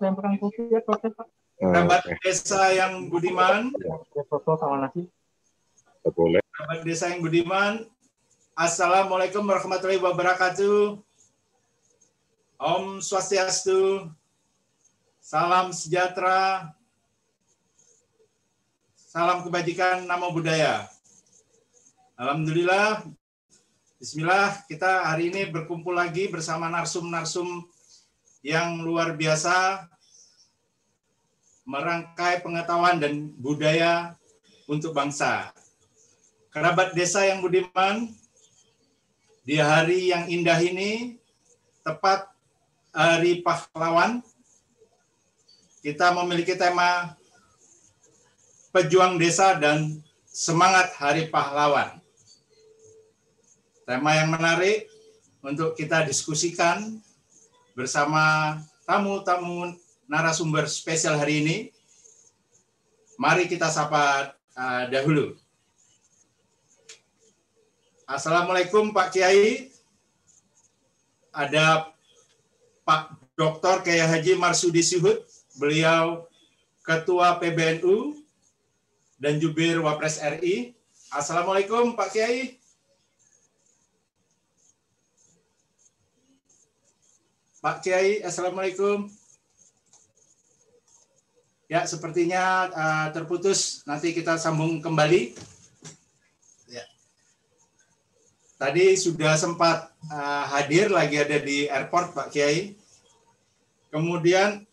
Lempar kopi ya, proses Pak? Kerabat desa yang budiman, Ya, foto sama nasi. boleh. kerabat desa yang budiman. Assalamualaikum warahmatullahi wabarakatuh. Om Swastiastu. Salam sejahtera. Salam kebajikan, nama budaya. Alhamdulillah. Bismillah, kita hari ini berkumpul lagi bersama narsum-narsum yang luar biasa merangkai pengetahuan dan budaya untuk bangsa. Kerabat desa yang budiman, di hari yang indah ini, tepat hari pahlawan, kita memiliki tema pejuang desa dan semangat hari pahlawan. Tema yang menarik untuk kita diskusikan bersama tamu-tamu narasumber spesial hari ini. Mari kita sapa uh, dahulu. Assalamualaikum Pak Kiai. Ada Pak Dr. Kiai Haji Marsudi Sihut, beliau Ketua PBNU dan Jubir Wapres RI. Assalamualaikum Pak Kiai. Pak Kiai, Assalamualaikum. Ya, sepertinya uh, terputus. Nanti kita sambung kembali. Ya. Tadi sudah sempat uh, hadir, lagi ada di airport, Pak Kiai. Kemudian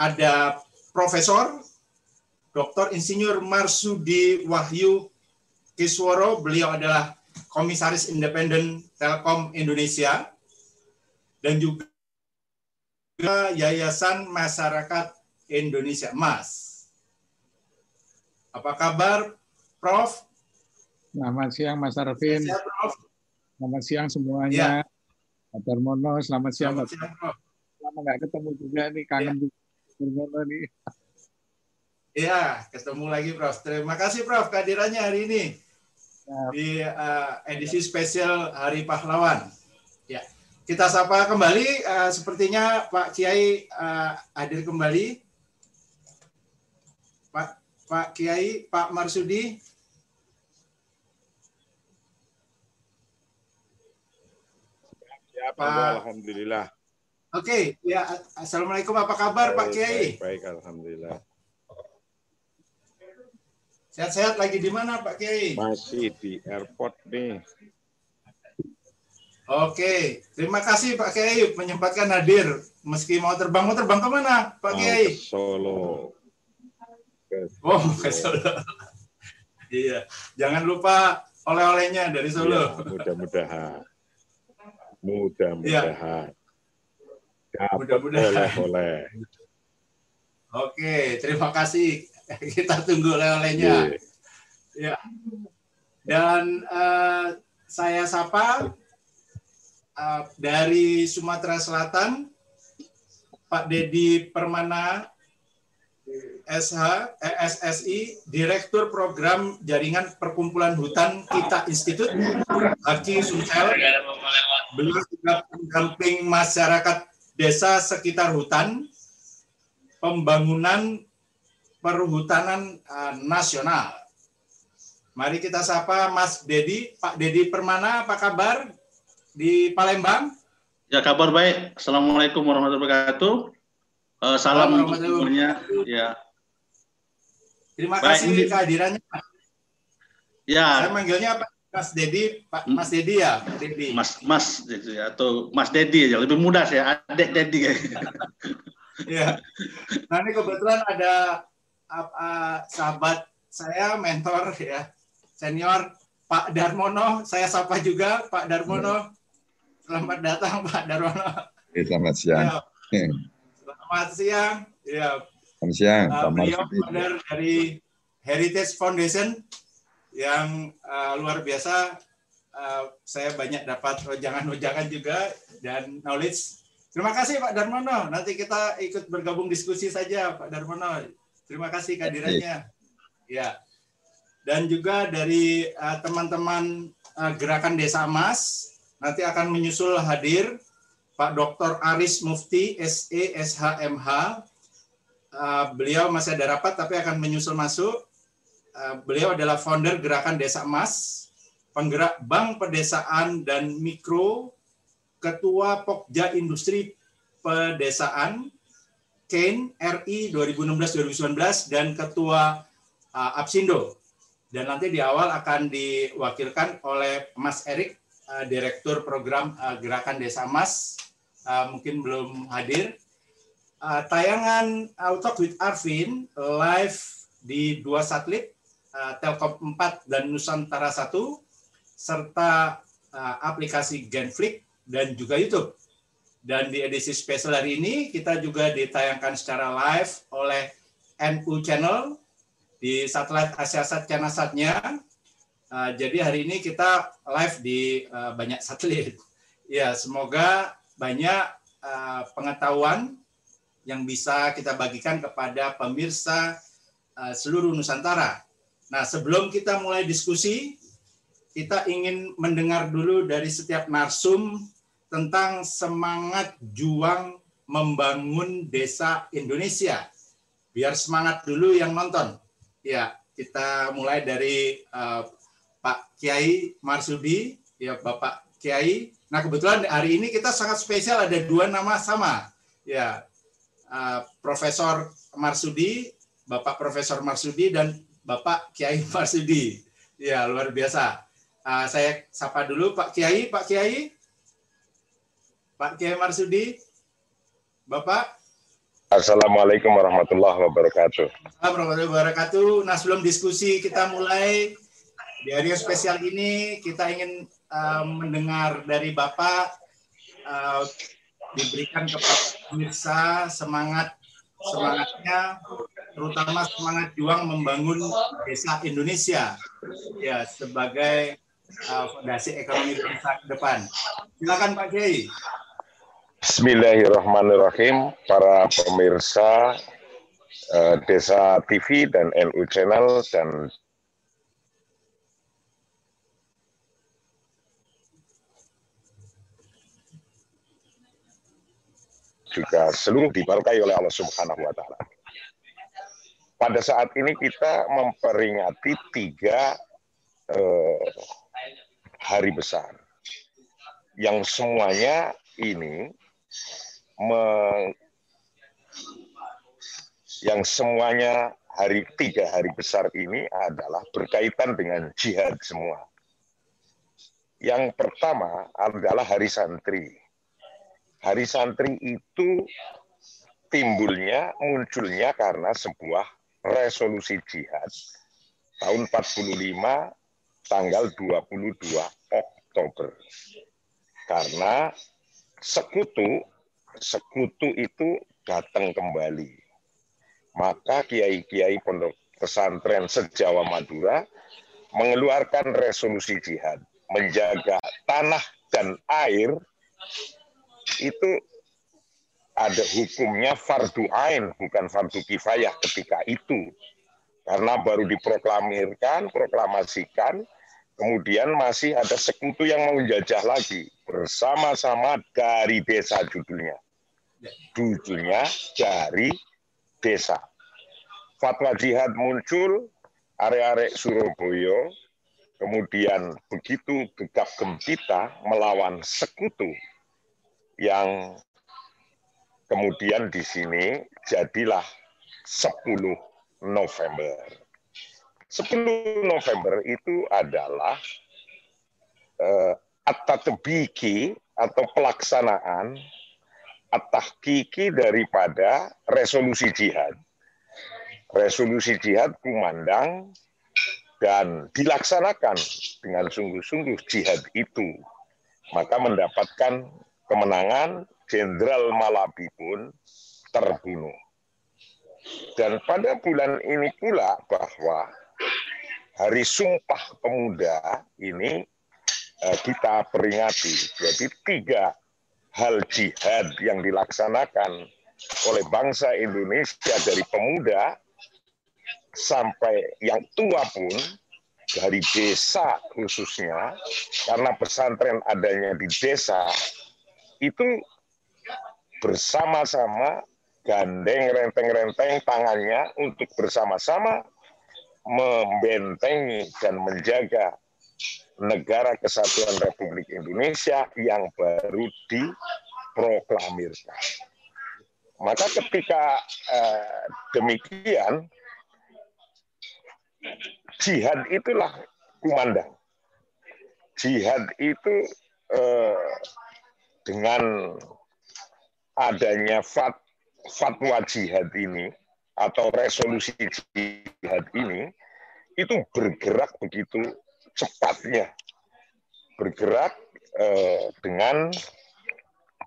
ada Profesor Dr. Insinyur Marsudi Wahyu Kisworo. Beliau adalah Komisaris Independen Telkom Indonesia dan juga Yayasan Masyarakat Indonesia Mas. Apa kabar, Prof? Selamat siang Mas Arvin. Sehat, Prof? Selamat siang semuanya. Pak Darmono, selamat siang. Selamat Mas. siang, Prof. Lama nggak ketemu juga nih, kangen juga Darmono nih. Iya, ketemu lagi, Prof. Terima kasih, Prof, kehadirannya hari ini Ya, di uh, edisi spesial Hari Pahlawan. Ya, kita sapa kembali. uh, sepertinya Pak Kiai uh, hadir kembali. Pak Pak Kiai, Pak Marsudi. siap, Pak- Alhamdulillah. Oke, ya. Assalamualaikum. Apa kabar, Pak Baik, Kiai? Baik, baik, Alhamdulillah. Sehat-sehat lagi di mana, Pak Kiai? Masih di airport nih. Oke, terima kasih Pak Kiai menyempatkan hadir. Meski mau terbang, mau terbang ke mana, Pak Kiai? ke Solo. Ke Oh, ke Solo. iya, jangan lupa oleh-olehnya dari Solo. Iya, mudah-mudahan. Mudah-mudahan. Dapat Mudah-mudahan. oleh-oleh. Oke, terima kasih. Kita tunggu oleh-olehnya. Iya. Ya. Dan eh, saya sapa eh, dari Sumatera Selatan, Pak Dedi Permana, SH, eh, SSI, Direktur Program Jaringan Perkumpulan Hutan Kita Institut, Haki Sumsel. Beliau juga pendamping masyarakat desa sekitar hutan, pembangunan perhutanan eh, nasional. Mari kita sapa Mas Dedi, Pak Dedi Permana, apa kabar di Palembang? Ya kabar baik. Assalamualaikum warahmatullahi wabarakatuh. Eh, salam semuanya. Ya, Terima Baik, kasih kehadirannya. Saya ya, manggilnya apa? Mas Dedi, Pak Hmm. Mas Dedi ya, Dedi. Mas, Mas gitu ya, atau Mas Dedi aja lebih mudah saya. Adek Dedi kayak. Ya. Nah ini kebetulan ada uh, uh, sahabat saya, mentor ya, senior Pak Darmono. Saya sapa juga Pak Darmono. Selamat datang Pak Darmono. Oke, selamat siang. Ya, selamat siang. Ya, Selamat siang, Uh, beliau founder dari Heritage Foundation yang uh, luar biasa. Uh, saya banyak dapat wejangan-wejangan juga dan knowledge. Terima kasih Pak Darmono. Nanti kita ikut bergabung diskusi saja Pak Darmono. Terima kasih kehadirannya. Ya. Dan juga dari uh, teman-teman uh, Gerakan Desa Emas nanti akan menyusul hadir Pak Dr. Aris Mufti SE SHMH. Uh, beliau masih ada rapat tapi akan menyusul masuk. Uh, beliau adalah founder Gerakan Desa Emas, penggerak Bank Pedesaan dan Mikro, Ketua Pokja Industri Pedesaan, Kane RI 2016-2019 dan Ketua uh, Apsindo. Dan nanti di awal akan diwakilkan oleh Mas Erik, uh, Direktur Program uh, Gerakan Desa Mas, uh, mungkin belum hadir. Tayangan Auto with Arvin live di dua satelit, Telkom 4 dan Nusantara 1, serta aplikasi Genflix dan juga YouTube. Dan di edisi spesial hari ini kita juga ditayangkan secara live oleh NU Channel di satelit Asiasat Canasatnya. Uh, jadi hari ini kita live di uh, banyak satelit. Ya, semoga banyak uh, pengetahuan yang bisa kita bagikan kepada pemirsa uh, seluruh Nusantara. Nah, sebelum kita mulai diskusi, kita ingin mendengar dulu dari setiap narsum tentang semangat juang membangun desa Indonesia. Biar semangat dulu yang nonton. Ya, kita mulai dari uh, Pak Kiai Marsudi, ya Bapak Kiai. Nah kebetulan hari ini kita sangat spesial ada dua nama sama, ya uh, Profesor Marsudi, Bapak Profesor Marsudi dan Bapak Kiai Marsudi. Ya luar biasa. Uh, saya sapa dulu Pak Kiai, Pak Kiai, Pak Kiai Marsudi, Bapak. Assalamualaikum warahmatullahi wabarakatuh. Warahmatullahi wabarakatuh. Nah sebelum diskusi kita mulai di hari spesial ini kita ingin uh, mendengar dari Bapak uh, diberikan kepada pemirsa semangat semangatnya terutama semangat juang membangun desa Indonesia ya sebagai uh, fondasi ekonomi bangsa ke depan. Silakan Pak Kiai. Bismillahirrahmanirrahim, para pemirsa Desa TV dan NU Channel dan juga seluruh diberkahi oleh Allah Subhanahu wa taala. Pada saat ini kita memperingati tiga uh, hari besar yang semuanya ini me, yang semuanya hari tiga hari besar ini adalah berkaitan dengan jihad semua. Yang pertama adalah hari santri. Hari santri itu timbulnya, munculnya karena sebuah resolusi jihad tahun 45 tanggal 22 Oktober. Karena sekutu sekutu itu datang kembali. Maka kiai-kiai pondok pesantren sejawa Madura mengeluarkan resolusi jihad menjaga tanah dan air itu ada hukumnya fardu ain bukan fardu kifayah ketika itu karena baru diproklamirkan proklamasikan kemudian masih ada sekutu yang mau menjajah lagi bersama-sama dari desa judulnya. Judulnya dari desa. Fatwa jihad muncul, arek-arek Surabaya, kemudian begitu gegap gempita melawan sekutu yang kemudian di sini jadilah 10 November. 10 November itu adalah uh, at-tatbiki atau pelaksanaan at-tahqiqi daripada resolusi jihad. Resolusi jihad kumandang dan dilaksanakan dengan sungguh-sungguh jihad itu. Maka mendapatkan kemenangan, Jenderal Malabi pun terbunuh. Dan pada bulan ini pula bahwa Hari Sumpah Pemuda ini Eh, kita peringati. Jadi tiga hal jihad yang dilaksanakan oleh bangsa Indonesia dari pemuda sampai yang tua pun dari desa khususnya karena pesantren adanya di desa itu bersama-sama gandeng renteng-renteng tangannya untuk bersama-sama membentengi dan menjaga negara kesatuan Republik Indonesia yang baru diproklamirkan. Maka ketika eh, demikian, jihad itulah kumandang. Jihad itu eh, dengan adanya fat, fatwa jihad ini atau resolusi jihad ini itu bergerak begitu cepatnya bergerak eh, dengan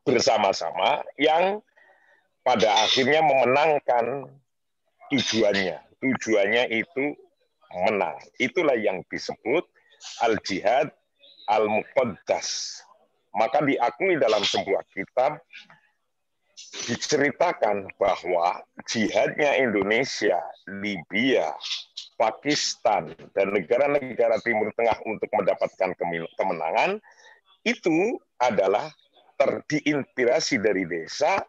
bersama-sama yang pada akhirnya memenangkan tujuannya. Tujuannya itu menang. Itulah yang disebut al-jihad al-muqaddas. Maka diakui dalam sebuah kitab diceritakan bahwa jihadnya Indonesia, Libya, Pakistan, dan negara-negara Timur Tengah untuk mendapatkan kemenangan itu adalah terdiinspirasi dari desa,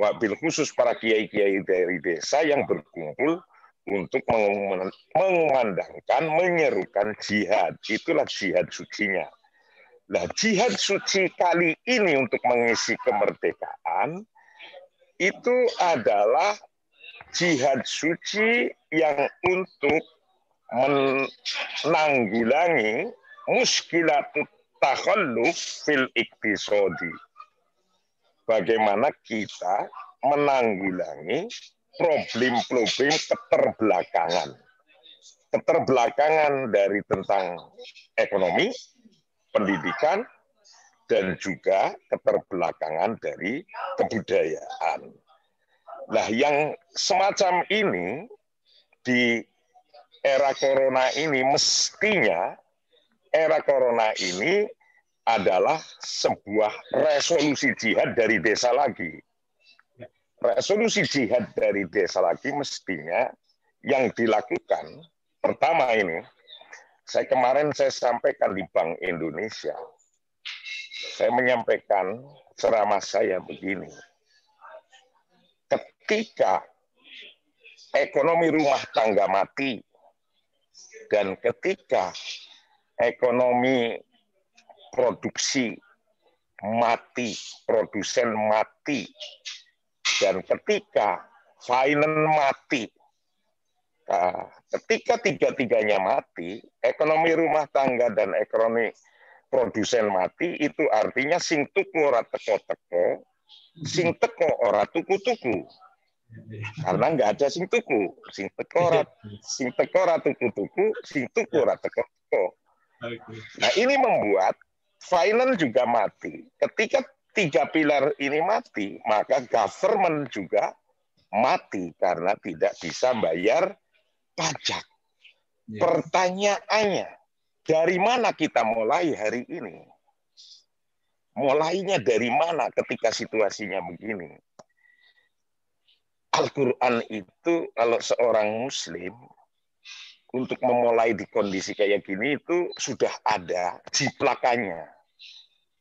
wabil khusus para kiai-kiai dari desa yang berkumpul untuk mengumandangkan, menyerukan jihad. Itulah jihad sucinya. Nah, jihad suci kali ini untuk mengisi kemerdekaan itu adalah jihad suci yang untuk menanggulangi muskilatut takhalluf fil iktisodi. Bagaimana kita menanggulangi problem-problem keterbelakangan. Keterbelakangan dari tentang ekonomi, pendidikan, dan juga keterbelakangan dari kebudayaan. Nah, yang semacam ini di era corona ini mestinya era corona ini adalah sebuah resolusi jihad dari desa lagi. Resolusi jihad dari desa lagi mestinya yang dilakukan pertama ini saya kemarin saya sampaikan di Bank Indonesia saya menyampaikan ceramah saya begini. Ketika ekonomi rumah tangga mati dan ketika ekonomi produksi mati, produsen mati, dan ketika finance mati, nah, ketika tiga-tiganya mati, ekonomi rumah tangga dan ekonomi produsen mati itu artinya sing tuku ora teko-teko, sing teko ora tuku-tuku. Karena nggak ada sing tuku, sing teko ora sing teko ora tuku-tuku, sing tuku ora teko-teko. Nah, ini membuat finance juga mati. Ketika tiga pilar ini mati, maka government juga mati karena tidak bisa bayar pajak. Pertanyaannya, dari mana kita mulai hari ini? Mulainya dari mana ketika situasinya begini? Al-Quran itu kalau seorang muslim untuk memulai di kondisi kayak gini itu sudah ada jiplakannya.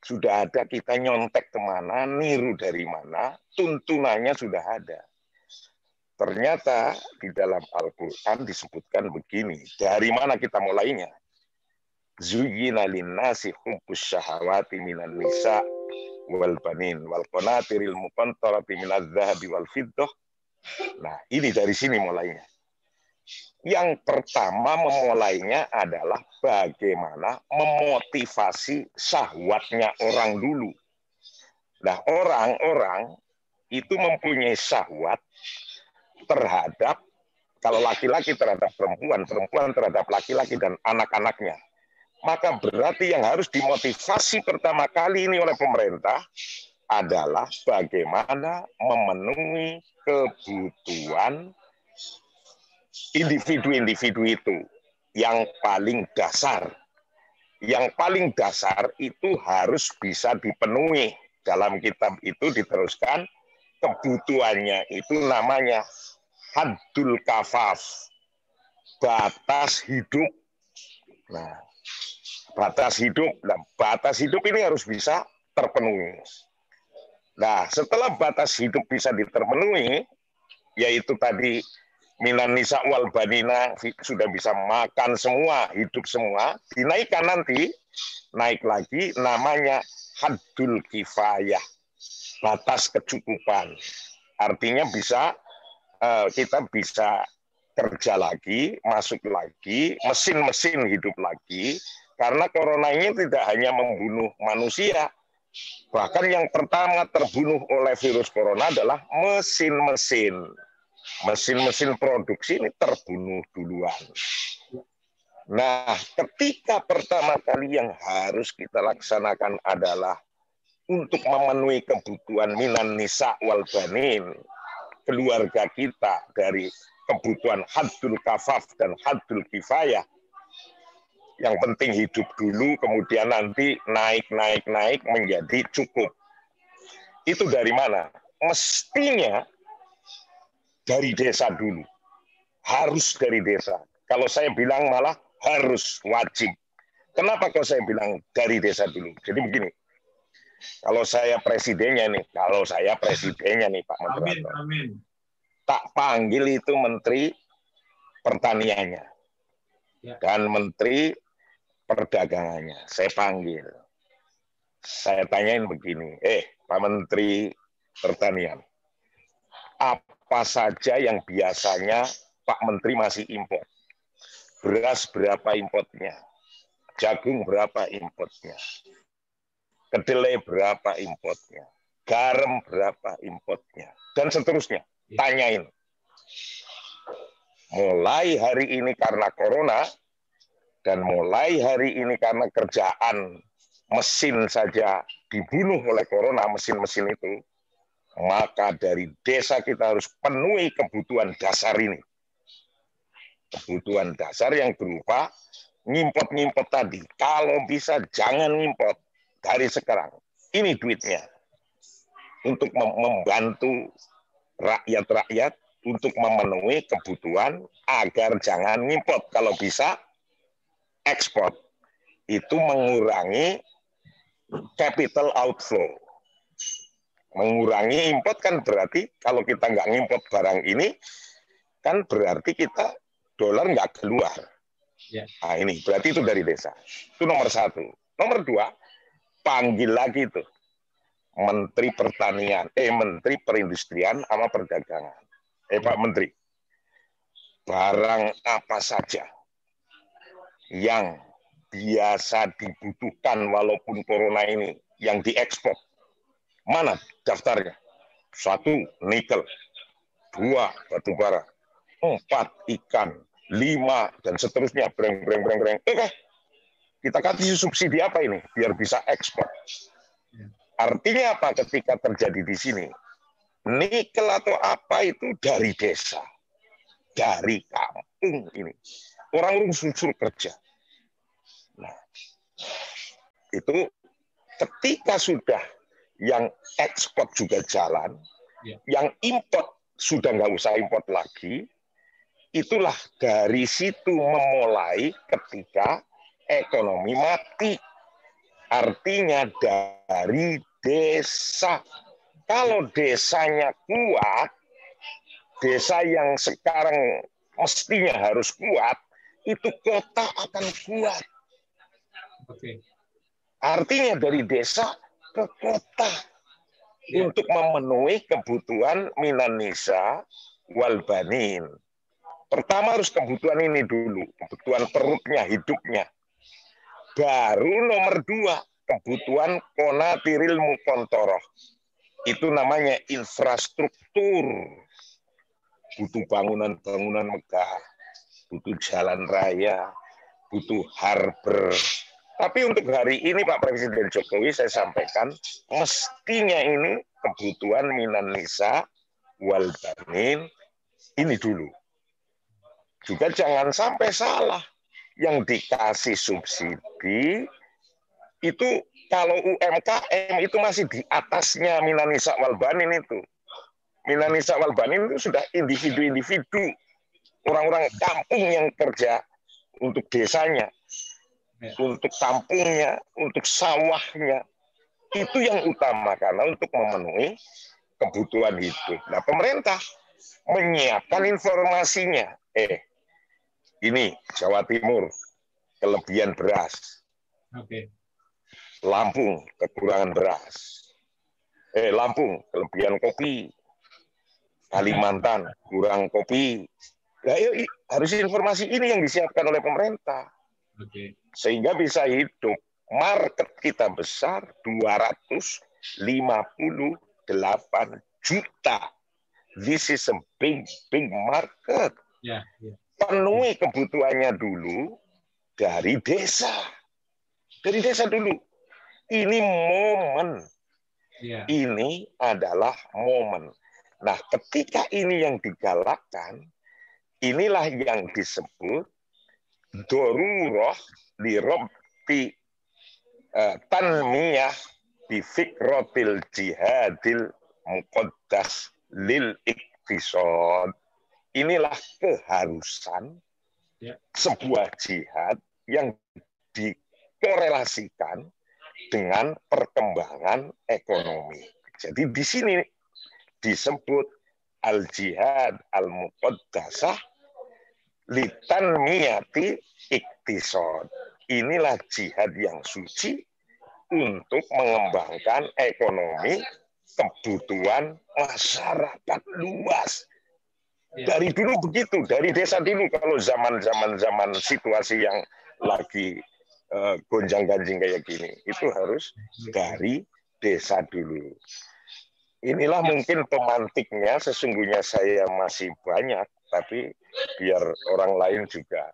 Sudah ada kita nyontek ke mana, niru dari mana, tuntunannya sudah ada. Ternyata di dalam Al-Quran disebutkan begini, dari mana kita mulainya? Zuyina linnasi hubbus syahawati minan nisa wal banin wal qanatiril muqantarati minadz zahabi wal fiddah. Nah, ini dari sini mulainya. Yang pertama memulainya adalah bagaimana memotivasi syahwatnya orang dulu. Nah, orang-orang itu mempunyai syahwat terhadap kalau laki-laki terhadap perempuan, perempuan terhadap laki-laki dan anak-anaknya maka berarti yang harus dimotivasi pertama kali ini oleh pemerintah adalah bagaimana memenuhi kebutuhan individu-individu itu yang paling dasar. Yang paling dasar itu harus bisa dipenuhi. Dalam kitab itu diteruskan kebutuhannya itu namanya hadul kafaf. batas hidup. Nah, batas hidup, nah, batas hidup ini harus bisa terpenuhi. Nah, setelah batas hidup bisa diterpenuhi, yaitu tadi minan nisa wal banina sudah bisa makan semua, hidup semua, dinaikkan nanti, naik lagi namanya haddul kifayah, batas kecukupan. Artinya bisa eh, kita bisa kerja lagi, masuk lagi, mesin-mesin hidup lagi, karena corona ini tidak hanya membunuh manusia, bahkan yang pertama terbunuh oleh virus corona adalah mesin-mesin. Mesin-mesin produksi ini terbunuh duluan. Nah, ketika pertama kali yang harus kita laksanakan adalah untuk memenuhi kebutuhan minan nisa wal banin, keluarga kita dari kebutuhan hadul kafaf dan hadul kifayah. Yang penting hidup dulu, kemudian nanti naik, naik, naik menjadi cukup. Itu dari mana? Mestinya dari desa dulu. Harus dari desa. Kalau saya bilang malah harus wajib. Kenapa kalau saya bilang dari desa dulu? Jadi begini, kalau saya presidennya nih, kalau saya presidennya nih Pak Menteri, amin, amin. tak panggil itu Menteri Pertaniannya ya. dan Menteri Perdagangannya. Saya panggil, saya tanyain begini, eh Pak Menteri Pertanian, apa saja yang biasanya Pak Menteri masih impor. Beras berapa importnya? Jagung berapa importnya? Kedelai berapa importnya? Garam berapa importnya? Dan seterusnya. Iya. Tanyain. Mulai hari ini karena corona, dan mulai hari ini karena kerjaan mesin saja dibunuh oleh corona, mesin-mesin itu, maka dari desa kita harus penuhi kebutuhan dasar ini. Kebutuhan dasar yang berupa ngimpot-ngimpot tadi. Kalau bisa jangan ngimpot dari sekarang. Ini duitnya. Untuk membantu rakyat-rakyat untuk memenuhi kebutuhan agar jangan ngimpot. Kalau bisa ekspor. Itu mengurangi capital outflow mengurangi import kan berarti kalau kita nggak ngimport barang ini kan berarti kita dolar nggak keluar. Ya. Nah ini berarti itu dari desa. Itu nomor satu. Nomor dua, panggil lagi itu Menteri Pertanian, eh Menteri Perindustrian sama Perdagangan. Eh Pak Menteri, barang apa saja yang biasa dibutuhkan walaupun corona ini yang diekspor Mana daftarnya? Satu, nikel. Dua, batu bara. Empat, ikan. Lima, dan seterusnya. Breng, breng, breng, breng. Oke. Kita kasih subsidi apa ini? Biar bisa ekspor. Artinya apa ketika terjadi di sini? Nikel atau apa itu dari desa. Dari kampung ini. Orang-orang susur kerja. Nah, itu ketika sudah yang ekspor juga jalan, ya. yang import sudah nggak usah import lagi, itulah dari situ memulai ketika ekonomi mati. Artinya dari desa. Kalau desanya kuat, desa yang sekarang mestinya harus kuat, itu kota akan kuat. Oke. Artinya dari desa ke kota ya. untuk memenuhi kebutuhan minanisa wal banin. Pertama harus kebutuhan ini dulu, kebutuhan perutnya, hidupnya. Baru nomor dua, kebutuhan konatiril mukontoroh. Itu namanya infrastruktur. Butuh bangunan-bangunan megah, butuh jalan raya, butuh harbor, tapi untuk hari ini Pak Presiden Jokowi saya sampaikan mestinya ini kebutuhan minan nisa wal ini dulu. Juga jangan sampai salah yang dikasih subsidi itu kalau UMKM itu masih di atasnya minan nisa wal banin itu. Minan nisa wal banin itu sudah individu-individu orang-orang kampung yang kerja untuk desanya, Ya. untuk kampungnya, untuk sawahnya. Itu yang utama karena untuk memenuhi kebutuhan hidup. Nah, pemerintah menyiapkan informasinya. Eh, ini Jawa Timur kelebihan beras, Oke. Lampung kekurangan beras. Eh, Lampung kelebihan kopi. Kalimantan kurang kopi. Nah, yuk, i- harus informasi ini yang disiapkan oleh pemerintah Oke. sehingga bisa hidup. Market kita besar 258 juta. This is a big big market. Ya, ya. Penuhi kebutuhannya dulu dari desa. Dari desa dulu. Ini momen Ya. ini adalah momen. Nah, ketika ini yang digalakkan, inilah yang disebut doruroh di robti eh, tanmiyah di fikrotil jihadil muqaddas lil iktisod. Inilah keharusan Ya. sebuah jihad yang dikorelasikan dengan perkembangan ekonomi. Jadi di sini disebut al-jihad al-muqaddasah litanmiyati iktisod. Inilah jihad yang suci untuk mengembangkan ekonomi kebutuhan masyarakat luas. Ya. Dari dulu begitu, dari desa dulu kalau zaman-zaman zaman situasi yang lagi eh, gonjang-ganjing kayak gini, itu harus dari desa dulu. Inilah mungkin pemantiknya, sesungguhnya saya masih banyak, tapi biar orang lain juga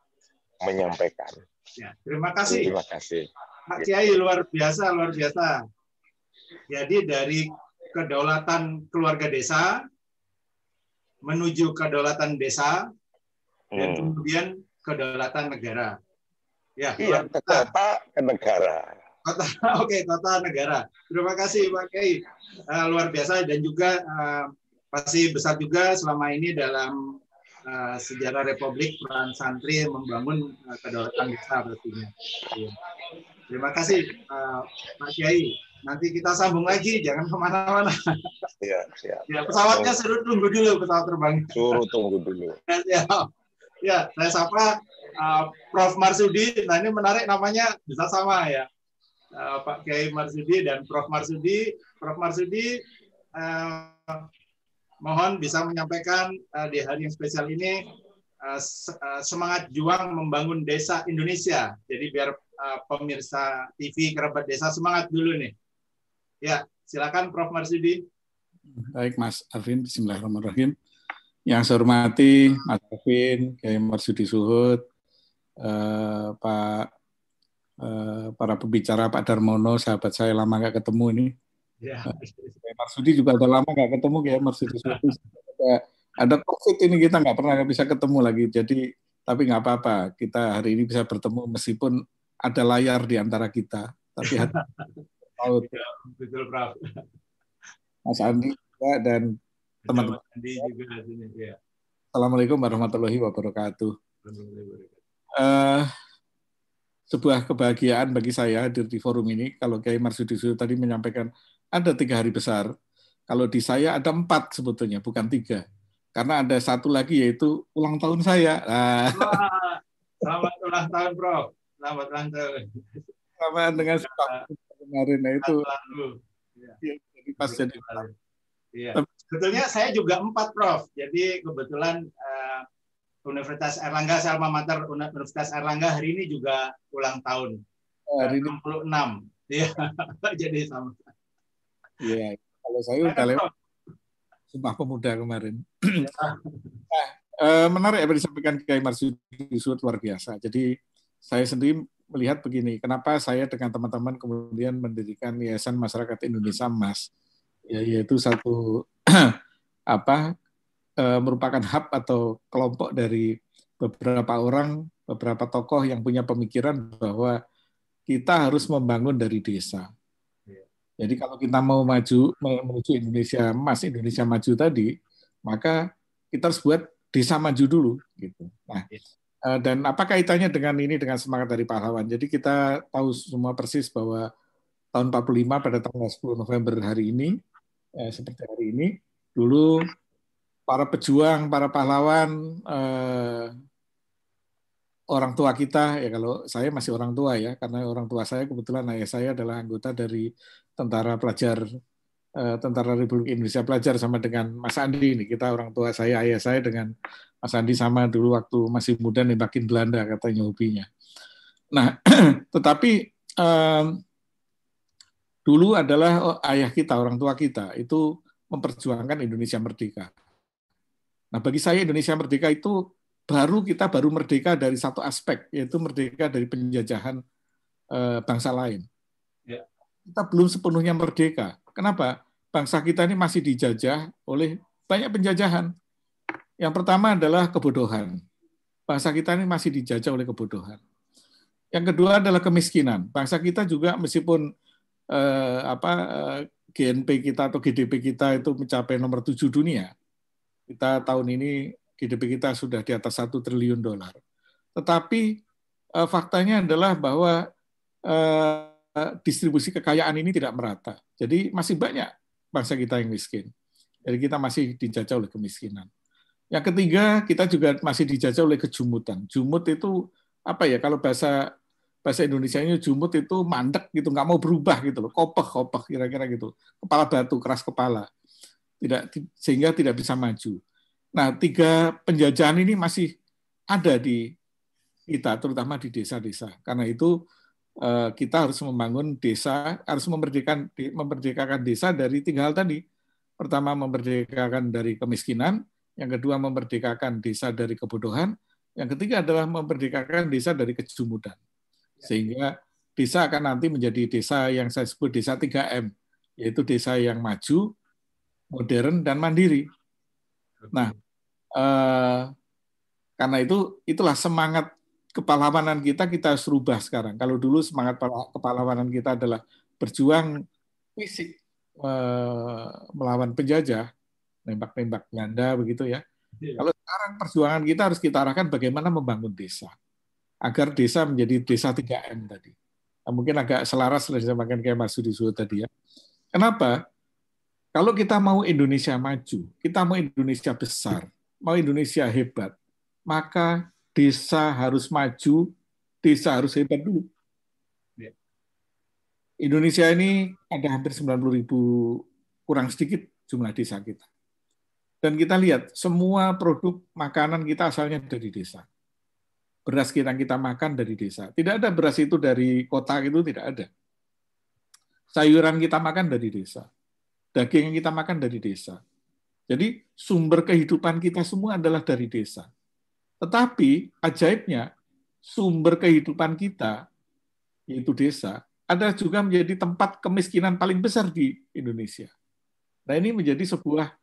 menyampaikan. Ya. Terima kasih. Terima kasih. Pak Kiai luar biasa, luar biasa. Jadi dari kedaulatan keluarga desa menuju kedaulatan desa dan Hmm. kemudian kedaulatan negara. Ya, Iya, biasa. kota, ke negara. Kota, oke, kota negara. Terima kasih Pak Kiai, Eh, luar biasa dan juga eh, pasti besar juga selama ini dalam eh, sejarah Republik peran santri membangun eh, kedaulatan desa pastinya. Iya. Terima kasih eh, Pak Kiai. Nanti kita sambung lagi, jangan ke mana-mana. Iya, siap. Ya, pesawatnya suruh tunggu dulu pesawat terbang. Suruh tunggu dulu. Ya, ya saya sapa uh, Prof. Marsudi. Nah ini menarik namanya bisa sama ya. Uh, Pak Kiai Marsudi dan Prof. Marsudi. Prof. Marsudi uh, mohon bisa menyampaikan uh, di hari yang spesial ini uh, uh, semangat juang membangun desa Indonesia. Jadi biar uh, pemirsa TV kerabat desa semangat dulu nih. Ya, silakan Prof. Marsudi. Baik, Mas Arvin. Bismillahirrahmanirrahim. Yang saya hormati Mas Arvin, Kiai Marsudi Suhud, eh, Pak eh, para pembicara Pak Darmono, sahabat saya lama nggak ketemu ini. Ya. Kiai Marsudi juga udah lama nggak ketemu, Kiai Marsudi Suhud. Ada, ada COVID ini kita nggak pernah bisa ketemu lagi. Jadi, tapi nggak apa-apa. Kita hari ini bisa bertemu meskipun ada layar di antara kita. Tapi hati tahu Betul, Prof. Mas Andi juga dan teman-teman. Andi juga di sini. Ya. Assalamualaikum warahmatullahi wabarakatuh. Eh, sebuah kebahagiaan bagi saya hadir di forum ini. Kalau Kiai Marsudi tadi menyampaikan ada tiga hari besar. Kalau di saya ada empat sebetulnya, bukan tiga. Karena ada satu lagi yaitu ulang tahun saya. Nah, Wah, Selamat ulang tahun, Prof. Selamat ulang tahun. sama dengan sebab kemarin nah itu jadi pas jadi Iya. Sebetulnya saya juga empat, Prof. Jadi kebetulan eh, Universitas Erlangga, saya alma mater Universitas Erlangga hari ini juga ulang tahun. hari ini 66. Iya. Jadi sama. ya kalau saya udah lewat Sumpah Pemuda kemarin. nah, eh, menarik apa disampaikan Kiai Marsudi luar biasa. Jadi saya sendiri melihat begini, kenapa saya dengan teman-teman kemudian mendirikan Yayasan Masyarakat Indonesia Mas, ya, yaitu satu apa eh, merupakan hub atau kelompok dari beberapa orang, beberapa tokoh yang punya pemikiran bahwa kita harus membangun dari desa. Jadi kalau kita mau maju menuju Indonesia emas, Indonesia maju tadi, maka kita harus buat desa maju dulu gitu. Nah, eh, dan apa kaitannya dengan ini dengan semangat dari pahlawan? Jadi kita tahu semua persis bahwa tahun 45 pada tanggal 10 November hari ini eh, seperti hari ini dulu para pejuang, para pahlawan eh, orang tua kita ya kalau saya masih orang tua ya karena orang tua saya kebetulan ayah saya adalah anggota dari tentara pelajar eh, tentara Republik Indonesia pelajar sama dengan Mas Andi ini kita orang tua saya ayah saya dengan Mas Andi sama dulu waktu masih muda nembakin Belanda katanya hobinya. Nah tetapi eh, dulu adalah oh, ayah kita orang tua kita itu memperjuangkan Indonesia merdeka. Nah bagi saya Indonesia merdeka itu baru kita baru merdeka dari satu aspek yaitu merdeka dari penjajahan eh, bangsa lain. Ya. Kita belum sepenuhnya merdeka. Kenapa? Bangsa kita ini masih dijajah oleh banyak penjajahan. Yang pertama adalah kebodohan. Bangsa kita ini masih dijajah oleh kebodohan. Yang kedua adalah kemiskinan. Bangsa kita juga meskipun eh, apa eh, GNP kita atau GDP kita itu mencapai nomor tujuh dunia, kita tahun ini GDP kita sudah di atas satu triliun dolar. Tetapi uh, faktanya adalah bahwa uh, distribusi kekayaan ini tidak merata. Jadi masih banyak bangsa kita yang miskin. Jadi kita masih dijajah oleh kemiskinan. Yang ketiga, kita juga masih dijajah oleh kejumutan. Jumut itu apa ya? Kalau bahasa bahasa Indonesia ini jumut itu mandek gitu, nggak mau berubah gitu loh, kopeh kopeh kira-kira gitu, kepala batu, keras kepala, tidak sehingga tidak bisa maju. Nah, tiga penjajahan ini masih ada di kita, terutama di desa-desa. Karena itu eh, kita harus membangun desa, harus memerdekakan memerdekakan desa dari tiga hal tadi. Pertama, memerdekakan dari kemiskinan. Yang kedua, memerdekakan desa dari kebodohan. Yang ketiga adalah memerdekakan desa dari kejumudan. Sehingga desa akan nanti menjadi desa yang saya sebut desa 3M, yaitu desa yang maju, modern, dan mandiri. Nah, eh, karena itu itulah semangat kepahlawanan kita kita harus rubah sekarang. Kalau dulu semangat kepahlawanan kita adalah berjuang fisik melawan penjajah, nembak-nembak Belanda begitu ya. Iya. Kalau sekarang perjuangan kita harus kita arahkan bagaimana membangun desa agar desa menjadi desa 3M tadi. Nah, mungkin agak selaras dengan disampaikan kayak Mas Sudisu tadi ya. Kenapa? Kalau kita mau Indonesia maju, kita mau Indonesia besar, mau Indonesia hebat, maka desa harus maju, desa harus hebat dulu. Ya. Indonesia ini ada hampir 90 ribu, kurang sedikit jumlah desa kita. Dan kita lihat, semua produk makanan kita asalnya dari desa. Beras kita kita makan dari desa. Tidak ada beras itu dari kota itu tidak ada. Sayuran kita makan dari desa daging yang kita makan dari desa. Jadi sumber kehidupan kita semua adalah dari desa. Tetapi ajaibnya sumber kehidupan kita yaitu desa ada juga menjadi tempat kemiskinan paling besar di Indonesia. Nah ini menjadi sebuah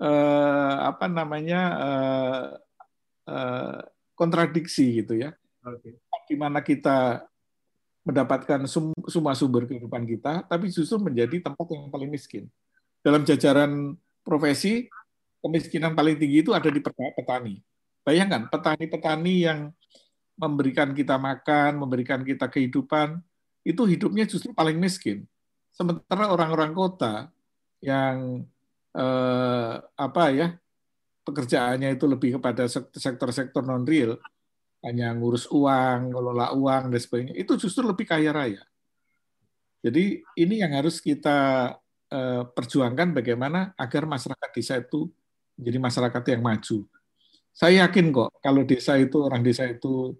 eh, apa namanya eh, eh, kontradiksi gitu ya. Okay. Di mana kita mendapatkan semua sumber kehidupan kita, tapi justru menjadi tempat yang paling miskin dalam jajaran profesi kemiskinan paling tinggi itu ada di petani. Bayangkan petani-petani yang memberikan kita makan, memberikan kita kehidupan, itu hidupnya justru paling miskin. Sementara orang-orang kota yang eh, apa ya pekerjaannya itu lebih kepada sektor-sektor non real, hanya ngurus uang, ngelola uang dan sebagainya, itu justru lebih kaya raya. Jadi ini yang harus kita Eh, perjuangkan bagaimana agar masyarakat desa itu menjadi masyarakat yang maju. Saya yakin kok kalau desa itu orang desa itu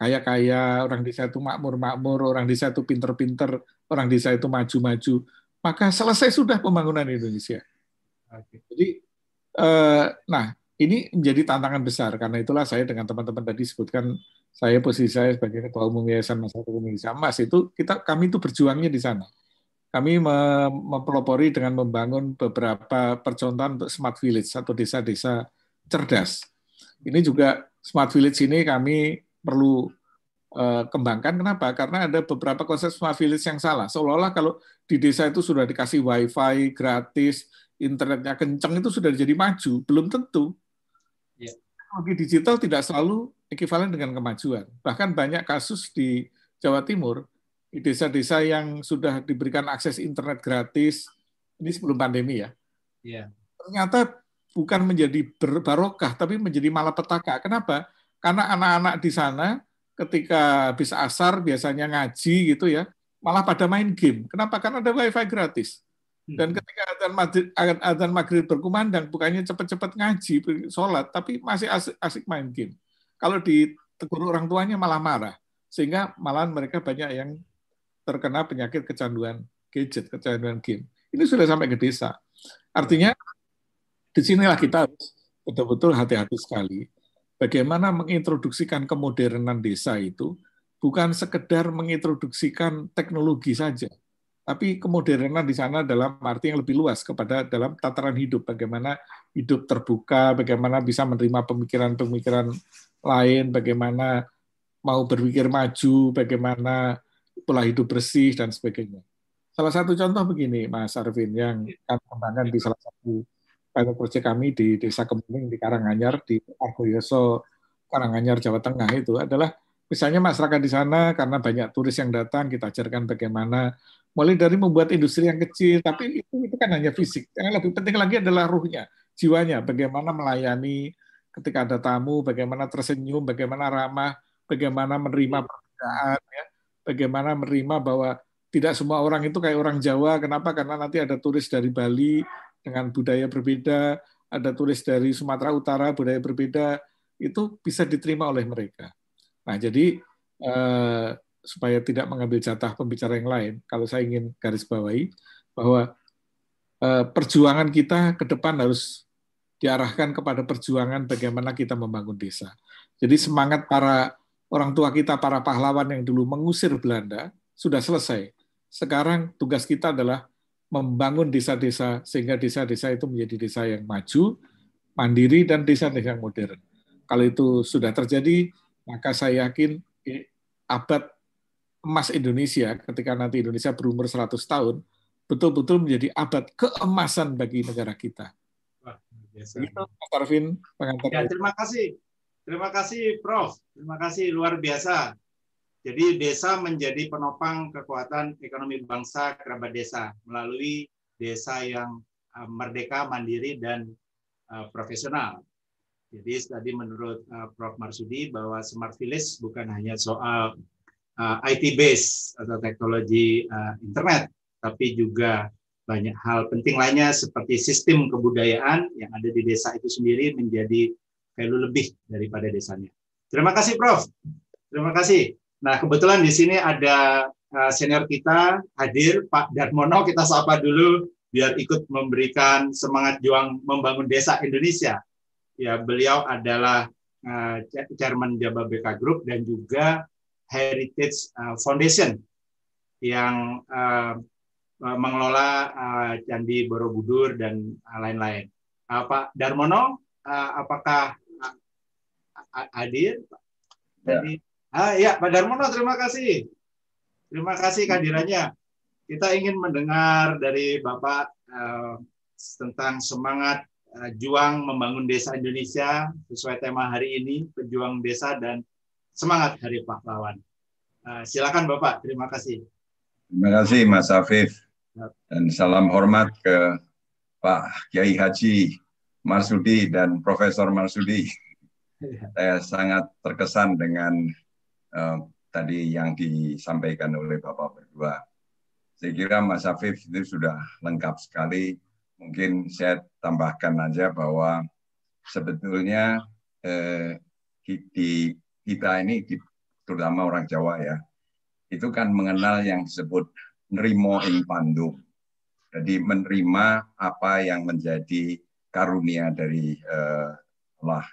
kaya-kaya, orang desa itu makmur-makmur, orang desa itu pinter-pinter, orang desa itu maju-maju, maka selesai sudah pembangunan Indonesia. Jadi, eh, nah ini menjadi tantangan besar karena itulah saya dengan teman-teman tadi sebutkan saya posisi saya sebagai ketua umum Yayasan Masyarakat Indonesia Emas itu kita kami itu berjuangnya di sana kami mempelopori dengan membangun beberapa percontohan untuk smart village atau desa-desa cerdas. Ini juga smart village ini kami perlu uh, kembangkan. Kenapa? Karena ada beberapa konsep smart village yang salah. Seolah-olah kalau di desa itu sudah dikasih wifi gratis, internetnya kenceng itu sudah jadi maju. Belum tentu. Ya. teknologi digital tidak selalu ekivalen dengan kemajuan. Bahkan banyak kasus di Jawa Timur, di desa-desa yang sudah diberikan akses internet gratis, ini sebelum pandemi ya. Iya. Ternyata bukan menjadi barokah, tapi menjadi malapetaka. Kenapa? Karena anak-anak di sana ketika habis asar biasanya ngaji gitu ya, malah pada main game. Kenapa? Karena ada wifi gratis. Dan ketika adzan maghrib, adzan maghrib berkumandang, bukannya cepat-cepat ngaji, sholat, tapi masih asik, asik main game. Kalau ditegur orang tuanya malah marah, sehingga malah mereka banyak yang terkena penyakit kecanduan gadget, kecanduan game. Ini sudah sampai ke desa. Artinya, di sinilah kita harus betul-betul hati-hati sekali. Bagaimana mengintroduksikan kemodernan desa itu bukan sekedar mengintroduksikan teknologi saja, tapi kemodernan di sana dalam arti yang lebih luas kepada dalam tataran hidup, bagaimana hidup terbuka, bagaimana bisa menerima pemikiran-pemikiran lain, bagaimana mau berpikir maju, bagaimana pola hidup bersih dan sebagainya. Salah satu contoh begini, Mas Arvin, yang kami kembangkan di salah satu pilot project kami di Desa Kemuning di Karanganyar, di Argoyoso, Karanganyar, Jawa Tengah itu adalah misalnya masyarakat di sana karena banyak turis yang datang, kita ajarkan bagaimana mulai dari membuat industri yang kecil, tapi itu itu kan hanya fisik. Yang lebih penting lagi adalah ruhnya, jiwanya, bagaimana melayani ketika ada tamu, bagaimana tersenyum, bagaimana ramah, bagaimana menerima perbedaan, ya, bagaimana menerima bahwa tidak semua orang itu kayak orang Jawa. Kenapa? Karena nanti ada turis dari Bali dengan budaya berbeda, ada turis dari Sumatera Utara budaya berbeda, itu bisa diterima oleh mereka. Nah, jadi eh, supaya tidak mengambil jatah pembicara yang lain, kalau saya ingin garis bawahi bahwa eh, perjuangan kita ke depan harus diarahkan kepada perjuangan bagaimana kita membangun desa. Jadi semangat para orang tua kita, para pahlawan yang dulu mengusir Belanda, sudah selesai. Sekarang tugas kita adalah membangun desa-desa sehingga desa-desa itu menjadi desa yang maju, mandiri, dan desa-desa yang modern. Kalau itu sudah terjadi, maka saya yakin abad emas Indonesia ketika nanti Indonesia berumur 100 tahun betul-betul menjadi abad keemasan bagi negara kita. Wah, biasa. Itu Mas Arvin pengantar. Ya, terima kasih. Terima kasih Prof. Terima kasih luar biasa. Jadi desa menjadi penopang kekuatan ekonomi bangsa kerabat desa melalui desa yang uh, merdeka, mandiri dan uh, profesional. Jadi tadi menurut uh, Prof Marsudi bahwa smart village bukan hanya soal IT base atau teknologi internet, tapi juga banyak hal penting lainnya seperti sistem kebudayaan yang ada di desa itu sendiri menjadi value lebih daripada desanya. Terima kasih Prof. Terima kasih. Nah, kebetulan di sini ada uh, senior kita hadir Pak Darmono kita sapa dulu biar ikut memberikan semangat juang membangun desa Indonesia. Ya, beliau adalah uh, chairman Jababeka Group dan juga Heritage uh, Foundation yang uh, mengelola uh, Candi Borobudur dan lain-lain. Uh, Pak Darmono, uh, apakah hadir? Ya. Ah, ya, Pak Darmono, terima kasih. Terima kasih kehadirannya. Kita ingin mendengar dari Bapak uh, tentang semangat uh, juang membangun desa Indonesia sesuai tema hari ini, pejuang desa dan semangat Hari Pahlawan. Uh, silakan Bapak, terima kasih. Terima kasih Mas Afif. Dan salam hormat ke Pak Kiai Haji Marsudi dan Profesor Marsudi. Ya. Saya sangat terkesan dengan uh, tadi yang disampaikan oleh Bapak berdua. Saya kira Mas Afif itu sudah lengkap sekali. Mungkin saya tambahkan aja bahwa sebetulnya eh, di kita ini terutama orang Jawa ya, itu kan mengenal yang disebut nerimo ing pandu. Jadi menerima apa yang menjadi karunia dari uh, Allah.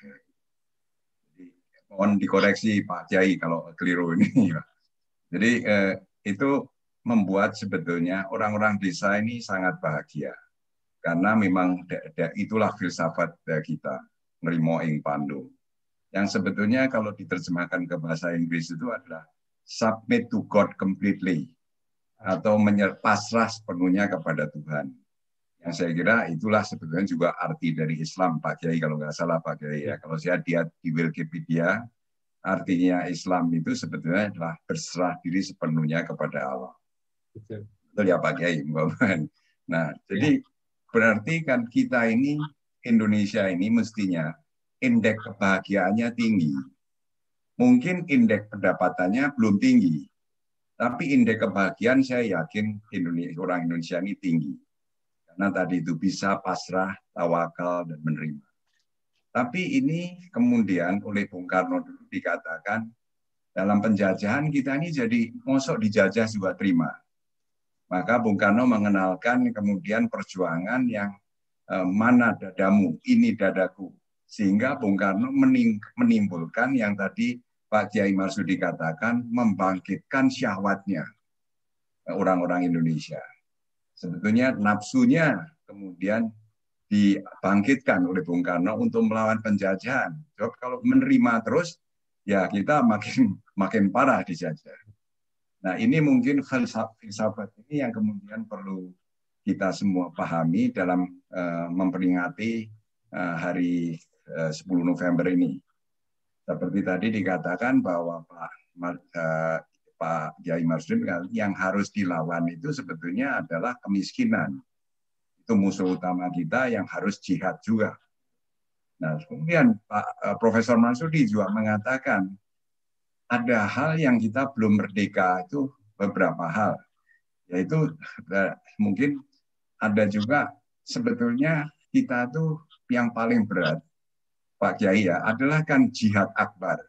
Mohon dikoreksi Pak Kiai kalau keliru ini. Jadi uh, itu membuat sebetulnya orang-orang desa ini sangat bahagia karena memang itulah filsafat kita nerimo ing pandu yang sebetulnya kalau diterjemahkan ke bahasa Inggris itu adalah submit to God completely atau pasrah sepenuhnya kepada Tuhan. Yang saya kira itulah sebetulnya juga arti dari Islam, Pak Kiai kalau nggak salah Pak Kiai ya. Kalau saya lihat di Wikipedia, artinya Islam itu sebetulnya adalah berserah diri sepenuhnya kepada Allah. Betul, Betul ya Pak Kiai, Nah, jadi berarti kan kita ini Indonesia ini mestinya indeks kebahagiaannya tinggi. Mungkin indeks pendapatannya belum tinggi, tapi indeks kebahagiaan saya yakin Indonesia, orang Indonesia ini tinggi. Karena tadi itu bisa pasrah, tawakal, dan menerima. Tapi ini kemudian oleh Bung Karno dulu dikatakan, dalam penjajahan kita ini jadi mosok dijajah juga terima. Maka Bung Karno mengenalkan kemudian perjuangan yang eh, mana dadamu, ini dadaku. Sehingga Bung Karno menimbulkan yang tadi Pak Kiai Marsudi katakan, membangkitkan syahwatnya orang-orang Indonesia sebetulnya nafsunya kemudian dibangkitkan oleh Bung Karno untuk melawan penjajahan. Sebab kalau menerima terus, ya kita makin makin parah dijajah. Nah ini mungkin filsafat ini yang kemudian perlu kita semua pahami dalam uh, memperingati uh, hari uh, 10 November ini. Seperti tadi dikatakan bahwa Pak Pak Kiai Marsudi yang harus dilawan itu sebetulnya adalah kemiskinan. Itu musuh utama kita yang harus jihad juga. Nah, kemudian Pak eh, Profesor Marsudi juga mengatakan ada hal yang kita belum merdeka itu beberapa hal. Yaitu eh, mungkin ada juga sebetulnya kita tuh yang paling berat Pak Kiai ya adalah kan jihad akbar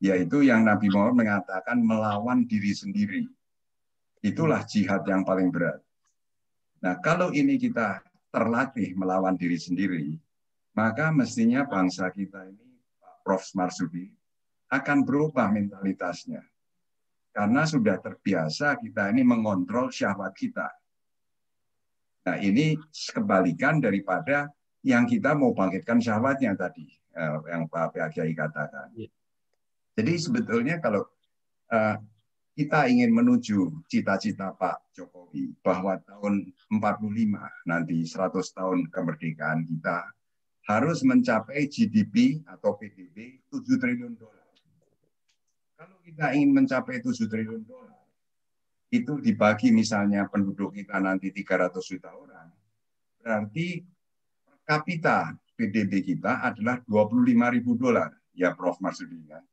yaitu yang Nabi Muhammad mengatakan melawan diri sendiri. Itulah jihad yang paling berat. Nah, kalau ini kita terlatih melawan diri sendiri, maka mestinya bangsa kita ini, Pak Prof. Marsudi, akan berubah mentalitasnya. Karena sudah terbiasa kita ini mengontrol syahwat kita. Nah, ini kebalikan daripada yang kita mau bangkitkan syahwatnya tadi, eh, yang Pak Kiai katakan. Jadi sebetulnya kalau uh, kita ingin menuju cita-cita Pak Jokowi bahwa tahun 45 nanti 100 tahun kemerdekaan kita harus mencapai GDP atau PDB 7 triliun dolar. Kalau kita ingin mencapai 7 triliun dolar, itu dibagi misalnya penduduk kita nanti 300 juta orang, berarti per kapita PDB kita adalah 25 ribu dolar. Ya Prof. Maksudnya.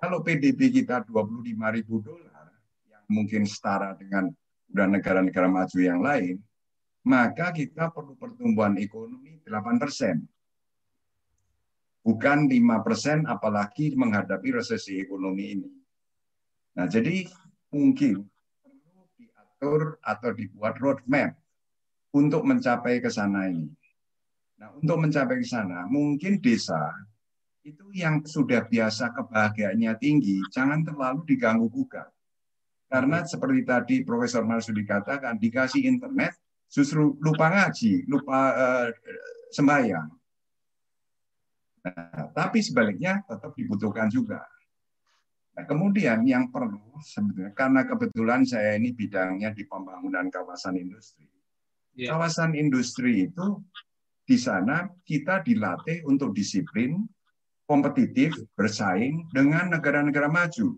Kalau PDB kita 25 ribu dolar, yang mungkin setara dengan negara-negara maju yang lain, maka kita perlu pertumbuhan ekonomi 8 persen. Bukan 5 persen, apalagi menghadapi resesi ekonomi ini. Nah, jadi mungkin perlu diatur atau dibuat roadmap untuk mencapai ke sana ini. Nah, untuk mencapai ke sana, mungkin desa itu yang sudah biasa kebahagiaannya tinggi, jangan terlalu diganggu gugat. Karena seperti tadi Profesor Marsudi katakan, dikasih internet, justru lupa ngaji, lupa uh, sembahyang. Nah, tapi sebaliknya tetap dibutuhkan juga. Nah, kemudian yang perlu sebetulnya karena kebetulan saya ini bidangnya di pembangunan kawasan industri. Yeah. Kawasan industri itu di sana kita dilatih untuk disiplin, kompetitif bersaing dengan negara-negara maju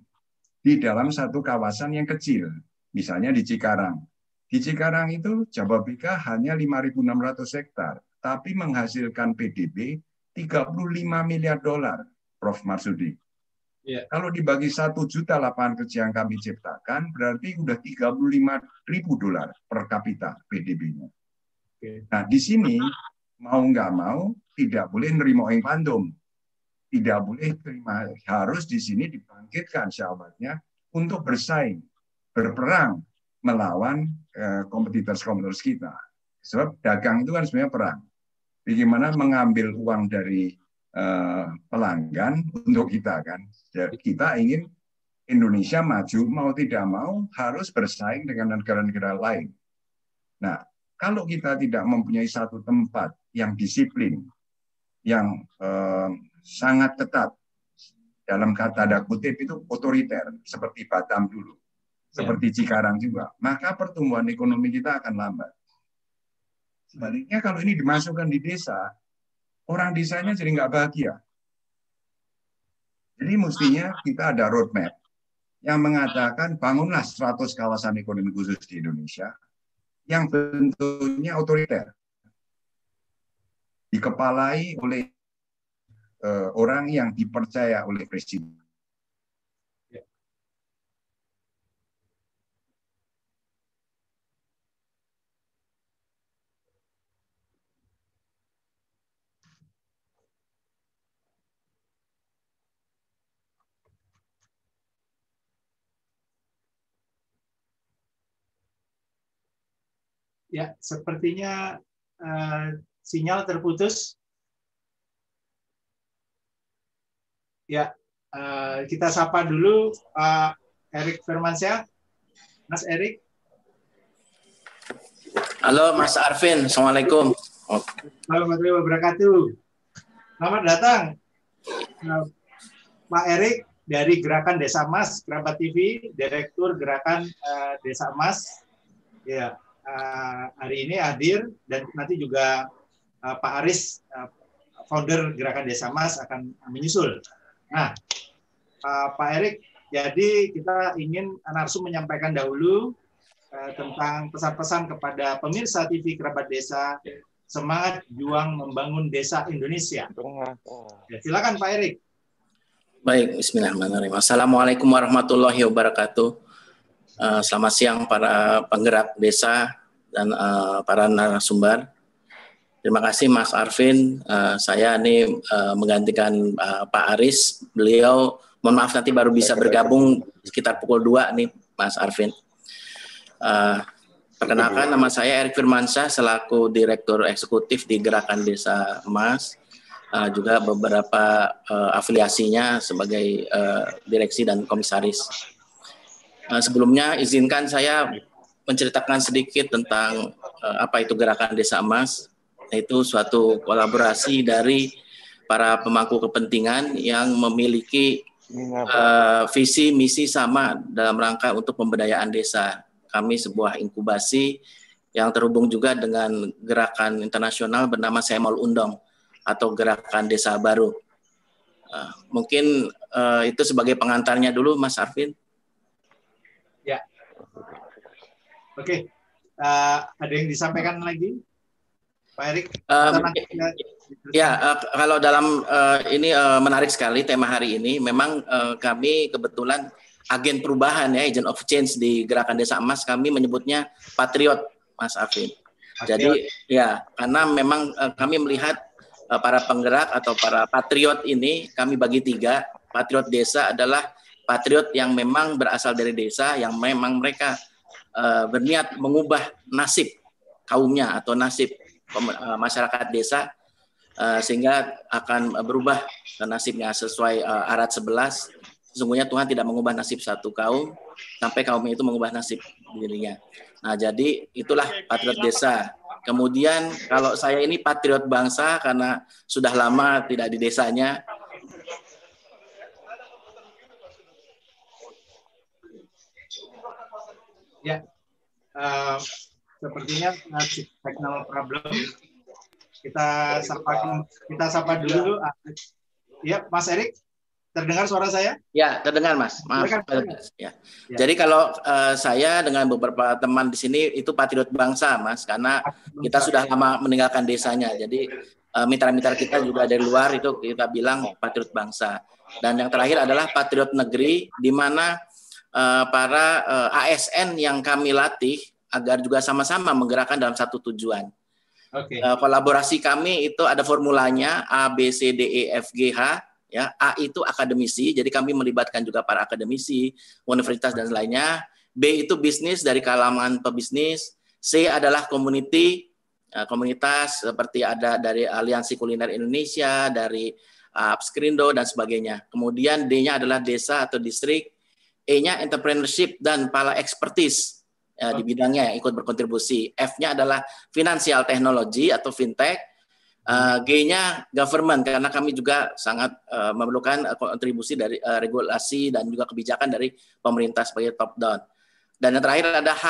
di dalam satu kawasan yang kecil, misalnya di Cikarang. Di Cikarang itu Jababeka hanya 5.600 hektar, tapi menghasilkan PDB 35 miliar dolar, Prof. Marsudi. Yeah. Kalau dibagi satu juta lapangan kerja yang kami ciptakan, berarti udah 35 ribu dolar per kapita PDB-nya. Okay. Nah, di sini mau nggak mau tidak boleh nerima yang pandum tidak boleh terima. Harus di sini dibangkitkan sahabatnya untuk bersaing berperang melawan eh, kompetitor-kompetitor kita. Sebab dagang itu kan sebenarnya perang. Bagaimana mengambil uang dari eh, pelanggan untuk kita kan? Kita ingin Indonesia maju mau tidak mau harus bersaing dengan negara-negara lain. Nah kalau kita tidak mempunyai satu tempat yang disiplin yang eh, sangat ketat. Dalam kata ada kutip itu otoriter, seperti Batam dulu, seperti ya. Cikarang juga. Maka pertumbuhan ekonomi kita akan lambat. Sebaliknya kalau ini dimasukkan di desa, orang desanya jadi nggak bahagia. Jadi mestinya kita ada roadmap yang mengatakan bangunlah 100 kawasan ekonomi khusus di Indonesia yang bentuknya otoriter. Dikepalai oleh uh, orang yang dipercaya oleh presiden. Ya, sepertinya uh, sinyal terputus. Ya, uh, kita sapa dulu Pak uh, Erik Firmansyah. Mas Erik. Halo Mas Arvin, Assalamualaikum. Assalamualaikum wabarakatuh. Selamat datang uh, Pak Erik dari Gerakan Desa Emas, Kerabat TV, Direktur Gerakan uh, Desa Emas. Ya, uh, hari ini hadir dan nanti juga uh, Pak Aris, uh, founder Gerakan Desa Mas akan menyusul. Nah, uh, Pak Erik, jadi kita ingin narsum menyampaikan dahulu uh, tentang pesan-pesan kepada pemirsa TV Kerabat Desa semangat juang membangun desa Indonesia. Ya, silakan Pak Erik. Baik, Bismillahirrahmanirrahim. Assalamualaikum warahmatullahi wabarakatuh. Uh, selamat siang para penggerak desa dan para narasumber. Terima kasih Mas Arvin. Uh, saya ini uh, menggantikan uh, Pak Aris. Beliau, mohon maaf nanti baru bisa bergabung sekitar pukul 2 nih Mas Arvin. Uh, perkenalkan nama saya Erik Firmansyah selaku Direktur Eksekutif di Gerakan Desa Emas. Uh, juga beberapa uh, afiliasinya sebagai uh, direksi dan komisaris. Uh, sebelumnya izinkan saya menceritakan sedikit tentang uh, apa itu gerakan Desa Emas. Itu suatu kolaborasi dari para pemangku kepentingan yang memiliki uh, visi misi sama dalam rangka untuk pemberdayaan desa. Kami sebuah inkubasi yang terhubung juga dengan gerakan internasional bernama Semol Undong atau Gerakan Desa Baru. Uh, mungkin uh, itu sebagai pengantarnya dulu, Mas Arvin. Ya. Oke. Okay. Uh, ada yang disampaikan lagi, Pak Erik? Um, ya, uh, kalau dalam uh, ini uh, menarik sekali tema hari ini. Memang uh, kami kebetulan agen perubahan ya, agent of change di Gerakan Desa Emas. Kami menyebutnya patriot, Mas Arvin. Jadi ya, karena memang uh, kami melihat uh, para penggerak atau para patriot ini kami bagi tiga. Patriot desa adalah patriot yang memang berasal dari desa, yang memang mereka uh, berniat mengubah nasib kaumnya atau nasib masyarakat desa uh, sehingga akan berubah nasibnya sesuai uh, arat 11 sesungguhnya Tuhan tidak mengubah nasib satu kaum sampai kaumnya itu mengubah nasib dirinya. Nah, jadi itulah patriot desa. Kemudian kalau saya ini patriot bangsa karena sudah lama tidak di desanya. Ya, sepertinya technical problem. Kita sapa kita sapa dulu. Ya, Mas Erik. Terdengar suara saya? Ya, terdengar Mas. Maaf. Ya. ya. Jadi kalau uh, saya dengan beberapa teman di sini itu patriot bangsa, Mas, karena kita sudah lama meninggalkan desanya. Jadi uh, mitra-mitra kita juga dari luar itu kita bilang patriot bangsa. Dan yang terakhir adalah patriot negeri di mana uh, para uh, ASN yang kami latih agar juga sama-sama menggerakkan dalam satu tujuan. Okay. Uh, kolaborasi kami itu ada formulanya A B C D E F G H ya. A itu akademisi jadi kami melibatkan juga para akademisi universitas dan lainnya. B itu bisnis dari kalangan pebisnis. C adalah community ya, komunitas seperti ada dari Aliansi Kuliner Indonesia dari uh, dan sebagainya. Kemudian D-nya adalah desa atau distrik. E-nya entrepreneurship dan pala expertise ya, di bidangnya yang ikut berkontribusi F-nya adalah financial technology atau fintech Uh, G-nya government karena kami juga sangat uh, memerlukan kontribusi dari uh, regulasi dan juga kebijakan dari pemerintah sebagai top down. Dan yang terakhir ada H.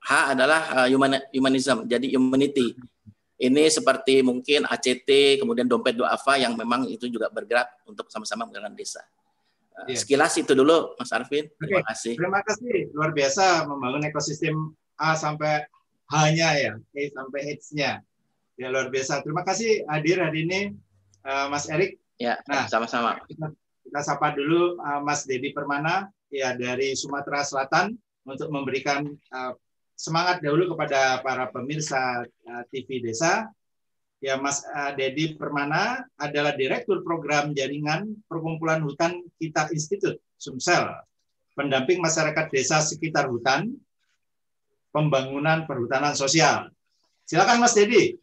H adalah uh, human, humanism, jadi humanity. ini seperti mungkin ACT, kemudian dompet doafa yang memang itu juga bergerak untuk sama-sama menggerakkan desa. Yeah. Sekilas itu dulu, Mas Arvin. Terima okay. kasih. Terima kasih. Luar biasa membangun ekosistem A sampai H-nya ya, A sampai H-nya. Ya luar biasa. Terima kasih hadir hari ini, uh, Mas Erik. Ya, nah, sama-sama. Kita, kita sapa dulu uh, Mas Dedi Permana, ya dari Sumatera Selatan, untuk memberikan uh, semangat dahulu kepada para pemirsa uh, TV Desa. Ya, Mas uh, Dedi Permana adalah Direktur Program Jaringan Perkumpulan Hutan Kita Institut Sumsel, pendamping masyarakat desa sekitar hutan, pembangunan perhutanan sosial. Silakan Mas Dedi.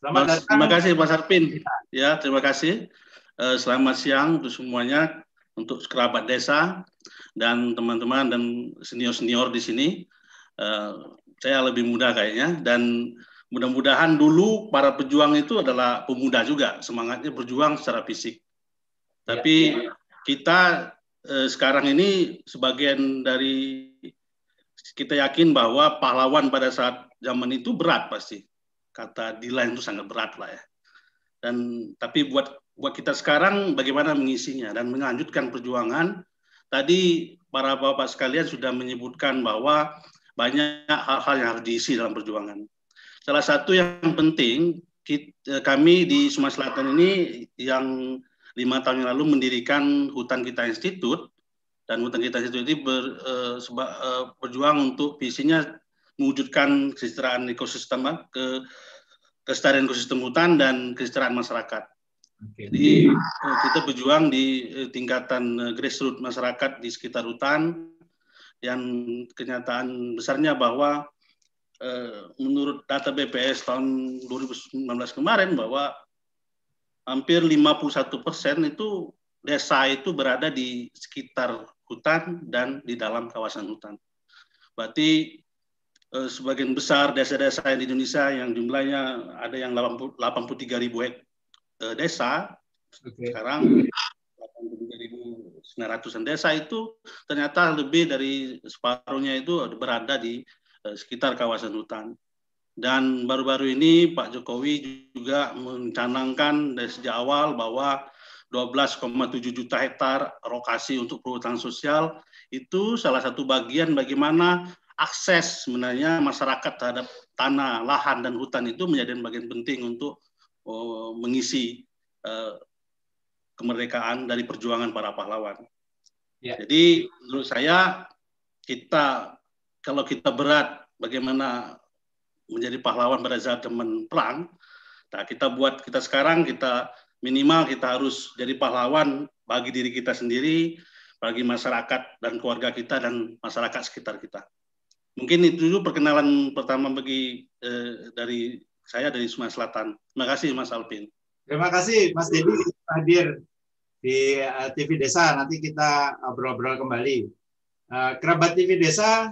Selamat mas, datang. Terima kasih Mas Arpin. Ya, terima kasih. Selamat siang untuk semuanya, untuk kerabat desa dan teman-teman dan senior-senior di sini. Eh, saya lebih muda kayaknya dan mudah-mudahan dulu para pejuang itu adalah pemuda juga semangatnya berjuang secara fisik tapi ya, ya. kita eh, sekarang ini sebagian dari kita yakin bahwa pahlawan pada saat zaman itu berat pasti kata Dilan itu sangat berat lah ya dan tapi buat buat kita sekarang bagaimana mengisinya dan melanjutkan perjuangan tadi para bapak sekalian sudah menyebutkan bahwa banyak hal-hal yang harus diisi dalam perjuangan. Salah satu yang penting, kita, kami di Sumatera Selatan ini yang lima tahun yang lalu mendirikan Hutan Kita Institut, dan Hutan Kita Institut ini ber, uh, seba, uh, berjuang untuk visinya mewujudkan kesejahteraan ekosistem, ke kesejahteraan ekosistem hutan dan kesejahteraan masyarakat. Okay. Jadi kita berjuang di tingkatan grassroots masyarakat di sekitar hutan, yang kenyataan besarnya bahwa eh, menurut data BPS tahun 2019 kemarin bahwa hampir 51 persen itu desa itu berada di sekitar hutan dan di dalam kawasan hutan. Berarti eh, sebagian besar desa-desa di Indonesia yang jumlahnya ada yang 83 ribu eh, desa okay. sekarang 900-an desa itu ternyata lebih dari separuhnya itu berada di sekitar kawasan hutan. Dan baru-baru ini Pak Jokowi juga mencanangkan dari sejak awal bahwa 12,7 juta hektar rokasi untuk perhutanan sosial itu salah satu bagian bagaimana akses sebenarnya masyarakat terhadap tanah, lahan, dan hutan itu menjadi bagian penting untuk oh, mengisi uh, kemerdekaan dari perjuangan para pahlawan. Ya. Jadi menurut saya kita kalau kita berat bagaimana menjadi pahlawan pada saat zaman perang, nah kita buat kita sekarang kita minimal kita harus jadi pahlawan bagi diri kita sendiri, bagi masyarakat dan keluarga kita dan masyarakat sekitar kita. Mungkin itu dulu perkenalan pertama bagi eh, dari saya dari Sumatera Selatan. Terima kasih Mas Alvin. Terima kasih Mas Dedi hadir di eh, TV Desa. Nanti kita obrol-obrol kembali. Uh, Kerabat TV Desa,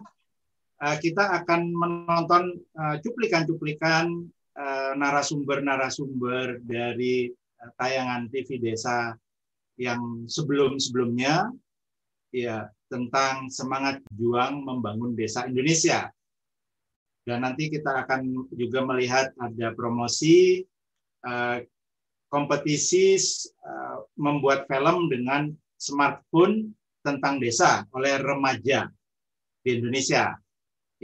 kita akan menonton cuplikan-cuplikan uh, narasumber-narasumber dari tayangan TV Desa yang sebelum-sebelumnya, ya tentang semangat juang membangun desa Indonesia. Dan nanti kita akan juga melihat ada promosi kompetisi membuat film dengan smartphone tentang desa oleh remaja di Indonesia.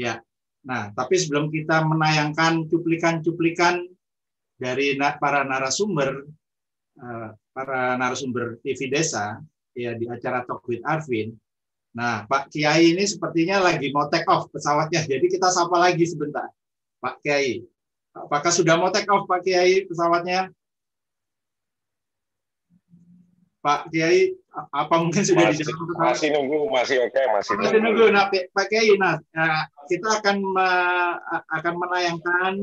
Ya. Nah, tapi sebelum kita menayangkan cuplikan-cuplikan dari para narasumber uh, para narasumber TV Desa ya di acara Talk with Arvin. Nah, Pak Kiai ini sepertinya lagi mau take off pesawatnya. Jadi kita sapa lagi sebentar. Pak Kiai. Apakah sudah mau take off Pak Kiai pesawatnya? Pak Kiai apa mungkin sudah masih, dijawab masih nunggu masih oke okay, masih, masih nunggu. nunggu nah Pak Kiai nah kita akan akan menayangkan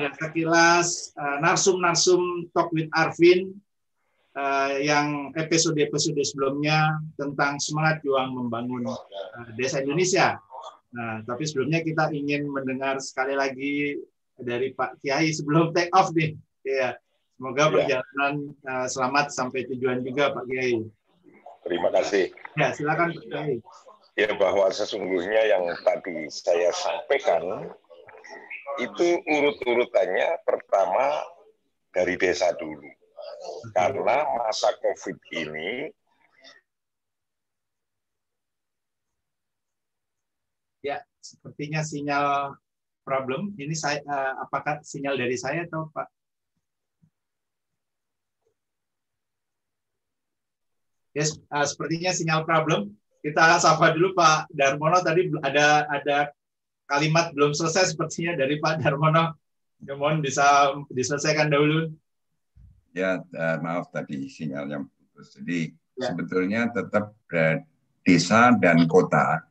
ya sekilas uh, narsum narsum talk with Arvin uh, yang episode episode sebelumnya tentang semangat juang membangun uh, desa Indonesia nah tapi sebelumnya kita ingin mendengar sekali lagi dari Pak Kiai sebelum take off nih ya Semoga ya. perjalanan uh, selamat sampai tujuan juga Pak Kiai. Terima kasih. Ya, silakan. Ya, bahwa sesungguhnya yang tadi saya sampaikan itu urut-urutannya pertama dari desa dulu. Karena masa COVID ini Ya, sepertinya sinyal problem. Ini saya uh, apakah sinyal dari saya atau Pak? Yes, uh, sepertinya sinyal problem. Kita sapa dulu Pak Darmono tadi ada ada kalimat belum selesai sepertinya dari Pak Darmono. Ya, mohon bisa diselesaikan dahulu. Ya, uh, maaf tadi sinyalnya putus. Jadi ya. sebetulnya tetap desa dan kota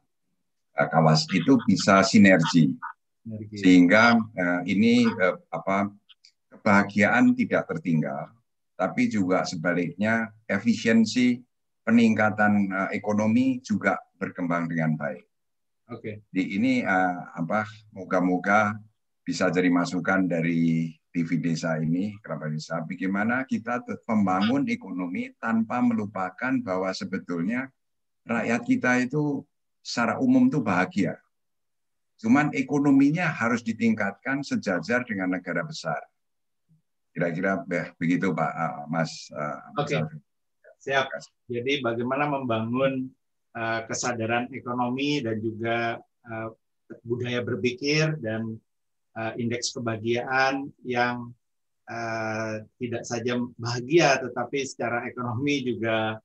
kawas itu bisa sinergi sehingga uh, ini uh, apa kebahagiaan tidak tertinggal tapi juga sebaliknya efisiensi peningkatan uh, ekonomi juga berkembang dengan baik. Oke. Okay. Di ini uh, apa moga-moga bisa jadi masukan dari TV desa ini kerabat desa bagaimana kita membangun ekonomi tanpa melupakan bahwa sebetulnya rakyat kita itu secara umum itu bahagia. Cuman ekonominya harus ditingkatkan sejajar dengan negara besar. Kira-kira begitu Pak uh, Mas. Oke, okay. Siap. Jadi bagaimana membangun uh, kesadaran ekonomi dan juga uh, budaya berpikir dan uh, indeks kebahagiaan yang uh, tidak saja bahagia tetapi secara ekonomi juga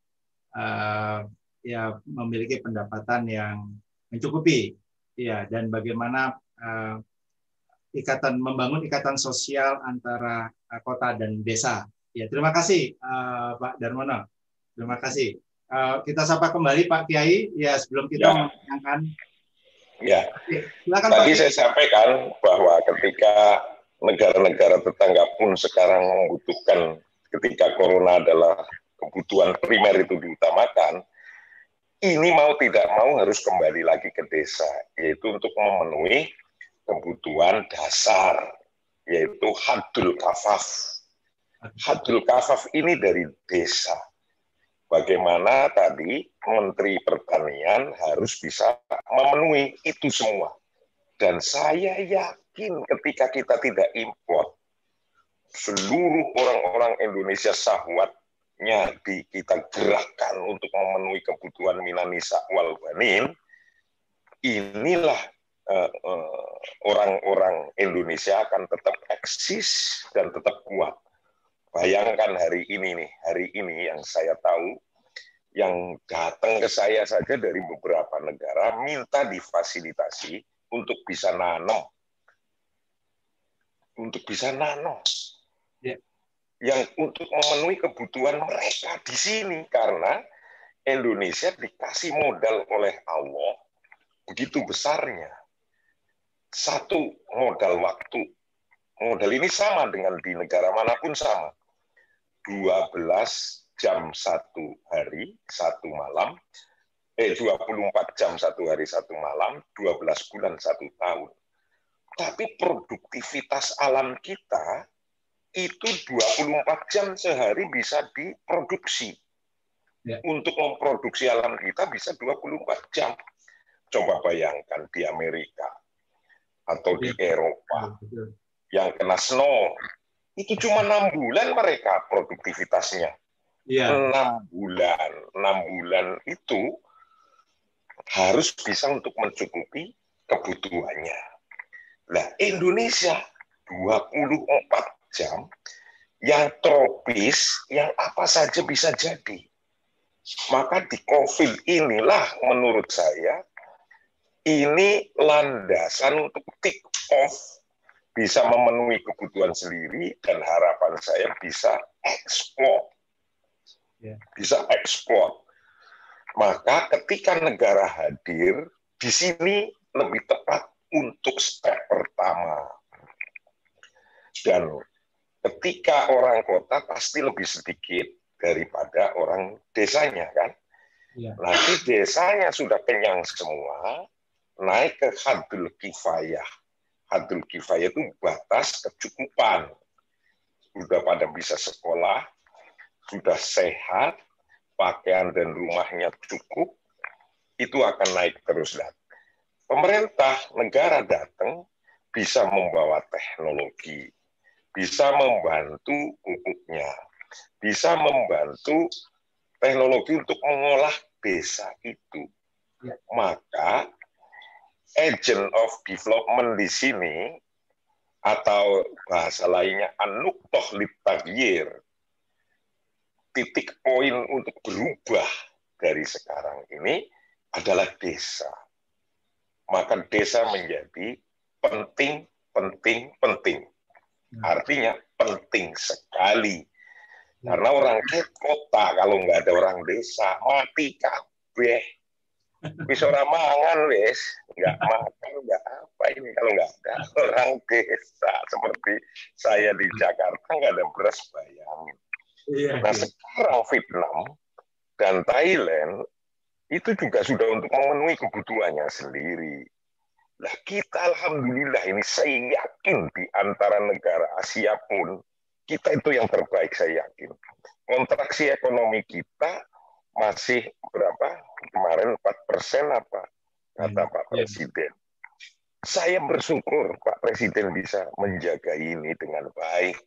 uh, ya memiliki pendapatan yang mencukupi. Ya dan bagaimana uh, ikatan membangun ikatan sosial antara uh, kota dan desa. Ya terima kasih uh, Pak Darmono terima kasih uh, kita sapa kembali Pak Kiai ya sebelum kita ya. menanyakan ya silakan tadi Pak. saya sampaikan bahwa ketika negara-negara tetangga pun sekarang membutuhkan ketika corona adalah kebutuhan primer itu diutamakan ini mau tidak mau harus kembali lagi ke desa, yaitu untuk memenuhi kebutuhan dasar, yaitu hadul kafaf. Hadul kafaf ini dari desa. Bagaimana tadi Menteri Pertanian harus bisa memenuhi itu semua. Dan saya yakin ketika kita tidak impor, seluruh orang-orang Indonesia sahwat nya di kita gerakkan untuk memenuhi kebutuhan minanisa wal banin, inilah eh, eh, orang-orang uh, uh, Indonesia akan tetap eksis dan tetap kuat. Bayangkan hari ini nih, hari ini yang saya tahu, yang datang ke saya saja dari beberapa negara minta difasilitasi untuk bisa nanam, untuk bisa nanam yang untuk memenuhi kebutuhan mereka di sini karena Indonesia dikasih modal oleh Allah begitu besarnya. Satu modal waktu. Modal ini sama dengan di negara mana pun sama. 12 jam satu hari, satu malam, eh 24 jam satu hari, satu malam, 12 bulan satu tahun. Tapi produktivitas alam kita itu 24 jam sehari bisa diproduksi. Ya. Untuk memproduksi alam kita bisa 24 jam. Coba bayangkan di Amerika atau di Eropa ya, yang kena snow itu cuma enam bulan mereka produktivitasnya. Ya. Enam bulan, enam bulan itu harus bisa untuk mencukupi kebutuhannya. Nah, Indonesia 24 jam yang tropis, yang apa saja bisa jadi. Maka di COVID inilah menurut saya ini landasan untuk take off bisa memenuhi kebutuhan sendiri dan harapan saya bisa ekspor. Ya. Bisa ekspor. Maka ketika negara hadir, di sini lebih tepat untuk step pertama. Dan ketika orang kota pasti lebih sedikit daripada orang desanya kan. Ya. Nanti desanya sudah kenyang semua, naik ke hadul kifayah. Hadul kifayah itu batas kecukupan. Sudah pada bisa sekolah, sudah sehat, pakaian dan rumahnya cukup, itu akan naik terus. Dan pemerintah negara datang bisa membawa teknologi, bisa membantu pupuknya, bisa membantu teknologi untuk mengolah desa itu. Ya. Maka agent of development di sini atau bahasa lainnya anuktoh litagir titik poin untuk berubah dari sekarang ini adalah desa. Maka desa menjadi penting, penting, penting. Artinya penting sekali. Karena orang kota kalau nggak ada orang desa mati kabeh. Wis ora mangan wis, nggak makan nggak apa ini kalau nggak ada orang desa seperti saya di Jakarta nggak ada beras bayangin. Iya, nah iya. sekarang Vietnam dan Thailand itu juga sudah untuk memenuhi kebutuhannya sendiri. Nah kita alhamdulillah ini saya yakin di antara negara Asia pun kita itu yang terbaik saya yakin. Kontraksi ekonomi kita masih berapa kemarin 4 persen apa kata hmm, Pak iya. Presiden. Saya bersyukur Pak Presiden bisa menjaga ini dengan baik.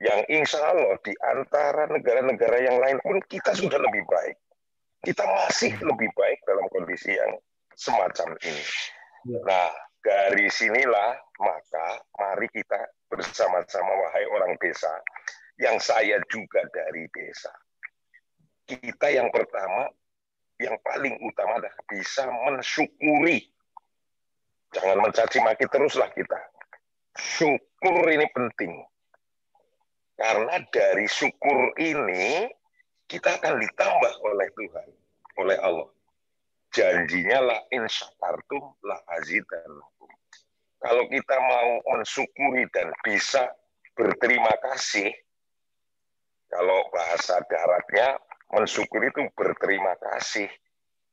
Yang insya Allah di antara negara-negara yang lain pun kita sudah lebih baik. Kita masih lebih baik dalam kondisi yang semacam ini. Ya. Nah, dari sinilah maka mari kita bersama-sama wahai orang desa yang saya juga dari desa. Kita yang pertama, yang paling utama adalah bisa mensyukuri. Jangan mencaci maki teruslah kita. Syukur ini penting. Karena dari syukur ini kita akan ditambah oleh Tuhan, oleh Allah janjinya la in syakartum la azidannakum. Kalau kita mau mensyukuri dan bisa berterima kasih, kalau bahasa daratnya mensyukuri itu berterima kasih.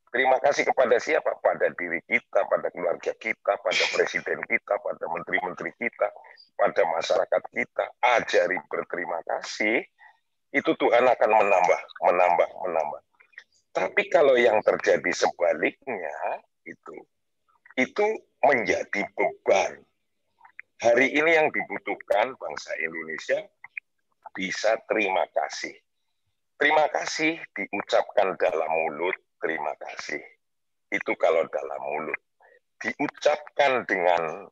Terima kasih kepada siapa? Pada diri kita, pada keluarga kita, pada presiden kita, pada menteri-menteri kita, pada masyarakat kita. Ajari berterima kasih, itu Tuhan akan menambah, menambah, menambah. Tapi kalau yang terjadi sebaliknya itu itu menjadi beban. Hari ini yang dibutuhkan bangsa Indonesia bisa terima kasih. Terima kasih diucapkan dalam mulut, terima kasih. Itu kalau dalam mulut. Diucapkan dengan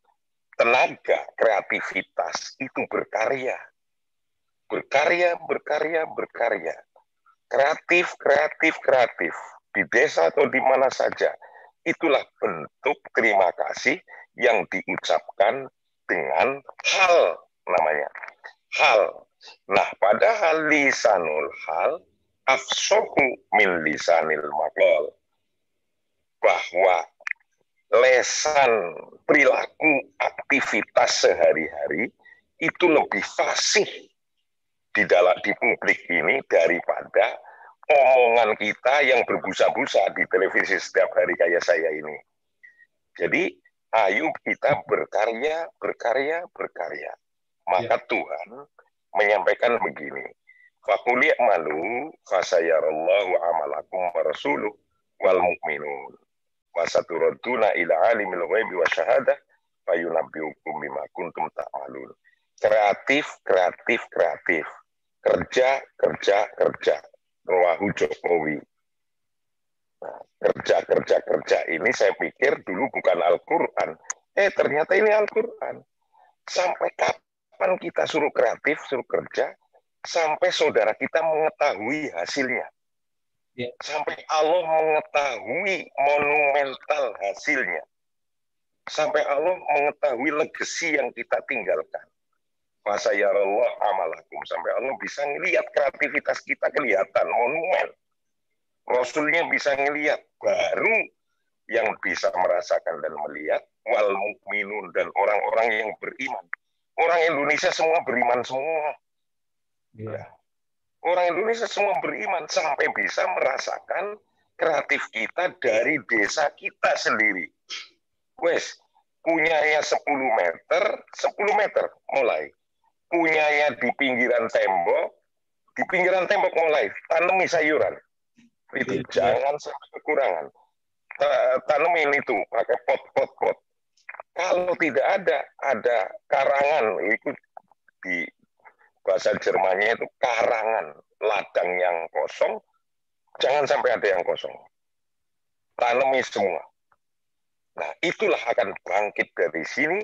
tenaga, kreativitas, itu berkarya. Berkarya, berkarya, berkarya kreatif, kreatif, kreatif di desa atau di mana saja. Itulah bentuk terima kasih yang diucapkan dengan hal namanya. Hal. Nah, padahal lisanul hal afsohu min lisanil makol. Bahwa lesan perilaku aktivitas sehari-hari itu lebih fasih di dalam di publik ini daripada omongan kita yang berbusa-busa di televisi setiap hari kayak saya ini. Jadi ayo kita berkarya, berkarya, berkarya. Maka ya. Tuhan menyampaikan begini. Fakuli malu fasayarallahu amalakum wa rasuluh wal mu'minun. Wasaturaduna ila alimil ghaibi wa syahadah fayunabbiukum bima kuntum ta'malun. Kreatif, kreatif, kreatif kerja, kerja, kerja. Rawahu Jokowi. Nah, kerja, kerja, kerja ini saya pikir dulu bukan Al-Quran. Eh, ternyata ini Al-Quran. Sampai kapan kita suruh kreatif, suruh kerja, sampai saudara kita mengetahui hasilnya. Ya. Sampai Allah mengetahui monumental hasilnya. Sampai Allah mengetahui legasi yang kita tinggalkan masa ya Allah amalakum sampai Allah bisa ngelihat kreativitas kita kelihatan monumen Rasulnya bisa ngelihat baru yang bisa merasakan dan melihat wal mukminun dan orang-orang yang beriman orang Indonesia semua beriman semua yeah. orang Indonesia semua beriman sampai bisa merasakan kreatif kita dari desa kita sendiri wes punya ya 10 meter 10 meter mulai punyanya di pinggiran tembok, di pinggiran tembok mulai tanami sayuran. Itu ya. jangan sampai kekurangan. Tanemin itu pakai pot pot pot. Kalau tidak ada, ada karangan itu di bahasa Jermannya itu karangan ladang yang kosong, jangan sampai ada yang kosong. Tanami semua. Nah, itulah akan bangkit dari sini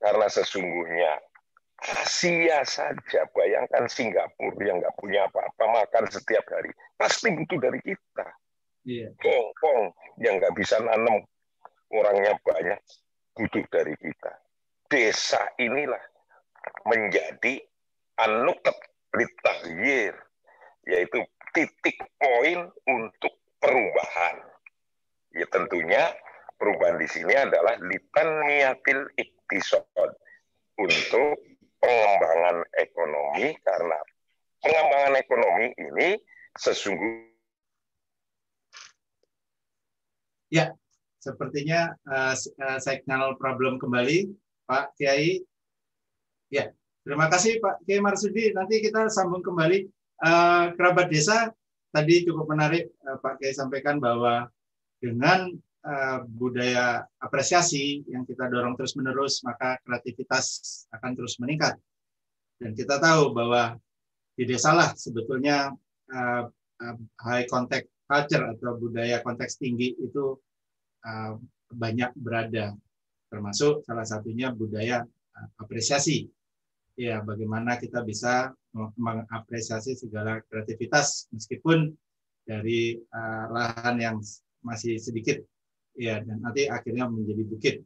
karena sesungguhnya Asia saja, bayangkan Singapura yang nggak punya apa-apa makan setiap hari, pasti butuh dari kita. Yeah. Hongkong yang nggak bisa nanam, orangnya banyak, butuh dari kita. Desa inilah menjadi anukat litahir, yaitu titik poin untuk perubahan. Ya tentunya perubahan di sini adalah litan niatil iktisod untuk pengembangan ekonomi karena pengembangan ekonomi ini sesungguhnya ya sepertinya uh, signal problem kembali Pak Kiai. Ya terima kasih Pak Kiai Marsudi. Nanti kita sambung kembali. Uh, kerabat desa tadi cukup menarik uh, Pak Kiai sampaikan bahwa dengan uh, budaya apresiasi yang kita dorong terus-menerus, maka kreativitas akan terus meningkat. Dan kita tahu bahwa di desalah sebetulnya uh, uh, high contact culture atau budaya konteks tinggi itu uh, banyak berada, termasuk salah satunya budaya uh, apresiasi. Ya, bagaimana kita bisa mengapresiasi segala kreativitas meskipun dari uh, lahan yang masih sedikit ya dan nanti akhirnya menjadi bukit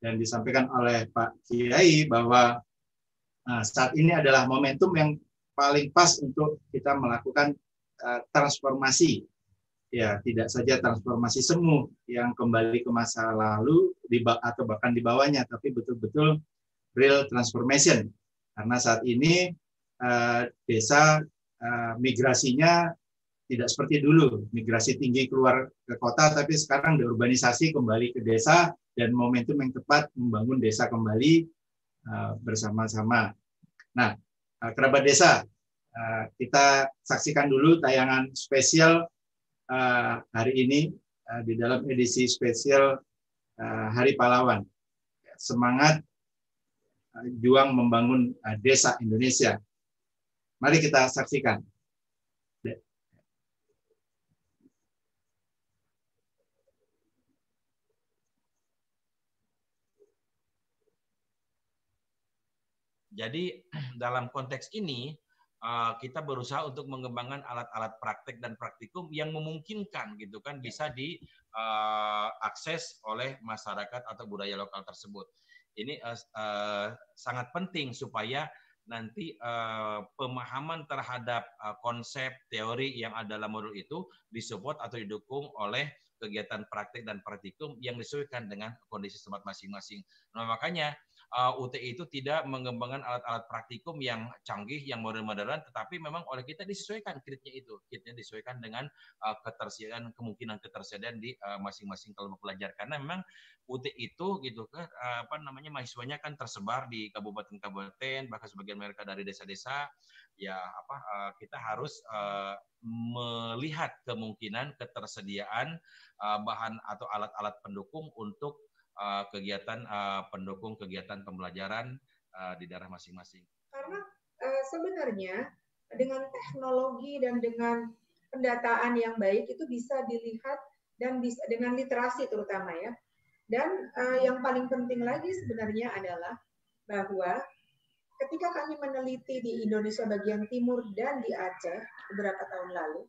dan disampaikan oleh Pak Kiai bahwa saat ini adalah momentum yang paling pas untuk kita melakukan transformasi ya tidak saja transformasi semu yang kembali ke masa lalu atau bahkan di bawahnya tapi betul-betul real transformation karena saat ini uh, desa uh, migrasinya tidak seperti dulu migrasi tinggi keluar ke kota tapi sekarang deurbanisasi kembali ke desa dan momentum yang tepat membangun desa kembali uh, bersama-sama. Nah, kerabat desa, kita saksikan dulu tayangan spesial hari ini di dalam edisi spesial Hari Pahlawan. Semangat juang membangun desa Indonesia. Mari kita saksikan. Jadi dalam konteks ini eh, kita berusaha untuk mengembangkan alat-alat praktek dan praktikum yang memungkinkan gitu kan bisa diakses eh, oleh masyarakat atau budaya lokal tersebut. Ini uh, sangat penting supaya nanti uh, pemahaman terhadap uh, konsep teori yang ada dalam modul itu disupport atau didukung oleh kegiatan praktek dan praktikum yang disesuaikan dengan kondisi tempat masing-masing. Nah, makanya uh, UTI itu tidak mengembangkan alat-alat praktikum yang canggih, yang modern-modern, tetapi memang oleh kita disesuaikan kitnya itu. Kitnya disesuaikan dengan uh, ketersediaan, kemungkinan ketersediaan di uh, masing-masing kelompok belajar. Karena memang UTI itu gitu kan, uh, apa namanya, mahasiswanya kan tersebar di kabupaten-kabupaten, bahkan sebagian mereka dari desa-desa, ya apa uh, kita harus uh, melihat kemungkinan ketersediaan uh, bahan atau alat-alat pendukung untuk uh, kegiatan uh, pendukung kegiatan pembelajaran uh, di daerah masing-masing. Karena sebenarnya dengan teknologi dan dengan pendataan yang baik itu bisa dilihat dan bisa dengan literasi terutama ya. Dan yang paling penting lagi sebenarnya adalah bahwa ketika kami meneliti di Indonesia bagian timur dan di Aceh beberapa tahun lalu,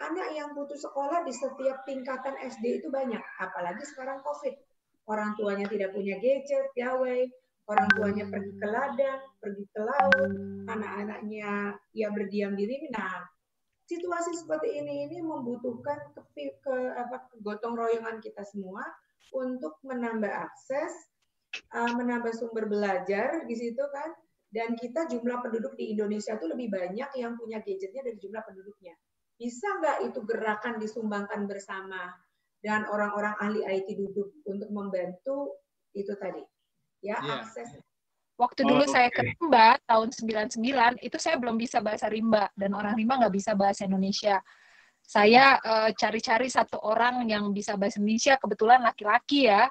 anak yang putus sekolah di setiap tingkatan SD itu banyak, apalagi sekarang COVID orang tuanya tidak punya gadget, gawai, orang tuanya pergi ke ladang, pergi ke laut, anak-anaknya ya berdiam diri. Nah, situasi seperti ini ini membutuhkan ke, ke apa gotong royongan kita semua untuk menambah akses, uh, menambah sumber belajar di situ kan. Dan kita jumlah penduduk di Indonesia itu lebih banyak yang punya gadgetnya dari jumlah penduduknya. Bisa nggak itu gerakan disumbangkan bersama? Dan orang-orang ahli IT duduk untuk membantu itu tadi ya yeah. akses Waktu dulu oh, saya ke Rimba tahun 99 itu saya belum bisa bahasa Rimba dan orang Rimba nggak bisa bahasa Indonesia. Saya eh, cari-cari satu orang yang bisa bahasa Indonesia kebetulan laki-laki ya.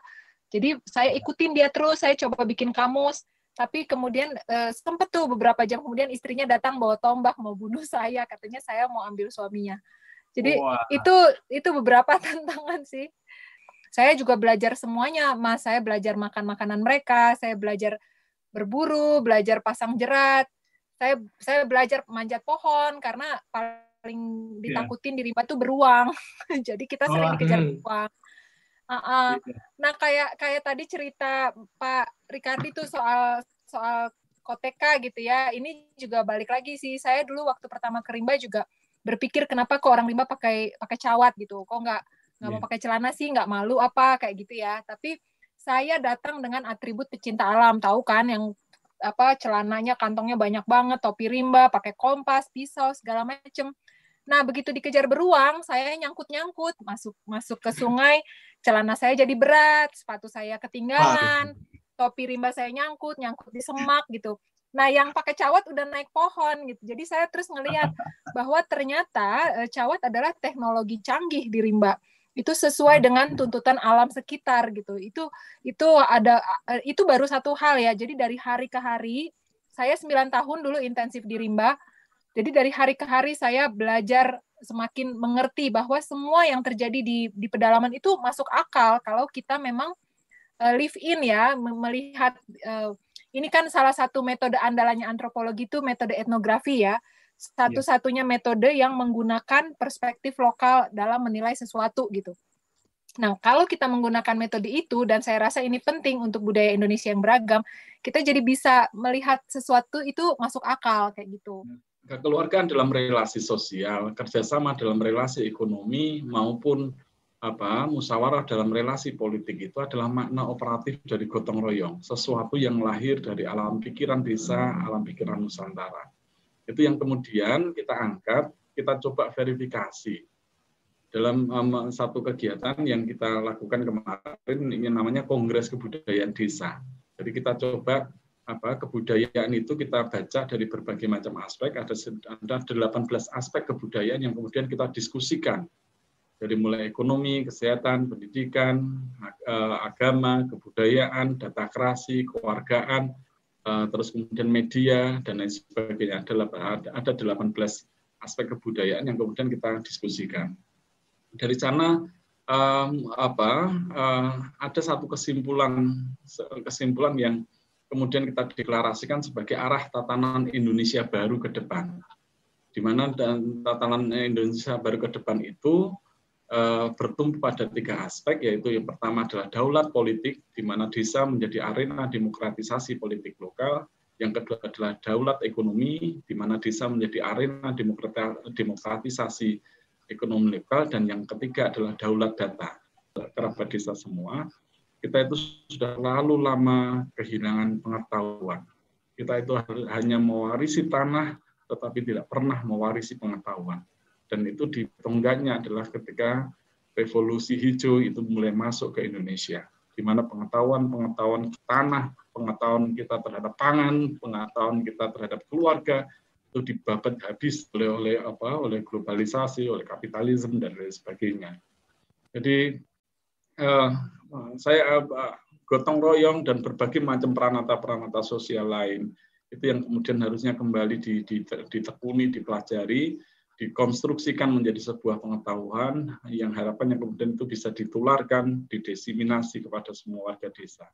Jadi saya ikutin dia terus, saya coba bikin kamus, tapi kemudian uh, sempet tuh beberapa jam kemudian istrinya datang bawa tombak mau bunuh saya, katanya saya mau ambil suaminya. Jadi Wah. itu itu beberapa tantangan sih. Saya juga belajar semuanya, Mas. Saya belajar makan makanan mereka, saya belajar berburu, belajar pasang jerat. Saya saya belajar manjat pohon karena paling iya. ditakutin yeah. di rimba tuh beruang. Jadi kita sering oh, dikejar hmm. beruang. Uh -uh. Nah kayak kayak tadi cerita Pak Ricardi tuh soal soal koteka gitu ya. Ini juga balik lagi sih. Saya dulu waktu pertama ke rimba juga berpikir kenapa kok orang rimba pakai pakai cawat gitu. Kok nggak nggak yeah. mau pakai celana sih nggak malu apa kayak gitu ya. Tapi saya datang dengan atribut pecinta alam tahu kan yang apa celananya kantongnya banyak banget topi rimba pakai kompas pisau segala macem. Nah begitu dikejar beruang saya nyangkut nyangkut masuk masuk ke sungai celana saya jadi berat sepatu saya ketinggalan topi rimba saya nyangkut nyangkut di semak gitu Nah, yang pakai cawat udah naik pohon gitu. Jadi saya terus ngelihat bahwa ternyata eh, cawat adalah teknologi canggih di rimba. Itu sesuai dengan tuntutan alam sekitar gitu. Itu itu ada eh, itu baru satu hal ya. Jadi dari hari ke hari saya 9 tahun dulu intensif di rimba. Jadi dari hari ke hari saya belajar semakin mengerti bahwa semua yang terjadi di di pedalaman itu masuk akal kalau kita memang uh, live in ya, melihat uh, ini kan salah satu metode andalannya antropologi itu metode etnografi ya. Satu-satunya metode yang menggunakan perspektif lokal dalam menilai sesuatu gitu. Nah, kalau kita menggunakan metode itu, dan saya rasa ini penting untuk budaya Indonesia yang beragam, kita jadi bisa melihat sesuatu itu masuk akal kayak gitu. Kekeluargaan dalam relasi sosial, kerjasama dalam relasi ekonomi maupun apa musyawarah dalam relasi politik itu adalah makna operatif dari gotong royong, sesuatu yang lahir dari alam pikiran desa, alam pikiran Nusantara. Itu yang kemudian kita angkat, kita coba verifikasi dalam um, satu kegiatan yang kita lakukan kemarin ini namanya Kongres Kebudayaan Desa. Jadi kita coba apa kebudayaan itu kita baca dari berbagai macam aspek ada ada 18 aspek kebudayaan yang kemudian kita diskusikan dari mulai ekonomi, kesehatan, pendidikan, eh, agama, kebudayaan, data kerasi, kewargaan, eh, terus kemudian media dan lain sebagainya. Ada ada 18 aspek kebudayaan yang kemudian kita diskusikan. Dari sana um, apa uh, ada satu kesimpulan kesimpulan yang kemudian kita deklarasikan sebagai arah tatanan Indonesia baru ke depan. Di mana tatanan Indonesia baru ke depan itu bertumpu pada tiga aspek, yaitu yang pertama adalah daulat politik, di mana desa menjadi arena demokratisasi politik lokal. Yang kedua adalah daulat ekonomi, di mana desa menjadi arena demokratisasi ekonomi lokal. Dan yang ketiga adalah daulat data, kerabat desa semua. Kita itu sudah terlalu lama kehilangan pengetahuan. Kita itu hanya mewarisi tanah, tetapi tidak pernah mewarisi pengetahuan dan itu ditonggaknya adalah ketika revolusi hijau itu mulai masuk ke Indonesia di mana pengetahuan-pengetahuan tanah, pengetahuan kita terhadap pangan, pengetahuan kita terhadap keluarga itu dibabat habis oleh oleh apa oleh globalisasi, oleh kapitalisme dan lain sebagainya. Jadi eh, saya eh, gotong royong dan berbagai macam peranata-peranata sosial lain itu yang kemudian harusnya kembali ditekuni, dipelajari dikonstruksikan menjadi sebuah pengetahuan yang harapannya kemudian itu bisa ditularkan, didesiminasi kepada semua warga desa.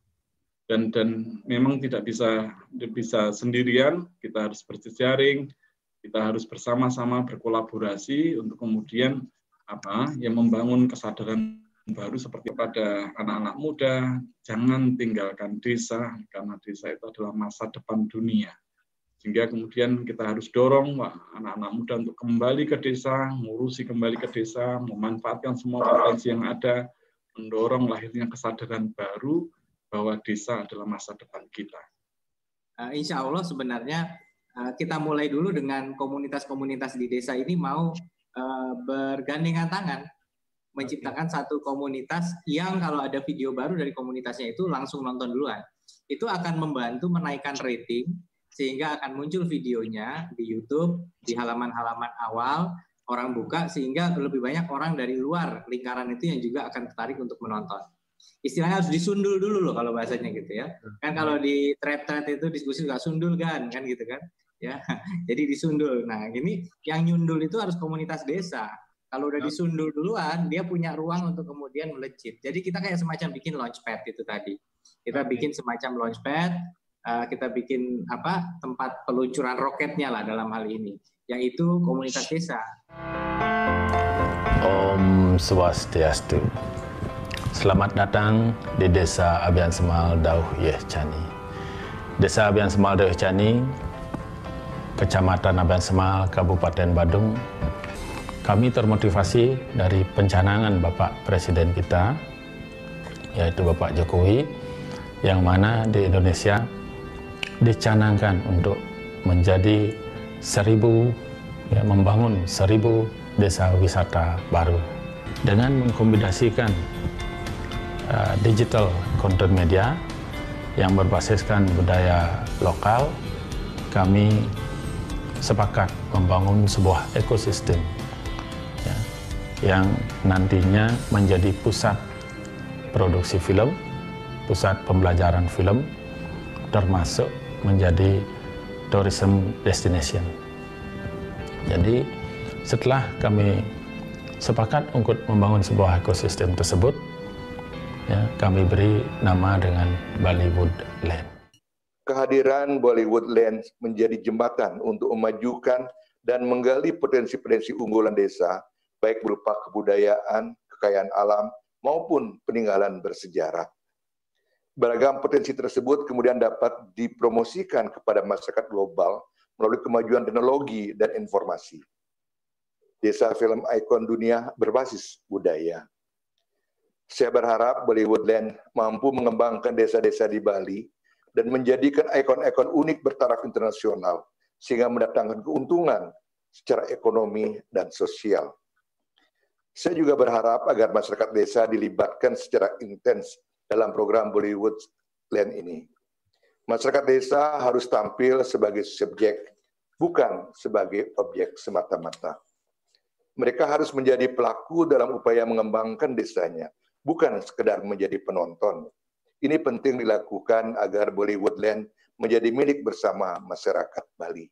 Dan dan memang tidak bisa bisa sendirian, kita harus berjejaring, kita harus bersama-sama berkolaborasi untuk kemudian apa yang membangun kesadaran baru seperti pada anak-anak muda, jangan tinggalkan desa karena desa itu adalah masa depan dunia sehingga kemudian kita harus dorong anak-anak muda untuk kembali ke desa, ngurusi kembali ke desa, memanfaatkan semua potensi yang ada, mendorong lahirnya kesadaran baru bahwa desa adalah masa depan kita. Uh, insya Allah sebenarnya uh, kita mulai dulu dengan komunitas-komunitas di desa ini mau uh, bergandengan tangan menciptakan satu komunitas yang kalau ada video baru dari komunitasnya itu langsung nonton duluan. Itu akan membantu menaikkan rating sehingga akan muncul videonya di YouTube di halaman-halaman awal orang buka sehingga lebih banyak orang dari luar lingkaran itu yang juga akan tertarik untuk menonton. istilahnya harus disundul dulu loh kalau bahasanya gitu ya. Kan kalau di thread-thread itu diskusi juga sundul kan, kan gitu kan. Ya, jadi disundul. Nah, ini yang nyundul itu harus komunitas desa. Kalau udah disundul duluan, dia punya ruang untuk kemudian melejit. Jadi kita kayak semacam bikin launchpad itu tadi. Kita bikin semacam launchpad, kita bikin apa tempat peluncuran roketnya lah dalam hal ini, yaitu komunitas desa. Om Swastiastu. Selamat datang di Desa Abian Semal Dauh Yeh Cani. Desa Abian Semal Dauh Cani, Kecamatan Abian Semal, Kabupaten Badung. Kami termotivasi dari pencanangan Bapak Presiden kita, yaitu Bapak Jokowi, yang mana di Indonesia dicanangkan untuk menjadi seribu, ya, membangun seribu desa wisata baru. Dengan mengkombinasikan uh, digital content media yang berbasiskan budaya lokal kami sepakat membangun sebuah ekosistem ya, yang nantinya menjadi pusat produksi film, pusat pembelajaran film, termasuk menjadi tourism destination. Jadi setelah kami sepakat untuk membangun sebuah ekosistem tersebut, ya, kami beri nama dengan Bollywood Land. Kehadiran Bollywood Land menjadi jembatan untuk memajukan dan menggali potensi-potensi unggulan desa, baik berupa kebudayaan, kekayaan alam, maupun peninggalan bersejarah. Beragam potensi tersebut kemudian dapat dipromosikan kepada masyarakat global melalui kemajuan teknologi dan informasi desa film ikon dunia berbasis budaya. Saya berharap Bollywood Land mampu mengembangkan desa-desa di Bali dan menjadikan ikon-ikon unik bertaraf internasional sehingga mendatangkan keuntungan secara ekonomi dan sosial. Saya juga berharap agar masyarakat desa dilibatkan secara intens dalam program Bollywood Land ini. Masyarakat desa harus tampil sebagai subjek, bukan sebagai objek semata-mata. Mereka harus menjadi pelaku dalam upaya mengembangkan desanya, bukan sekedar menjadi penonton. Ini penting dilakukan agar Bollywoodland menjadi milik bersama masyarakat Bali.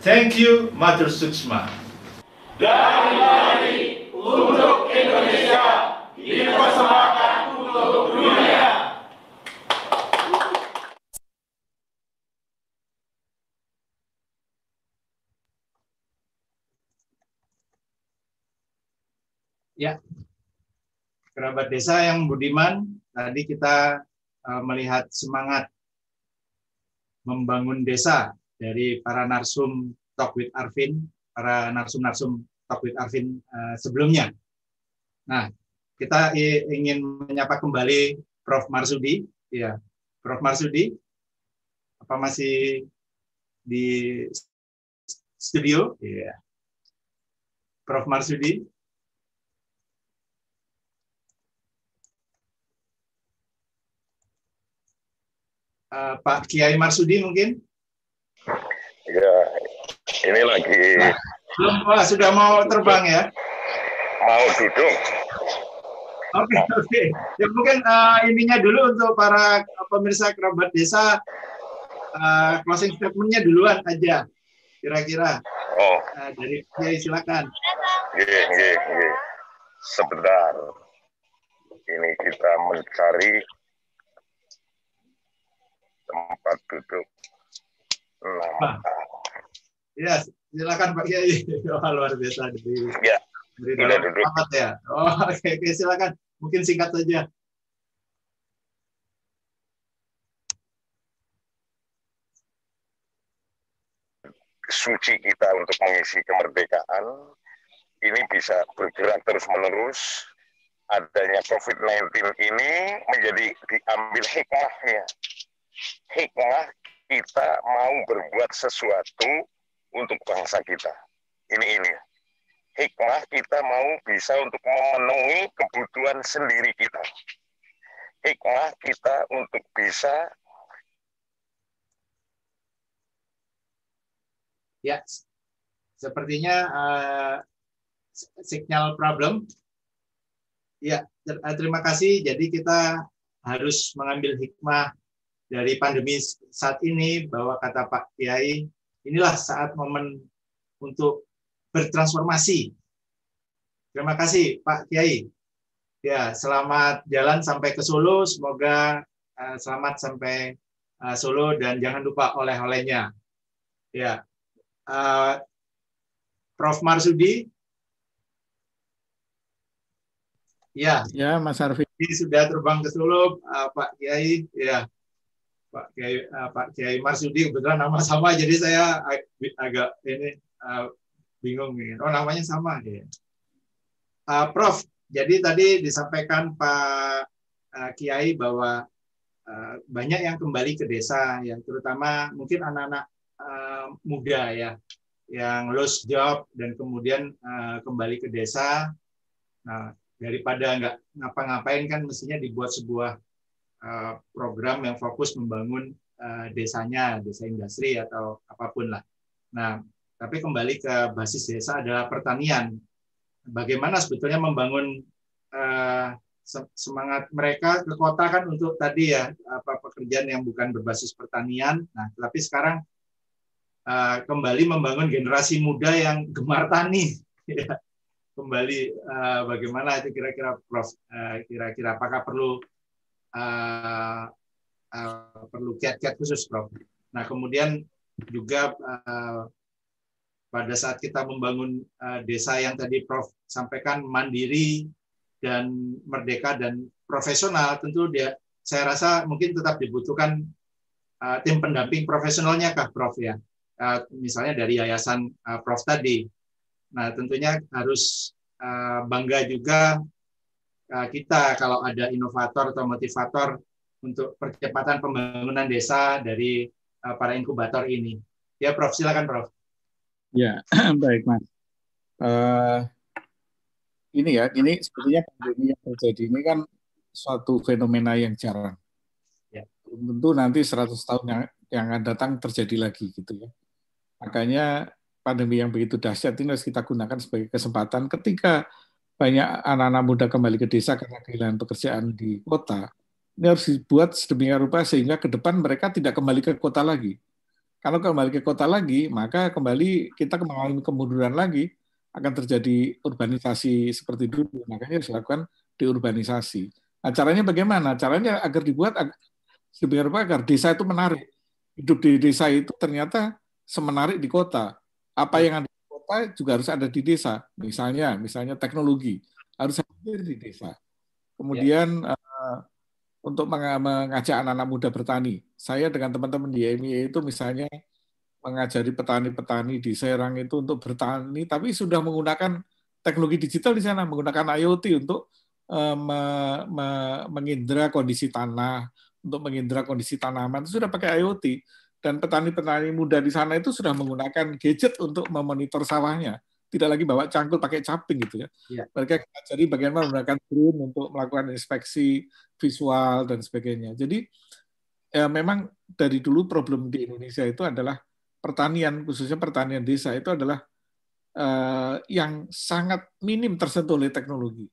Thank you, Mother Suksma. Dari Bali untuk Indonesia, dipersembahkan Ya, kerabat desa yang budiman, tadi kita uh, melihat semangat membangun desa dari para narsum Talk with Arvin, para narsum-narsum Talk with Arvin uh, sebelumnya. Nah, kita ingin menyapa kembali Prof. Marsudi. Ya, Prof. Marsudi, apa masih di studio? Ya. Prof. Marsudi, uh, Pak Kiai Marsudi mungkin? Ya, ini lagi. Belum, wah, sudah mau terbang ya? Mau duduk. Oke, oke. Ya mungkin uh, ininya dulu untuk para pemirsa kerabat desa, uh, closing statementnya duluan aja, kira-kira. Oh. Uh, dari Kiai silakan. Oke, oke, oke. Sebentar. Ini kita mencari tempat duduk Nah. Ya, silakan Pak Kiai. Oh, luar biasa dari ya, dalam duduk. ya. Oh, oke, okay, okay, silakan. Mungkin singkat saja. Suci kita untuk mengisi kemerdekaan ini bisa bergerak terus menerus. Adanya COVID-19 ini menjadi diambil hikmahnya hikmah kita mau berbuat sesuatu untuk bangsa kita. Ini ini. Hikmah kita mau bisa untuk memenuhi kebutuhan sendiri kita. Hikmah kita untuk bisa Ya, sepertinya uh, signal problem. Ya, terima kasih. Jadi kita harus mengambil hikmah dari pandemi saat ini bahwa kata Pak Kiai, inilah saat momen untuk bertransformasi. Terima kasih Pak Kiai. Ya, selamat jalan sampai ke Solo. Semoga uh, selamat sampai uh, Solo dan jangan lupa oleh-olehnya. Ya, uh, Prof. Marsudi, Ya. Ya, Mas Arfi. Sudah terbang ke Solo, uh, Pak Kiai. Ya, Pak Kiai, uh, Pak Kiai Marsudi kebetulan nama sama, jadi saya ag agak ini uh, bingung. Oh, namanya sama. Ya. Uh, Prof, jadi tadi disampaikan Pak uh, Kiai bahwa uh, banyak yang kembali ke desa, ya, terutama mungkin anak-anak uh, muda ya, yang lost job dan kemudian uh, kembali ke desa. Nah, daripada nggak ngapa-ngapain kan mestinya dibuat sebuah uh, program yang fokus membangun uh, desanya, desa industri atau apa pun lah. Nah, tapi kembali ke basis desa adalah pertanian. Bagaimana sebetulnya membangun uh, semangat mereka ke kota kan untuk tadi ya apa pekerjaan yang bukan berbasis pertanian. Nah, tapi sekarang uh, kembali membangun generasi muda yang gemar tani. Ya kembali uh, bagaimana itu kira-kira Prof kira-kira apakah perlu uh, uh, perlu kiat-kiat khusus Prof. Nah kemudian juga pada saat kita membangun uh, desa yang tadi Prof sampaikan mandiri dan merdeka dan profesional tentu dia saya rasa mungkin tetap dibutuhkan uh, tim pendamping profesionalnya kah Prof ya uh, misalnya dari yayasan Prof tadi Nah, tentunya harus bangga juga kita kalau ada inovator atau motivator untuk percepatan pembangunan desa dari para inkubator ini. Ya, Prof, silakan, Prof. Ya, baik, Mas. Uh, ini ya, ini sepertinya pandemi yang terjadi ini kan suatu fenomena yang jarang. Ya. Tentu nanti 100 tahun yang, yang akan datang terjadi lagi gitu ya. Makanya pandemi yang begitu dahsyat ini harus kita gunakan sebagai kesempatan ketika banyak anak-anak muda kembali ke desa karena kehilangan pekerjaan di kota. Ini harus dibuat sedemikian rupa sehingga ke depan mereka tidak kembali ke kota lagi. Kalau kembali ke kota lagi, maka kembali kita mengalami kemunduran lagi, akan terjadi urbanisasi seperti dulu. Makanya harus dilakukan diurbanisasi. Nah, caranya bagaimana? Caranya agar dibuat rupa agar desa itu menarik. Hidup di desa itu ternyata semenarik di kota apa yang ada di kota juga harus ada di desa. Misalnya, misalnya teknologi harus hadir di desa. Kemudian ya. uh, untuk mengajak anak-anak muda bertani, saya dengan teman-teman di MIA itu misalnya mengajari petani-petani di Serang itu untuk bertani, tapi sudah menggunakan teknologi digital di sana, menggunakan IoT untuk uh, me, me, mengindra kondisi tanah, untuk mengindra kondisi tanaman, itu sudah pakai IoT. Dan petani-petani muda di sana itu sudah menggunakan gadget untuk memonitor sawahnya tidak lagi bawa cangkul pakai caping gitu ya. ya. Mereka jadi bagaimana menggunakan drone untuk melakukan inspeksi visual dan sebagainya. Jadi ya memang dari dulu problem di Indonesia itu adalah pertanian khususnya pertanian desa itu adalah uh, yang sangat minim tersentuh oleh teknologi,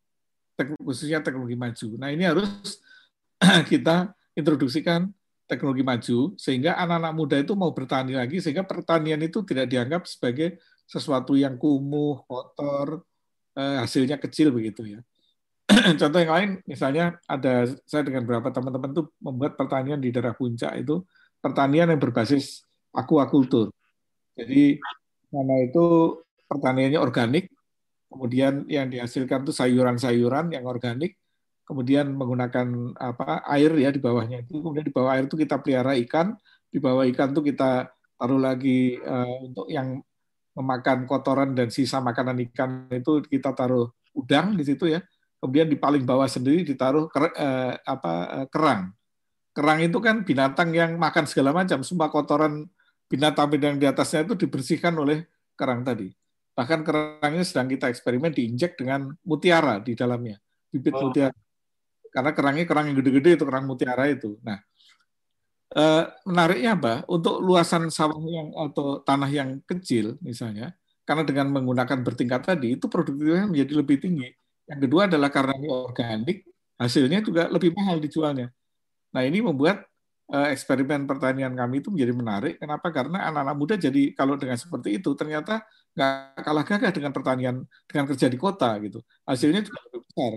khususnya teknologi maju. Nah ini harus kita introduksikan teknologi maju sehingga anak-anak muda itu mau bertani lagi sehingga pertanian itu tidak dianggap sebagai sesuatu yang kumuh, kotor, eh, hasilnya kecil begitu ya. Contoh yang lain misalnya ada saya dengan beberapa teman-teman tuh membuat pertanian di daerah puncak itu pertanian yang berbasis aquaculture. Jadi mana itu pertaniannya organik, kemudian yang dihasilkan itu sayuran-sayuran yang organik, kemudian menggunakan apa air ya di bawahnya itu kemudian di bawah air itu kita pelihara ikan di bawah ikan itu kita taruh lagi uh, untuk yang memakan kotoran dan sisa makanan ikan itu kita taruh udang di situ ya. Kemudian di paling bawah sendiri ditaruh ker, uh, apa uh, kerang. Kerang itu kan binatang yang makan segala macam. Semua kotoran binatang-binatang di atasnya itu dibersihkan oleh kerang tadi. Bahkan kerangnya sedang kita eksperimen diinjek dengan mutiara di dalamnya bibit oh. mutiara. Karena kerangnya kerang yang gede-gede itu kerang mutiara itu. Nah, eh, menariknya apa? Untuk luasan sawah yang atau tanah yang kecil misalnya, karena dengan menggunakan bertingkat tadi itu produktivitasnya menjadi lebih tinggi Yang kedua adalah karena ini organik, hasilnya juga lebih mahal dijualnya. Nah ini membuat uh, eksperimen pertanian kami itu menjadi menarik. Kenapa? Karena anak-anak muda jadi kalau dengan seperti itu ternyata nggak kalah gagah dengan pertanian dengan kerja di kota gitu. Hasilnya juga lebih besar.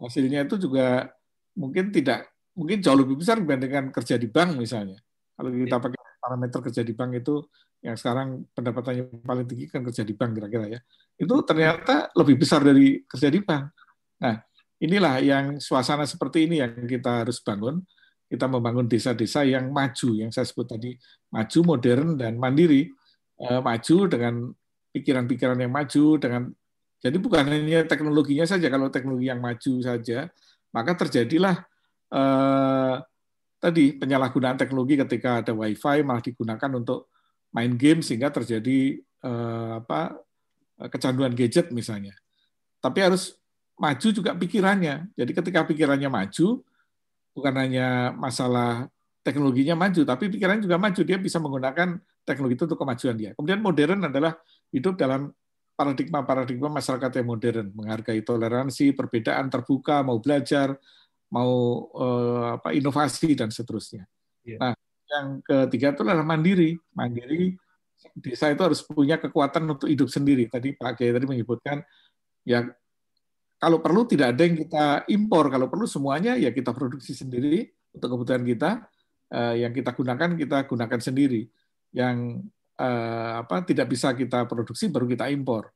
Hasilnya itu juga mungkin tidak mungkin jauh lebih besar dibandingkan kerja di bank misalnya. Kalau kita pakai parameter kerja di bank itu yang sekarang pendapatannya paling tinggi kan kerja di bank kira-kira ya. Itu ternyata lebih besar dari kerja di bank. Nah, inilah yang suasana seperti ini yang kita harus bangun. Kita membangun desa-desa yang maju, yang saya sebut tadi maju, modern dan mandiri, eh, maju dengan pikiran-pikiran yang maju, dengan jadi bukan hanya teknologinya saja. Kalau teknologi yang maju saja, maka terjadilah eh, tadi penyalahgunaan teknologi ketika ada WiFi malah digunakan untuk main game sehingga terjadi eh, apa kecanduan gadget misalnya. Tapi harus maju juga pikirannya. Jadi ketika pikirannya maju, bukan hanya masalah teknologinya maju, tapi pikirannya juga maju. Dia bisa menggunakan teknologi itu untuk kemajuan dia. Kemudian modern adalah hidup dalam paradigma-paradigma masyarakat yang modern, menghargai toleransi, perbedaan, terbuka, mau belajar, mau uh, apa inovasi dan seterusnya. Yeah. Nah, yang ketiga itu adalah mandiri. Mandiri desa itu harus punya kekuatan untuk hidup sendiri. Tadi Pak Kiai tadi menyebutkan ya kalau perlu tidak ada yang kita impor, kalau perlu semuanya ya kita produksi sendiri untuk kebutuhan kita. Uh, yang kita gunakan kita gunakan sendiri. Yang uh, apa tidak bisa kita produksi baru kita impor.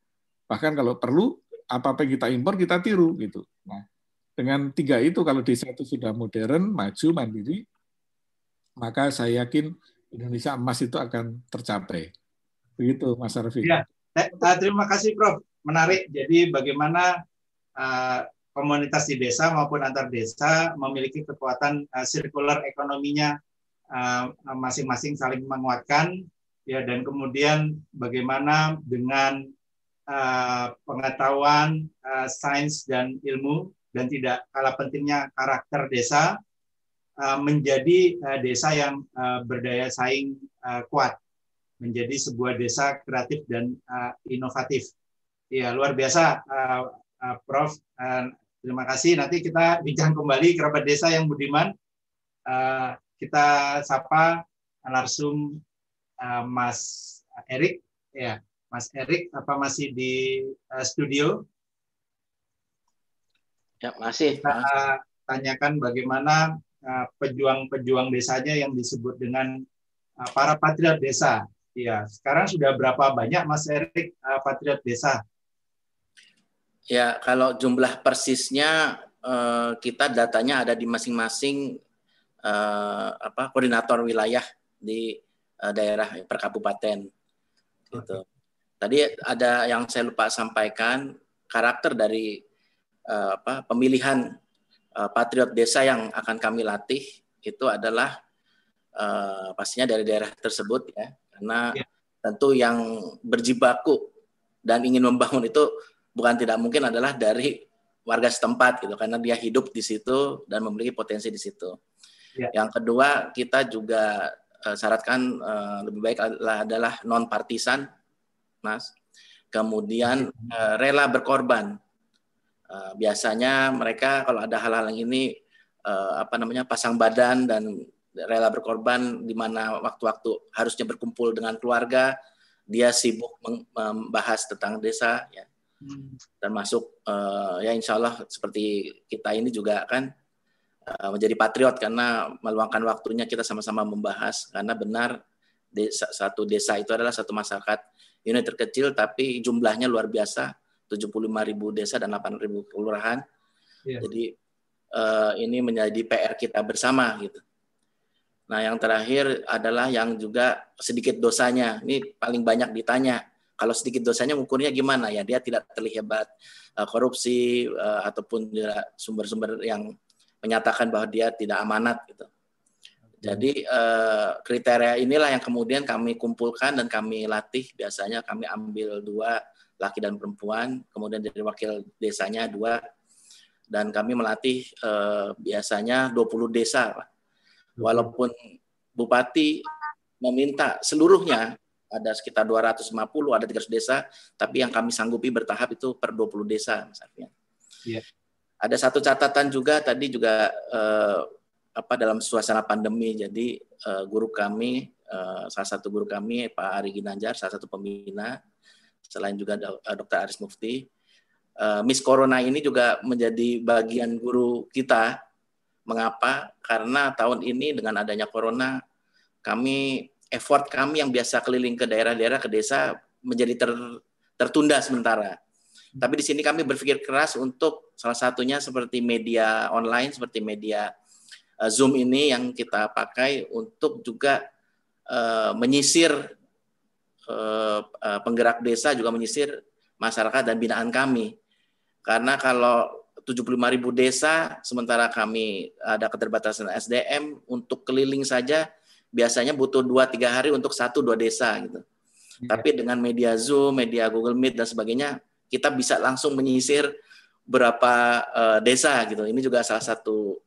Bahkan kalau perlu apa apa yang kita impor kita tiru gitu. Nah, dengan tiga itu, kalau desa itu sudah modern, maju, mandiri, maka saya yakin Indonesia emas itu akan tercapai. Begitu, Mas Arfi. Ya, terima kasih, Prof. Menarik. Jadi bagaimana uh, komunitas di desa maupun antar desa memiliki kekuatan circular ekonominya masing-masing saling menguatkan ya dan kemudian bagaimana dengan pengetahuan sains dan ilmu dan tidak kalah pentingnya karakter desa uh, menjadi uh, desa yang uh, berdaya saing kuat, menjadi sebuah desa kreatif dan inovatif. Ya luar biasa, Prof. Terima kasih. Nanti kita bincang kembali kerabat desa yang budiman. Kita sapa narsum Mas Erik. Ya, Mas Erik, apa masih di studio? Ya, masih. Kita tanyakan bagaimana uh, pejuang-pejuang desanya yang disebut dengan uh, para patriot desa. Ya, sekarang sudah berapa banyak Mas Erik uh, patriot desa? Ya, kalau jumlah persisnya kita datanya ada di masing-masing apa koordinator wilayah di daerah per kabupaten. Gitu. Tadi ada yang saya lupa sampaikan karakter dari uh, apa, pemilihan uh, patriot desa yang akan kami latih itu adalah uh, pastinya dari daerah tersebut ya karena ya. tentu yang berjibaku dan ingin membangun itu bukan tidak mungkin adalah dari warga setempat gitu karena dia hidup di situ dan memiliki potensi di situ. Ya. Yang kedua kita juga uh, syaratkan uh, lebih baik adalah, adalah non partisan, mas. Kemudian uh, rela berkorban Eh, biasanya mereka kalau ada hal-hal yang ini uh, apa namanya pasang badan dan rela berkorban di mana waktu-waktu harusnya berkumpul dengan keluarga dia sibuk membahas tentang desa ya. Hmm. termasuk uh, ya insya Allah seperti kita ini juga kan uh, menjadi patriot karena meluangkan waktunya kita sama-sama membahas. Karena benar desa, satu desa itu adalah satu masyarakat unit terkecil tapi jumlahnya luar biasa 75 ribu desa dan 8 ribu kelurahan. Yeah. Jadi uh, ini menjadi PR kita bersama gitu. Nah yang terakhir adalah yang juga sedikit dosanya. Ini paling banyak ditanya. Kalau sedikit dosanya ukurnya gimana ya? Dia tidak terlihat uh, korupsi uh, ataupun sumber-sumber yang menyatakan bahwa dia tidak amanat gitu. Jadi uh, kriteria inilah yang kemudian kami kumpulkan dan kami latih. Biasanya kami ambil dua laki dan perempuan, kemudian dari wakil desanya dua, dan kami melatih eh, biasanya 20 desa. Walaupun Bupati meminta seluruhnya ada sekitar 250, ada 300 desa, tapi yang kami sanggupi bertahap itu per 20 desa, misalnya. Iya. Ada satu catatan juga tadi juga eh, apa dalam suasana pandemi. Jadi eh, guru kami, eh, salah satu guru kami Pak Ari Ginanjar, salah satu pembina, selain juga eh, Dr. Aris Mufti, eh, Miss Corona ini juga menjadi bagian guru kita. Mengapa? Karena tahun ini dengan adanya Corona, kami effort kami yang biasa keliling ke daerah-daerah ke desa menjadi ter, tertunda sementara. Tapi di sini kami berpikir keras untuk salah satunya seperti media online, seperti media uh, Zoom ini yang kita pakai untuk juga menyisir penggerak desa juga menyisir masyarakat dan binaan kami. Karena kalau 75 ribu desa, sementara kami ada keterbatasan SDM untuk keliling saja biasanya butuh 2-3 hari untuk satu dua desa gitu. Tapi dengan media Zoom, media Google Meet dan sebagainya, kita bisa langsung menyisir berapa uh, desa gitu. Ini juga salah satu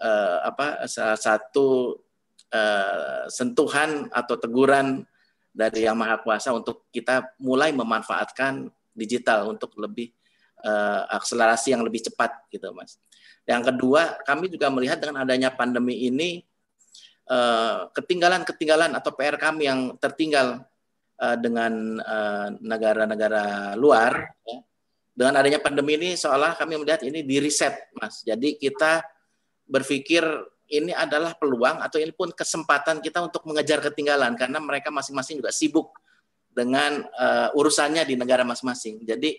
uh, apa salah satu uh, sentuhan atau teguran dari Yang Maha Kuasa untuk kita mulai memanfaatkan digital untuk lebih uh, akselerasi yang lebih cepat gitu, Mas. Yang kedua, kami juga melihat dengan adanya pandemi ini ketinggalan-ketinggalan atau PR kami yang tertinggal uh, dengan negara-negara uh, luar. Ya. Dengan adanya pandemi ini seolah kami melihat ini di reset, Mas. Jadi kita berpikir ini adalah peluang atau ini pun kesempatan kita untuk mengejar ketinggalan karena mereka masing-masing juga sibuk dengan uh, urusannya di negara masing-masing. Jadi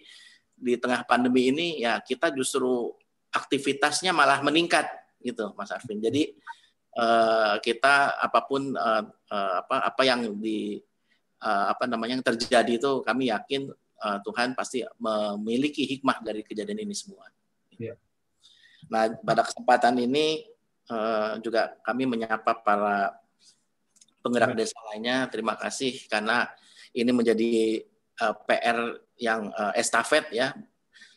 di tengah pandemi ini ya kita justru aktivitasnya malah meningkat gitu, Mas Arvin. Jadi uh, kita apa pun uh, uh, apa apa yang di uh, apa namanya yang terjadi itu kami yakin uh, Tuhan pasti memiliki hikmah dari kejadian ini semua. Yeah. Nah pada kesempatan ini uh, juga kami menyapa para penggerak desa lainnya. Terima kasih karena ini menjadi uh, PR yang uh, estafet ya.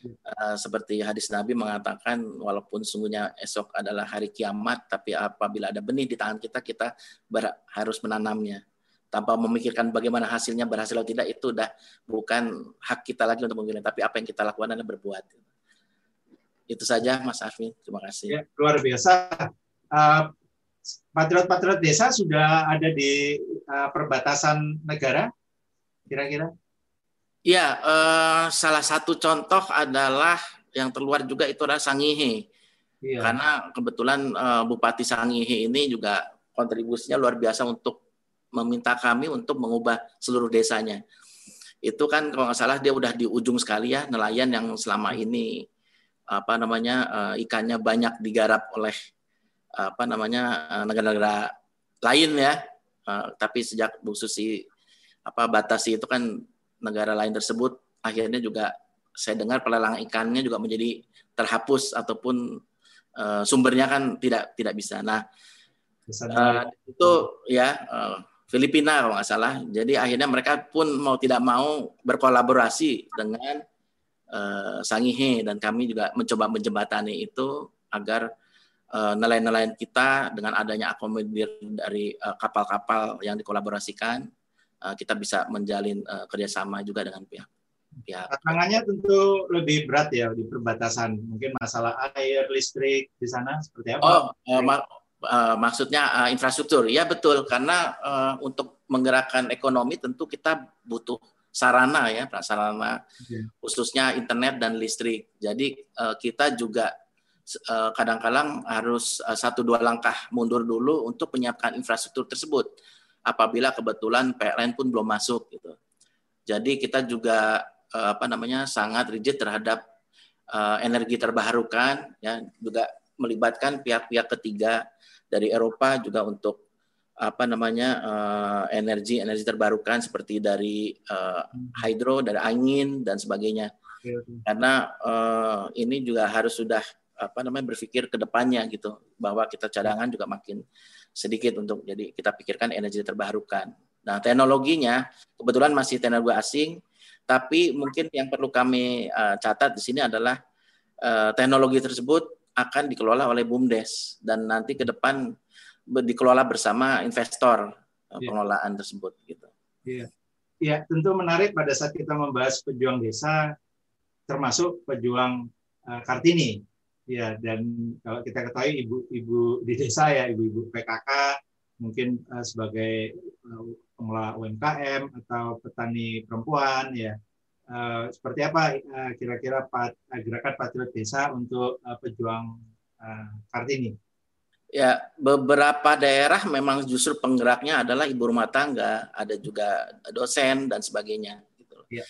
Uh, seperti hadis Nabi mengatakan walaupun sungguhnya esok adalah hari kiamat tapi apabila ada benih di tangan kita kita harus menanamnya. Tanpa memikirkan bagaimana hasilnya berhasil atau tidak itu udah bukan hak kita lagi untuk memilih tapi apa yang kita lakukan adalah berbuat. Itu saja Mas Arvin. Terima kasih. Ya, luar biasa uh, patriot-patriot desa sudah ada di uh, perbatasan negara kira-kira ya uh, salah satu contoh adalah yang terluar juga itu adalah Sangihe iya. karena kebetulan uh, Bupati Sangihe ini juga kontribusinya luar biasa untuk meminta kami untuk mengubah seluruh desanya. Itu kan kalau nggak salah dia udah di ujung sekali ya nelayan yang selama ini apa namanya uh, ikannya banyak digarap oleh apa namanya uh, negara-negara lain ya. Uh, tapi sejak Bu Susi apa batasi itu kan negara lain tersebut akhirnya juga saya dengar pelelangan ikannya juga menjadi terhapus ataupun uh, sumbernya kan tidak tidak bisa. Nah, uh, itu ya uh, Filipina kalau nggak salah. Jadi akhirnya mereka pun mau tidak mau berkolaborasi dengan uh, Sangihe dan kami juga mencoba menjembatani itu agar nelayan-nelayan kita dengan adanya akomodir dari kapal kapal-kapal yang dikolaborasikan uh, kita bisa menjalin uh, kerjasama juga dengan pihak pihak. Tantangannya tentu lebih berat ya di perbatasan. Mungkin masalah air, listrik di sana seperti apa? Oh, uh, maksudnya uh, infrastruktur. Ya betul, karena uh, untuk menggerakkan ekonomi tentu kita butuh sarana ya, sarana okay. khususnya internet dan listrik. Jadi uh, kita juga kadang-kadang harus uh, satu dua langkah mundur dulu untuk menyiapkan infrastruktur tersebut. Apabila kebetulan PLN pun belum masuk gitu. Jadi kita juga uh, apa namanya sangat rigid terhadap energi terbarukan ya juga melibatkan pihak-pihak ketiga dari Eropa juga untuk apa namanya uh, energi energi terbarukan seperti dari uh, hydro dari angin dan sebagainya karena uh, ini juga harus sudah apa namanya berpikir ke depannya gitu bahwa kita cadangan juga makin sedikit untuk jadi kita pikirkan energi terbarukan. Nah teknologinya kebetulan masih teknologi asing, tapi mungkin yang perlu kami uh, catat di sini adalah uh, teknologi tersebut akan dikelola oleh BUMDes dan nanti ke depan dikelola bersama investor yeah. pengelolaan tersebut gitu. Iya. Yeah. tentu menarik pada saat kita membahas pejuang desa termasuk pejuang uh, Kartini. Ya, dan kalau kita ketahui ibu-ibu di desa ya, ibu-ibu PKK mungkin uh, sebagai uh, pengelola UMKM atau petani perempuan ya. Uh, seperti apa uh, kira-kira pat, uh, gerakan patriot desa untuk uh, pejuang uh, Kartini? Ya, beberapa daerah memang justru penggeraknya adalah ibu rumah tangga, ada juga dosen dan sebagainya. Gitu. Ya.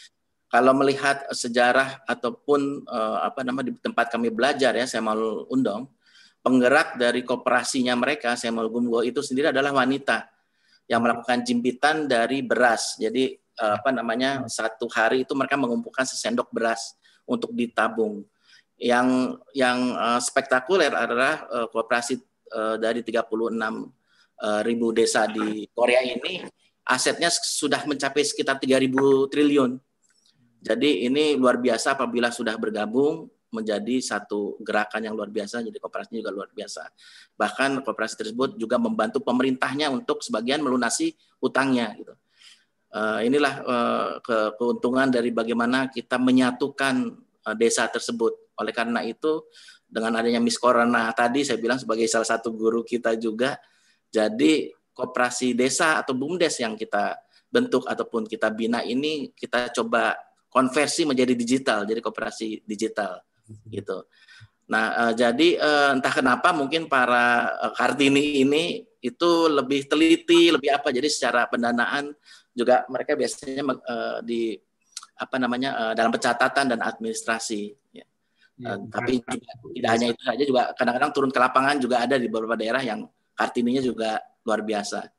Kalau melihat sejarah ataupun uh, apa nama di tempat kami belajar ya, saya mau undang, penggerak dari kooperasinya mereka, saya mau Gumgo itu sendiri adalah wanita yang melakukan jimpitan dari beras. Jadi uh, apa namanya satu hari itu mereka mengumpulkan sesendok beras untuk ditabung. Yang yang uh, spektakuler adalah uh, kooperasi uh, dari 36 uh, ribu desa di Korea ini asetnya sudah mencapai sekitar 3.000 triliun. Jadi ini luar biasa apabila sudah bergabung menjadi satu gerakan yang luar biasa, jadi kooperasinya juga luar biasa. Bahkan kooperasi tersebut juga membantu pemerintahnya untuk sebagian melunasi utangnya. Gitu. Uh, inilah ke keuntungan dari bagaimana kita menyatukan uh, desa tersebut. Oleh karena itu, dengan adanya Miss Corona tadi saya bilang sebagai salah satu guru kita juga jadi koperasi desa atau bumdes yang kita bentuk ataupun kita bina ini kita coba konversi menjadi digital jadi koperasi digital gitu nah uh, jadi uh, entah kenapa mungkin para uh, kartini ini itu lebih teliti lebih apa jadi secara pendanaan juga mereka biasanya uh, di apa namanya uh, dalam pencatatan dan administrasi ya. Ya, tapi juga, tidak hanya itu saja juga kadang-kadang turun ke lapangan juga ada di beberapa daerah yang kartininya juga luar biasa.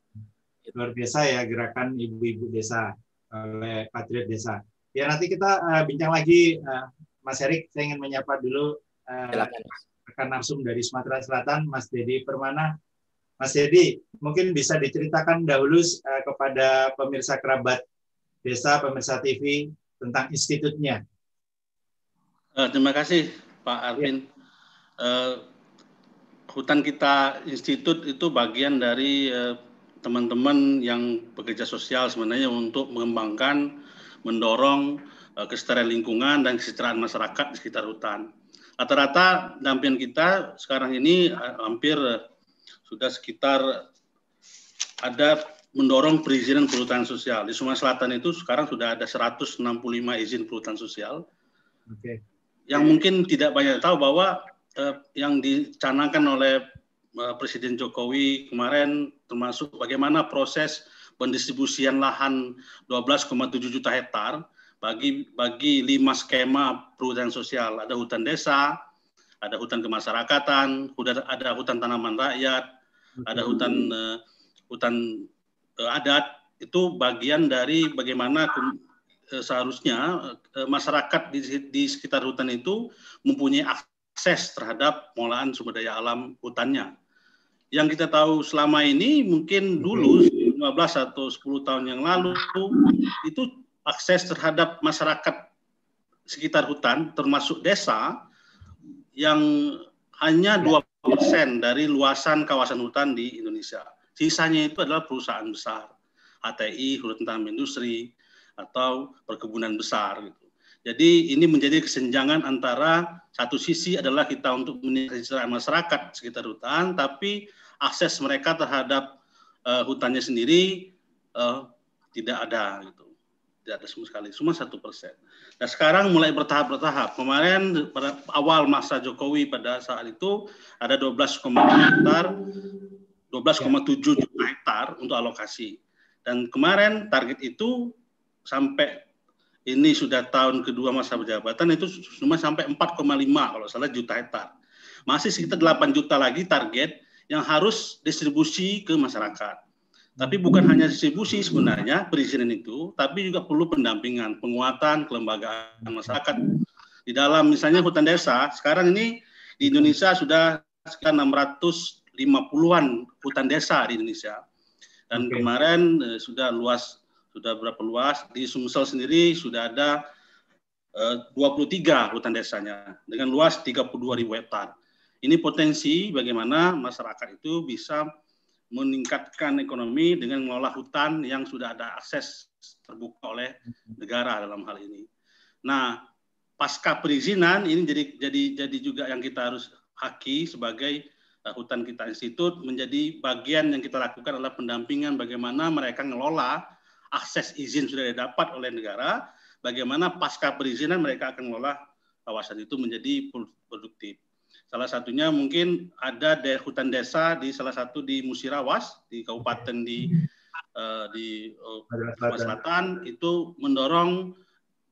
Luar biasa ya gerakan ibu-ibu desa oleh Patriot Desa. Ya nanti kita uh, bincang lagi uh, Mas Erik, saya ingin menyapa dulu uh, rekan narsum dari Sumatera Selatan, Mas Dedi Permana. Mas Dedi, mungkin bisa diceritakan dahulu uh, kepada pemirsa kerabat desa, pemirsa TV tentang institutnya. Uh, terima kasih Pak Arvin. Ya. Uh, hutan kita institut itu bagian dari uh, teman-teman yang bekerja sosial sebenarnya untuk mengembangkan, mendorong uh, kesejahteraan lingkungan dan kesejahteraan masyarakat di sekitar hutan. Rata-rata dampingan kita sekarang ini uh, hampir uh, sudah sekitar ada mendorong perizinan perhutanan sosial. Di Sumatera Selatan itu sekarang sudah ada 165 izin perhutanan sosial. Okay yang mungkin tidak banyak tahu bahwa eh, yang dicanangkan oleh eh, Presiden Jokowi kemarin termasuk bagaimana proses pendistribusian lahan 12,7 juta hektar bagi bagi lima skema perhutanan sosial. Ada hutan desa ada hutan kemasyarakatan ada hutan tanaman rakyat ada hutan uh, hutan uh, adat. Itu bagian dari bagaimana Eh, seharusnya eh, masyarakat di, di sekitar hutan itu mempunyai akses terhadap pengolahan sumber daya alam hutannya. Yang kita tahu selama ini mungkin dulu 15 atau 10 tahun yang lalu itu akses terhadap masyarakat sekitar hutan termasuk desa yang hanya dua persen dari luasan kawasan hutan di Indonesia. Sisanya itu adalah perusahaan besar, HTI, Hutan Industri, atau perkebunan besar gitu. Jadi ini menjadi kesenjangan antara satu sisi adalah kita untuk meningkatkan masyarakat sekitar hutan, tapi akses mereka terhadap uh, hutannya sendiri uh, tidak ada gitu, tidak ada sama sekali, cuma satu persen. Nah sekarang mulai bertahap-bertahap. Kemarin pada awal masa Jokowi pada saat itu ada 12,7 hektar, 12,7 juta hektar untuk alokasi. Dan kemarin target itu sampai ini sudah tahun kedua masa jabatan itu cuma sampai 4,5 kalau salah juta hektar. Masih sekitar 8 juta lagi target yang harus distribusi ke masyarakat. Tapi bukan hanya distribusi sebenarnya perizinan itu, tapi juga perlu pendampingan, penguatan kelembagaan masyarakat. Di dalam misalnya hutan desa, sekarang ini di Indonesia sudah sekitar 650-an hutan desa di Indonesia. Dan okay. kemarin eh, sudah luas sudah berapa luas. Di Sumsel sendiri sudah ada eh, 23 hutan desanya dengan luas 32 ribu hektar. Ini potensi bagaimana masyarakat itu bisa meningkatkan ekonomi dengan mengelola hutan yang sudah ada akses terbuka oleh negara dalam hal ini. Nah, pasca perizinan ini jadi jadi jadi juga yang kita harus haki sebagai uh, hutan kita institut menjadi bagian yang kita lakukan adalah pendampingan bagaimana mereka ngelola akses izin sudah didapat oleh negara, bagaimana pasca perizinan mereka akan mengelola kawasan itu menjadi produktif. Salah satunya mungkin ada de hutan desa di salah satu di Musirawas di kabupaten di uh, di uh, Selatan itu mendorong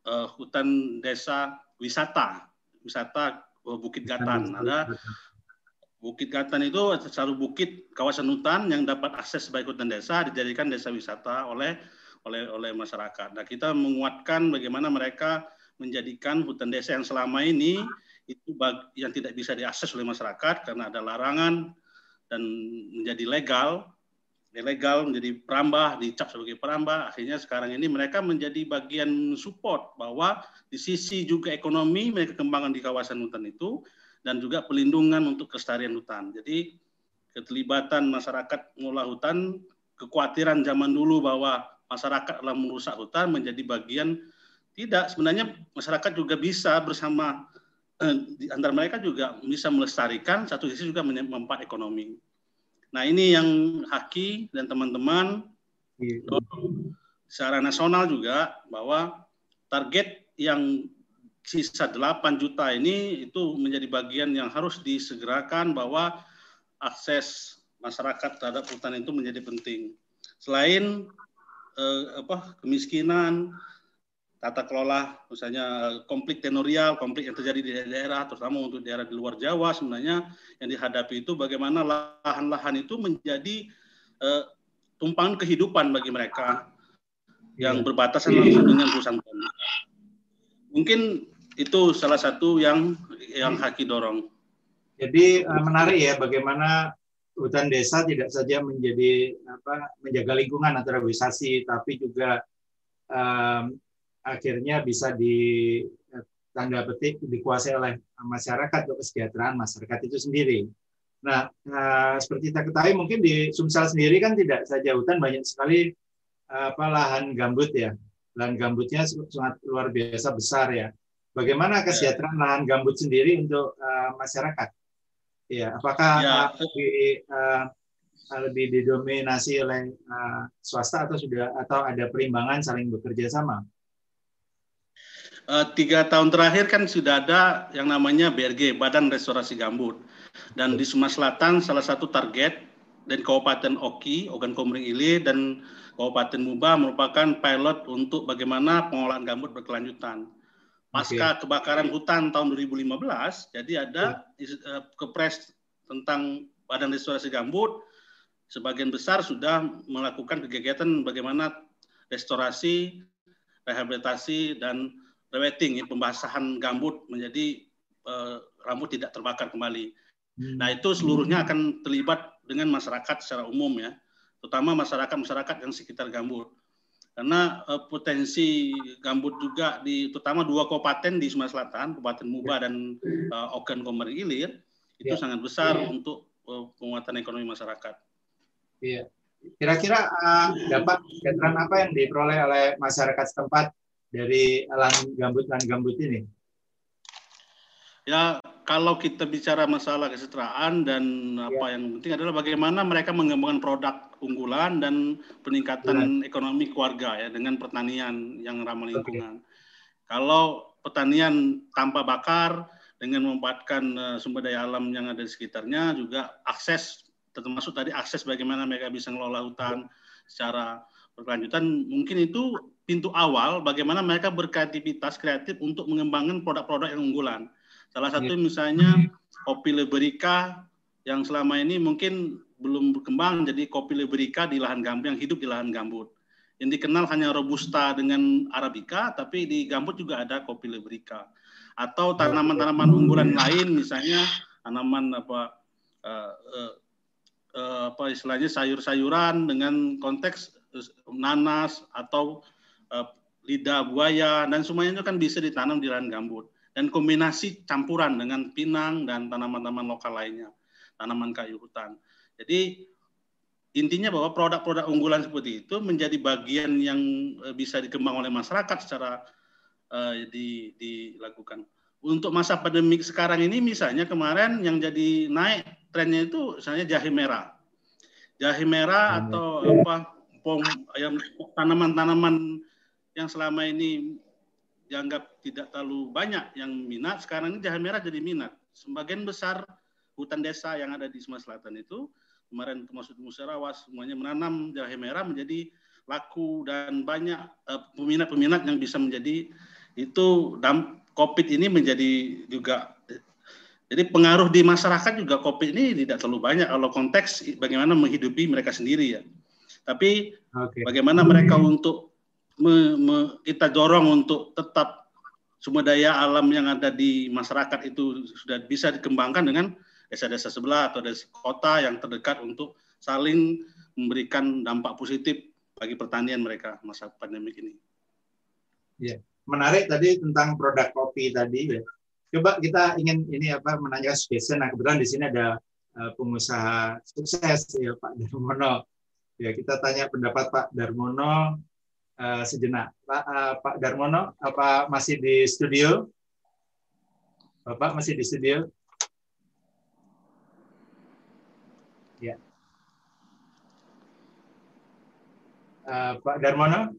uh, hutan desa wisata wisata uh, Bukit Gatan. Ada Bukit Gatan itu selalu bukit kawasan hutan yang dapat akses sebagai hutan desa dijadikan desa wisata oleh oleh oleh masyarakat. Nah, kita menguatkan bagaimana mereka menjadikan hutan desa yang selama ini itu yang tidak bisa diakses oleh masyarakat karena ada larangan dan menjadi legal, ilegal menjadi perambah, dicap sebagai perambah. Akhirnya sekarang ini mereka menjadi bagian support bahwa di sisi juga ekonomi mereka kembangkan di kawasan hutan itu dan juga pelindungan untuk kelestarian hutan. Jadi keterlibatan masyarakat mengolah hutan, kekhawatiran zaman dulu bahwa masyarakat adalah merusak hutan menjadi bagian tidak sebenarnya masyarakat juga bisa bersama di antara mereka juga bisa melestarikan satu sisi juga mempat ekonomi. Nah ini yang Haki dan teman-teman secara nasional juga bahwa target yang sisa 8 juta ini itu menjadi bagian yang harus disegerakan bahwa akses masyarakat terhadap hutan itu menjadi penting. Selain eh, apa kemiskinan, tata kelola misalnya konflik tenorial, konflik yang terjadi di daerah, terutama untuk daerah di luar Jawa sebenarnya yang dihadapi itu bagaimana lahan-lahan itu menjadi eh, tumpangan kehidupan bagi mereka yang berbatasan langsung dengan perusahaan Mungkin itu salah satu yang yang Haki dorong. Jadi eh, menarik ya bagaimana hutan desa tidak saja menjadi apa menjaga lingkungan naturalisasi tapi juga um, akhirnya bisa di tanda petik dikuasai oleh masyarakat untuk kesejahteraan masyarakat itu sendiri. Nah, uh, seperti kita ketahui mungkin di Sumsel sendiri kan tidak saja hutan banyak sekali uh, apa lahan gambut ya. Lahan gambutnya sangat luar biasa besar ya. Bagaimana kesejahteraan lahan gambut sendiri untuk uh, masyarakat? Ya, apakah ya. lebih uh, lebih didominasi oleh uh, swasta atau sudah atau ada perimbangan saling bekerja sama? Uh, tiga tahun terakhir kan sudah ada yang namanya BRG Badan Restorasi Gambut. Dan di Sumatera Selatan salah satu target dan Kabupaten Oki, Ogan Komering Ilir dan Kabupaten Muba merupakan pilot untuk bagaimana pengolahan gambut berkelanjutan. Pasca okay. kebakaran hutan tahun 2015, jadi ada uh, kepres tentang Badan Restorasi Gambut, sebagian besar sudah melakukan kegiatan bagaimana restorasi, rehabilitasi, dan rewetting, ya, pembasahan gambut menjadi uh, rambut tidak terbakar kembali. Hmm. Nah itu seluruhnya akan terlibat dengan masyarakat secara umum ya, terutama masyarakat-masyarakat yang sekitar gambut karena uh, potensi gambut juga di terutama dua kabupaten di Sumatera Selatan, Kabupaten Muba dan uh, Ogan Komering Ilir itu ya. sangat besar ya. untuk uh, penguatan ekonomi masyarakat. Iya. Kira-kira uh, dapat kesejahteraan apa yang diperoleh oleh masyarakat setempat dari lahan gambut lahan gambut ini? Ya, kalau kita bicara masalah kesejahteraan dan apa ya. yang penting adalah bagaimana mereka mengembangkan produk unggulan dan peningkatan ya. ekonomi keluarga ya dengan pertanian yang ramah lingkungan. Okay. Kalau pertanian tanpa bakar dengan memanfaatkan uh, sumber daya alam yang ada di sekitarnya juga akses termasuk tadi akses bagaimana mereka bisa mengelola hutan secara berkelanjutan mungkin itu pintu awal bagaimana mereka berkreativitas kreatif untuk mengembangkan produk-produk yang unggulan Salah satu iya. misalnya kopi Liberica yang selama ini mungkin belum berkembang jadi kopi Liberica di lahan gambut yang hidup di lahan gambut. Yang dikenal hanya robusta dengan arabica, tapi di gambut juga ada kopi Liberica. Atau tanaman-tanaman unggulan lain misalnya tanaman apa uh, uh, uh, apa istilahnya sayur-sayuran dengan konteks nanas atau uh, lidah buaya dan semuanya itu kan bisa ditanam di lahan gambut dan kombinasi campuran dengan pinang dan tanaman-tanaman lokal lainnya, tanaman kayu hutan. Jadi intinya bahwa produk-produk unggulan seperti itu menjadi bagian yang eh, bisa dikembang oleh masyarakat secara uh, di, dilakukan. Untuk masa pandemi sekarang ini misalnya kemarin yang jadi naik trennya itu misalnya jahe merah. Jahe merah atau apa pom yang tanaman-tanaman yang selama ini dianggap tidak terlalu banyak yang minat, sekarang ini jahe merah jadi minat. Sebagian besar hutan desa yang ada di Sumatera Selatan itu kemarin termasuk di Musyarawat semuanya menanam jahe merah menjadi laku dan banyak eh, peminat-peminat yang bisa menjadi itu dam, COVID ini menjadi juga jadi pengaruh di masyarakat juga COVID ini tidak terlalu banyak kalau konteks bagaimana menghidupi mereka sendiri ya. Tapi okay. bagaimana mereka untuk me, me, kita dorong untuk tetap sumber daya alam yang ada di masyarakat itu sudah bisa dikembangkan dengan desa-desa sebelah atau desa kota yang terdekat untuk saling memberikan dampak positif bagi pertanian mereka masa pandemi ini. Ya, menarik tadi tentang produk kopi tadi ya. Coba kita ingin ini apa menanyakan spesial. Nah kebetulan di sini ada uh, pengusaha sukses ya Pak Darmono. Ya kita tanya pendapat Pak Darmono uh, sejenak. Pak uh, Pak Darmono apa masih di studio? Bapak masih di studio? Ya. Uh, Pak Darmono?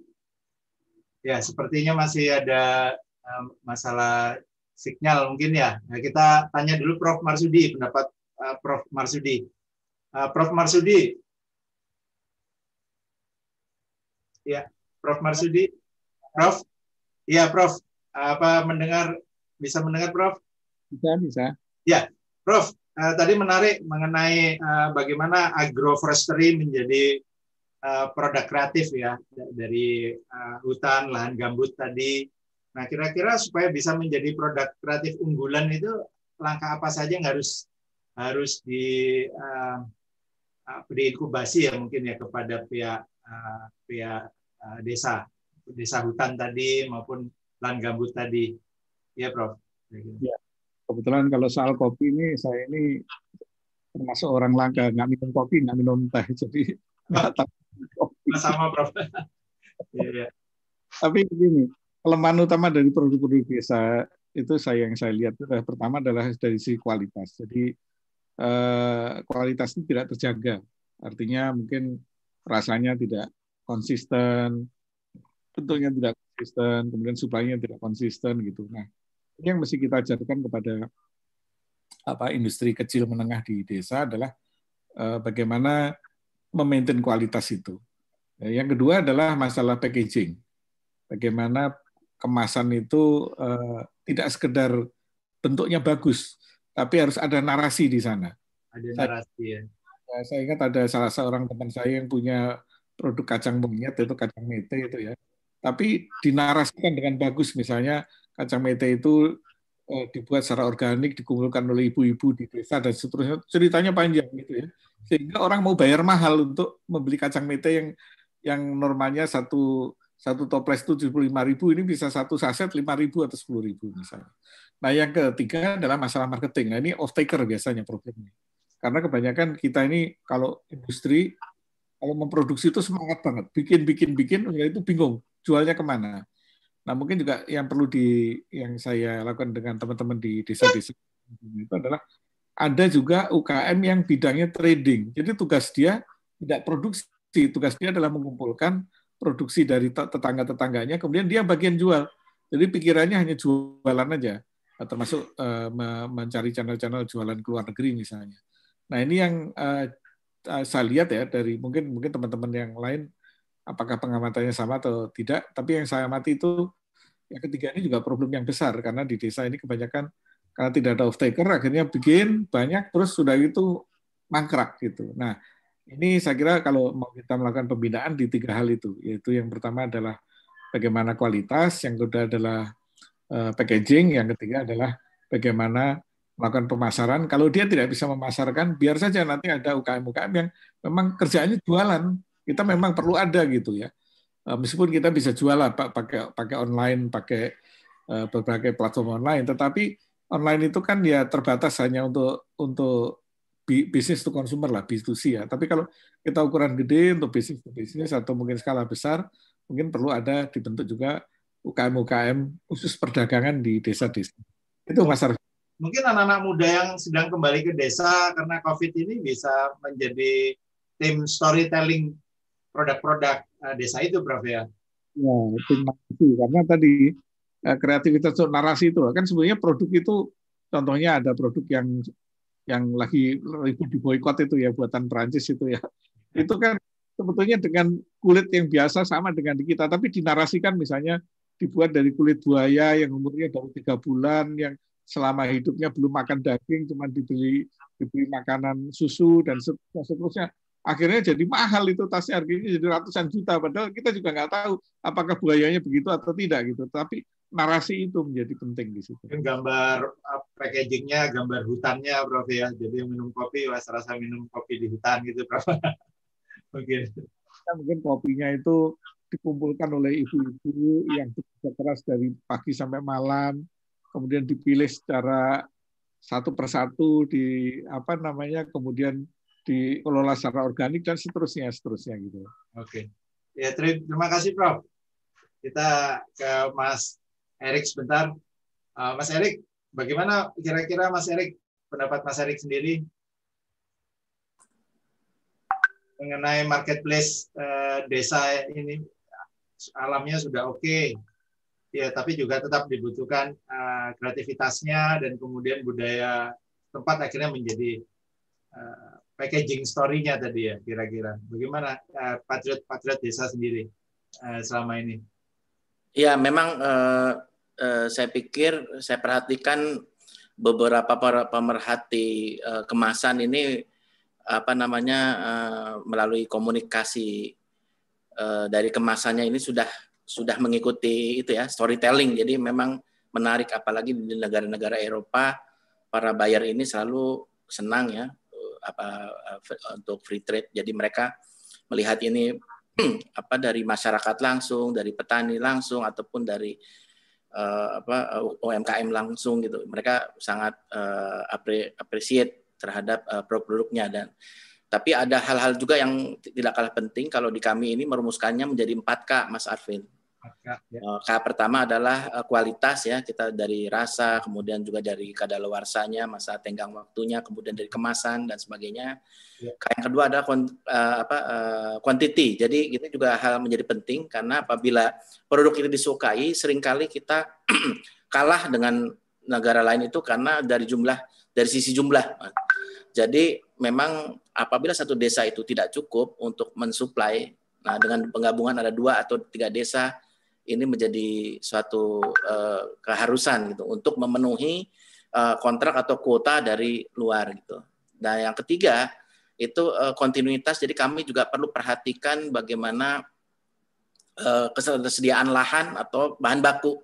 Ya, sepertinya masih ada masalah sinyal mungkin ya. Nah, kita tanya dulu Prof. Marsudi, pendapat uh, Prof. Marsudi. Uh, Prof. Marsudi. Ya, Prof. Marsudi. Prof. Iya, Prof. Apa mendengar bisa mendengar Prof? Bisa, bisa. Ya, Prof. Uh, tadi menarik mengenai uh, bagaimana agroforestry menjadi uh, produk kreatif ya dari uh, hutan, lahan gambut tadi Nah, kira-kira supaya bisa menjadi produk kreatif unggulan itu langkah apa saja yang harus harus di uh, diinkubasi ya mungkin ya kepada pihak uh, pihak uh, desa desa hutan tadi maupun lahan gambut tadi ya Prof. Ya. Kebetulan kalau soal kopi ini saya ini termasuk orang langka nggak minum kopi nggak minum teh jadi sama Prof. ya, ya. Tapi begini, kelemahan utama dari produk-produk desa itu saya yang saya lihat itu adalah pertama adalah dari sisi kualitas. Jadi eh, kualitas itu tidak terjaga. Artinya mungkin rasanya tidak konsisten, bentuknya tidak konsisten, kemudian suplainya tidak konsisten gitu. Nah, ini yang mesti kita ajarkan kepada apa industri kecil menengah di desa adalah eh, bagaimana memaintain kualitas itu. Yang kedua adalah masalah packaging. Bagaimana kemasan itu uh, tidak sekedar bentuknya bagus, tapi harus ada narasi di sana. Ada narasi ya. Saya, saya ingat ada salah seorang teman saya yang punya produk kacang monyet itu kacang mete itu ya. Tapi dinarasikan dengan bagus misalnya kacang mete itu eh, dibuat secara organik dikumpulkan oleh ibu-ibu di desa dan seterusnya ceritanya panjang gitu ya sehingga orang mau bayar mahal untuk membeli kacang mete yang yang normalnya satu satu toples itu 75 ribu, ini bisa satu saset 5 ribu atau 10 ribu misalnya. Nah yang ketiga adalah masalah marketing. Nah ini off taker biasanya problemnya. Karena kebanyakan kita ini kalau industri, kalau memproduksi itu semangat banget. Bikin, bikin, bikin, ya itu bingung jualnya ke mana. Nah mungkin juga yang perlu di yang saya lakukan dengan teman-teman di desa-desa itu adalah ada juga UKM yang bidangnya trading. Jadi tugas dia tidak produksi, tugas dia adalah mengumpulkan produksi dari tetangga-tetangganya, kemudian dia bagian jual. Jadi pikirannya hanya jualan aja, termasuk uh, mencari channel-channel jualan ke luar negeri misalnya. Nah ini yang uh, saya lihat ya dari mungkin mungkin teman-teman yang lain apakah pengamatannya sama atau tidak, tapi yang saya amati itu yang ketiga ini juga problem yang besar. Karena di desa ini kebanyakan karena tidak ada off taker akhirnya bikin banyak terus sudah itu mangkrak gitu. Nah ini saya kira kalau mau kita melakukan pembinaan di tiga hal itu, yaitu yang pertama adalah bagaimana kualitas, yang kedua adalah uh, packaging, yang ketiga adalah bagaimana melakukan pemasaran. Kalau dia tidak bisa memasarkan, biar saja nanti ada UKM-UKM yang memang kerjaannya jualan. Kita memang perlu ada gitu ya. Uh, meskipun kita bisa jual lah pakai pakai online, pakai uh, berbagai platform online, tetapi online itu kan ya terbatas hanya untuk untuk bisnis to consumer lah, B2C ya. Tapi kalau kita ukuran gede untuk bisnis to bisnis atau mungkin skala besar, mungkin perlu ada dibentuk juga UKM-UKM khusus perdagangan di desa-desa. Itu Mas Arfi. Mungkin anak-anak muda yang sedang kembali ke desa karena COVID ini bisa menjadi tim storytelling produk-produk uh, desa itu, Prof ya. Ya, karena tadi uh, kreativitas untuk narasi itu kan sebenarnya produk itu contohnya ada produk yang yang lagi ribut di boykot itu ya buatan Prancis itu ya. Itu kan sebetulnya dengan kulit yang biasa sama dengan di kita, tapi dinarasikan misalnya dibuat dari kulit buaya yang umurnya baru tiga bulan, yang selama hidupnya belum makan daging, cuma dibeli dibeli makanan susu dan seterusnya akhirnya jadi mahal itu tasnya harganya jadi ratusan juta padahal kita juga nggak tahu apakah buayanya begitu atau tidak gitu tapi narasi itu menjadi penting di situ. Gambar uh, packagingnya, gambar hutannya, Prof ya. Jadi yang minum kopi, rasa rasa minum kopi di hutan gitu, Prof. mungkin. Ya, mungkin kopinya itu dikumpulkan oleh ibu-ibu yang bekerja keras dari pagi sampai malam, kemudian dipilih secara satu persatu di apa namanya, kemudian dikelola secara organik dan seterusnya seterusnya gitu. Oke. Ya terima kasih Prof. Kita ke Mas Erik sebentar. Uh, Mas Erik, bagaimana kira-kira Mas Erik pendapat Mas Erik sendiri mengenai marketplace uh, desa ini alamnya sudah oke. Ya tapi juga tetap dibutuhkan uh, kreativitasnya dan kemudian budaya tempat akhirnya menjadi uh, packaging story-nya tadi ya kira-kira. Bagaimana uh, patriot patriot desa sendiri uh, selama ini? Ya memang uh, uh, saya pikir saya perhatikan beberapa pemerhati uh, kemasan ini apa namanya uh, melalui komunikasi uh, dari kemasannya ini sudah sudah mengikuti itu ya storytelling. Jadi memang menarik apalagi di negara-negara Eropa para buyer ini selalu senang ya apa untuk free trade. Jadi mereka melihat ini apa dari masyarakat langsung dari petani langsung ataupun dari uh, apa UMKM langsung gitu. Mereka sangat uh, appreciate terhadap uh, produk-produknya. Dan tapi ada hal-hal juga yang tidak kalah penting kalau di kami ini merumuskannya menjadi 4K Mas Arvin. Ya. K pertama adalah kualitas ya kita dari rasa kemudian juga dari kadaluarsanya masa tenggang waktunya kemudian dari kemasan dan sebagainya ya. K yang kedua adalah apa quantity jadi ini juga hal menjadi penting karena apabila produk ini disukai sering kali kita kalah dengan negara lain itu karena dari jumlah dari sisi jumlah jadi memang apabila satu desa itu tidak cukup untuk mensuplai, nah dengan penggabungan ada dua atau tiga desa, ini menjadi suatu uh, keharusan gitu untuk memenuhi uh, kontrak atau kuota dari luar gitu. Dan yang ketiga itu uh, kontinuitas. Jadi kami juga perlu perhatikan bagaimana uh, ketersediaan lahan atau bahan baku.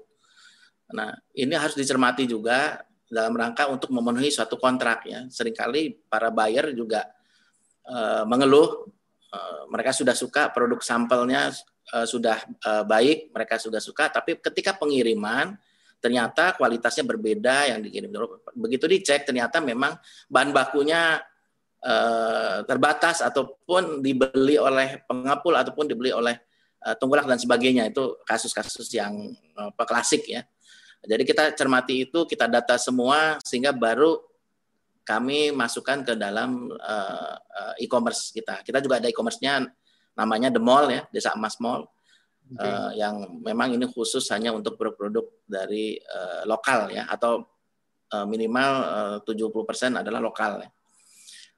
Nah ini harus dicermati juga dalam rangka untuk memenuhi suatu kontrak ya. Seringkali para buyer juga uh, mengeluh uh, mereka sudah suka produk sampelnya uh, sudah uh, baik, mereka sudah suka, tapi ketika pengiriman ternyata kualitasnya berbeda yang dikirim. Begitu dicek ternyata memang bahan bakunya uh, terbatas ataupun dibeli oleh pengapul ataupun dibeli oleh uh, tunggulak dan sebagainya. Itu kasus-kasus yang uh, klasik ya. Jadi kita cermati itu, kita data semua sehingga baru kami masukkan ke dalam e-commerce kita. Kita juga ada e-commerce-nya namanya The Mall ya, Desa Emas Mall. Okay. Uh, yang memang ini khusus hanya untuk produk-produk dari uh, lokal ya atau uh, minimal uh, 70% adalah lokal ya.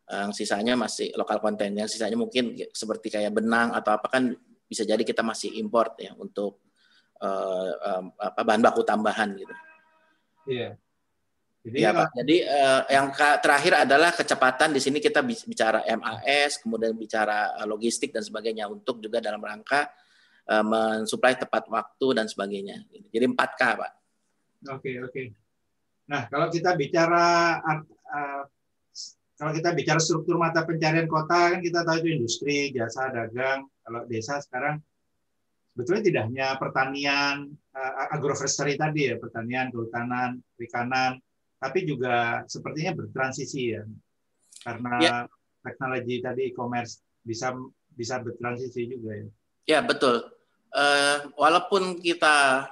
Yang sisanya masih lokal konten, yang sisanya mungkin seperti kayak benang atau apa kan bisa jadi kita masih import ya untuk uh, um, apa bahan baku tambahan gitu. Iya. Jadi ya, Pak. Jadi uh, yang terakhir adalah kecepatan di sini kita bicara MAS, kemudian bicara logistik dan sebagainya untuk juga dalam rangka uh, mensuplai tepat waktu dan sebagainya. Jadi 4K, Pak. Oke, oke. Nah, kalau kita bicara uh, kalau kita bicara struktur mata pencarian kota kan kita tahu itu industri, jasa, dagang. Kalau desa sekarang sebetulnya tidak hanya pertanian uh, agroforestry tadi ya, pertanian, kehutanan, perikanan, tapi juga sepertinya bertransisi ya. Karena ya. teknologi tadi e-commerce bisa bisa bertransisi juga ya. Ya, betul. Uh, walaupun kita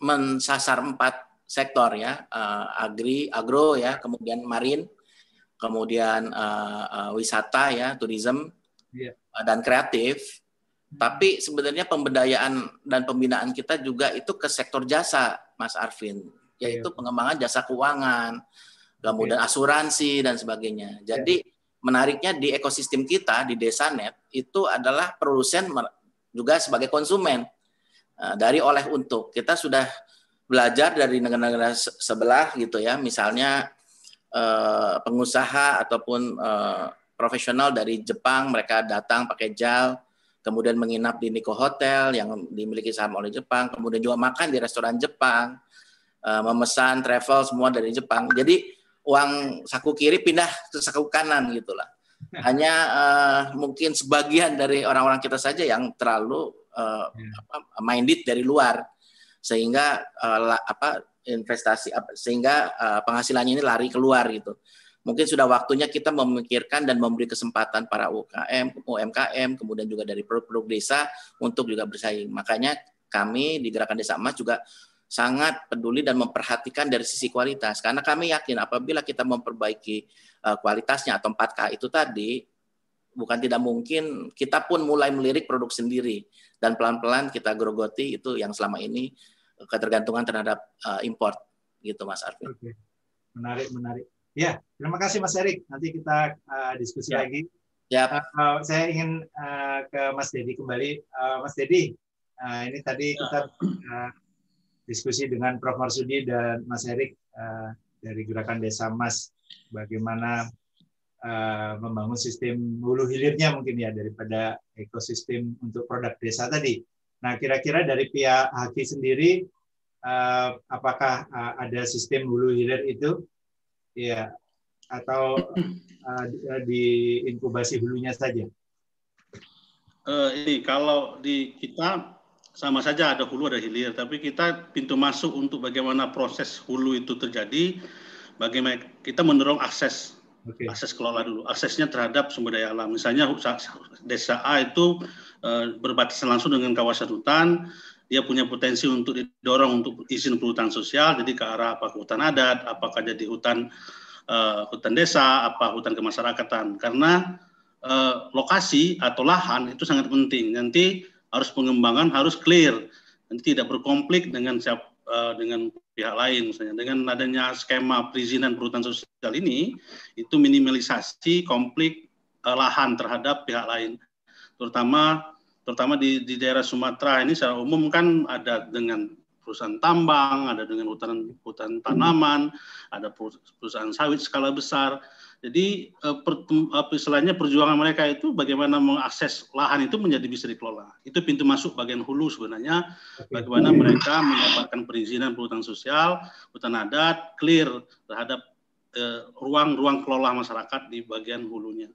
mensasar empat sektor ya, uh, agri, agro ya, kemudian marin, kemudian uh, uh, wisata ya, tourism yeah. uh, dan kreatif. Tapi sebenarnya pemberdayaan dan pembinaan kita juga itu ke sektor jasa, Mas Arvin, yaitu yeah. pengembangan jasa keuangan, kemudian yeah. asuransi dan sebagainya. Jadi yeah. menariknya di ekosistem kita di desa net itu adalah produsen juga sebagai konsumen uh, dari oleh untuk. Kita sudah belajar dari negara-negara sebelah gitu ya, misalnya uh, pengusaha ataupun uh, profesional dari Jepang mereka datang pakai JAL kemudian menginap di Nico Hotel yang dimiliki saham oleh Jepang, kemudian juga makan di restoran Jepang, uh, memesan travel semua dari Jepang. Jadi uang saku kiri pindah ke saku kanan gitulah. Hanya uh, mungkin sebagian dari orang-orang kita saja yang terlalu uh, minded dari luar sehingga uh, apa investasi sehingga uh, penghasilannya ini lari keluar gitu mungkin sudah waktunya kita memikirkan dan memberi kesempatan para UKM, UMKM, kemudian juga dari produk-produk desa untuk juga bersaing. Makanya kami di Gerakan Desa Emas juga sangat peduli dan memperhatikan dari sisi kualitas. Karena kami yakin apabila kita memperbaiki uh, kualitasnya atau 4K itu tadi, bukan tidak mungkin kita pun mulai melirik produk sendiri. Dan pelan-pelan kita grogoti itu yang selama ini ketergantungan terhadap uh, import gitu Mas Arvin. Oke. Menarik, menarik. Ya, terima kasih Mas Erik. Nanti kita uh, diskusi ya. lagi. Ya. Uh, saya ingin uh, ke Mas Dedi kembali. Uh, Mas Dedi, uh, ini tadi kita uh, diskusi dengan Prof. Marsudi dan Mas Erik uh, dari Gerakan Desa Mas, bagaimana uh, membangun sistem hulu hilirnya mungkin ya daripada ekosistem untuk produk desa tadi. Nah, kira-kira dari pihak Haki sendiri, uh, apakah uh, ada sistem hulu hilir itu ya atau uh, di inkubasi hulunya saja? Uh, ini kalau di kita sama saja ada hulu ada hilir, tapi kita pintu masuk untuk bagaimana proses hulu itu terjadi, bagaimana kita mendorong akses okay. akses kelola dulu, aksesnya terhadap sumber daya alam. Misalnya desa A itu uh, berbatasan langsung dengan kawasan hutan, dia punya potensi untuk didorong untuk izin perhutanan sosial, jadi ke arah apa hutan adat, apakah jadi hutan uh, hutan desa, apa hutan kemasyarakatan. Karena uh, lokasi atau lahan itu sangat penting. Nanti harus pengembangan harus clear, nanti tidak berkonflik dengan siap uh, dengan pihak lain misalnya. Dengan adanya skema perizinan perhutanan sosial ini, itu minimalisasi konflik uh, lahan terhadap pihak lain, terutama terutama di, di daerah Sumatera ini secara umum kan ada dengan perusahaan tambang, ada dengan hutan hutan tanaman, ada perusahaan sawit skala besar. Jadi eh, per, istilahnya perjuangan mereka itu bagaimana mengakses lahan itu menjadi bisa dikelola. Itu pintu masuk bagian hulu sebenarnya. Bagaimana mereka mendapatkan perizinan perhutanan sosial, hutan adat, clear terhadap eh, ruang-ruang eh, kelola masyarakat di bagian hulunya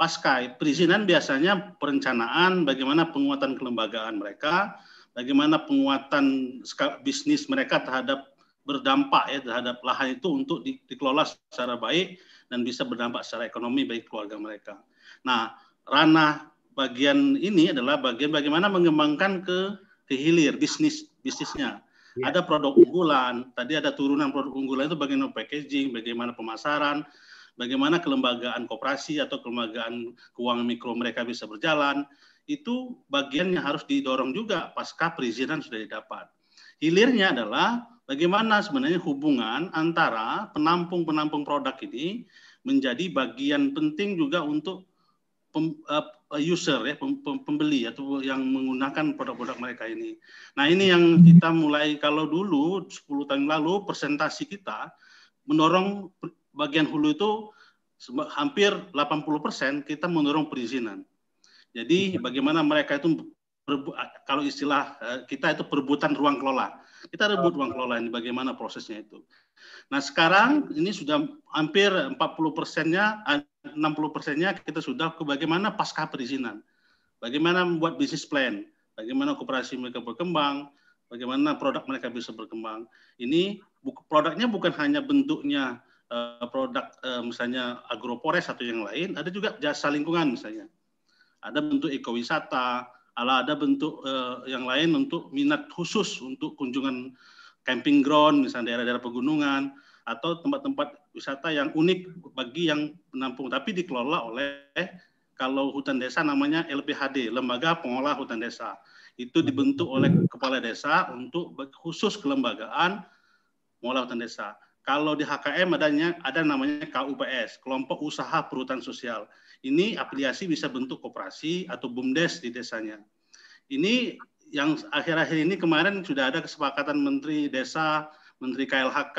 pasca perizinan biasanya perencanaan bagaimana penguatan kelembagaan mereka, bagaimana penguatan bisnis mereka terhadap berdampak ya terhadap lahan itu untuk di, dikelola secara baik dan bisa berdampak secara ekonomi bagi keluarga mereka. Nah, ranah bagian ini adalah bagian bagaimana mengembangkan ke ke hilir bisnis bisnisnya. Ya. Ada produk unggulan, tadi ada turunan produk unggulan itu bagaimana packaging, bagaimana pemasaran, bagaimana kelembagaan koperasi atau kelembagaan keuangan mikro mereka bisa berjalan, itu bagian yang harus didorong juga pasca perizinan sudah didapat. Hilirnya adalah bagaimana sebenarnya hubungan antara penampung-penampung produk ini menjadi bagian penting juga untuk uh, user ya pembeli atau yang menggunakan produk-produk mereka ini. Nah, ini yang kita mulai kalau dulu 10 tahun lalu presentasi kita mendorong bagian hulu itu hampir 80% kita mendorong perizinan. Jadi bagaimana mereka itu kalau istilah eh, kita itu perebutan ruang kelola. Kita rebut ruang kelola ini bagaimana prosesnya itu. Nah sekarang ini sudah hampir 40 persennya, 60 eh, persennya kita sudah ke bagaimana pasca perizinan. Bagaimana membuat bisnis plan, bagaimana kooperasi mereka berkembang, bagaimana produk mereka bisa berkembang. Ini produknya bukan hanya bentuknya Eh, produk uh, misalnya agropores atau yang lain, ada juga jasa lingkungan misalnya. Ada bentuk ekowisata, Kalau ada bentuk uh, yang lain untuk minat khusus untuk kunjungan camping ground, misalnya daerah-daerah pegunungan, atau tempat-tempat wisata yang unik bagi yang menampung, tapi dikelola oleh kalau hutan desa namanya LPHD, Lembaga Pengolah Hutan Desa. Itu dibentuk oleh kepala desa untuk khusus kelembagaan mengolah hutan desa. Kalau di HKM adanya ada namanya KUPS, Kelompok Usaha Perhutanan Sosial. Ini afiliasi bisa bentuk koperasi atau BUMDes di desanya. Ini yang akhir-akhir ini kemarin sudah ada kesepakatan Menteri Desa, Menteri KLHK,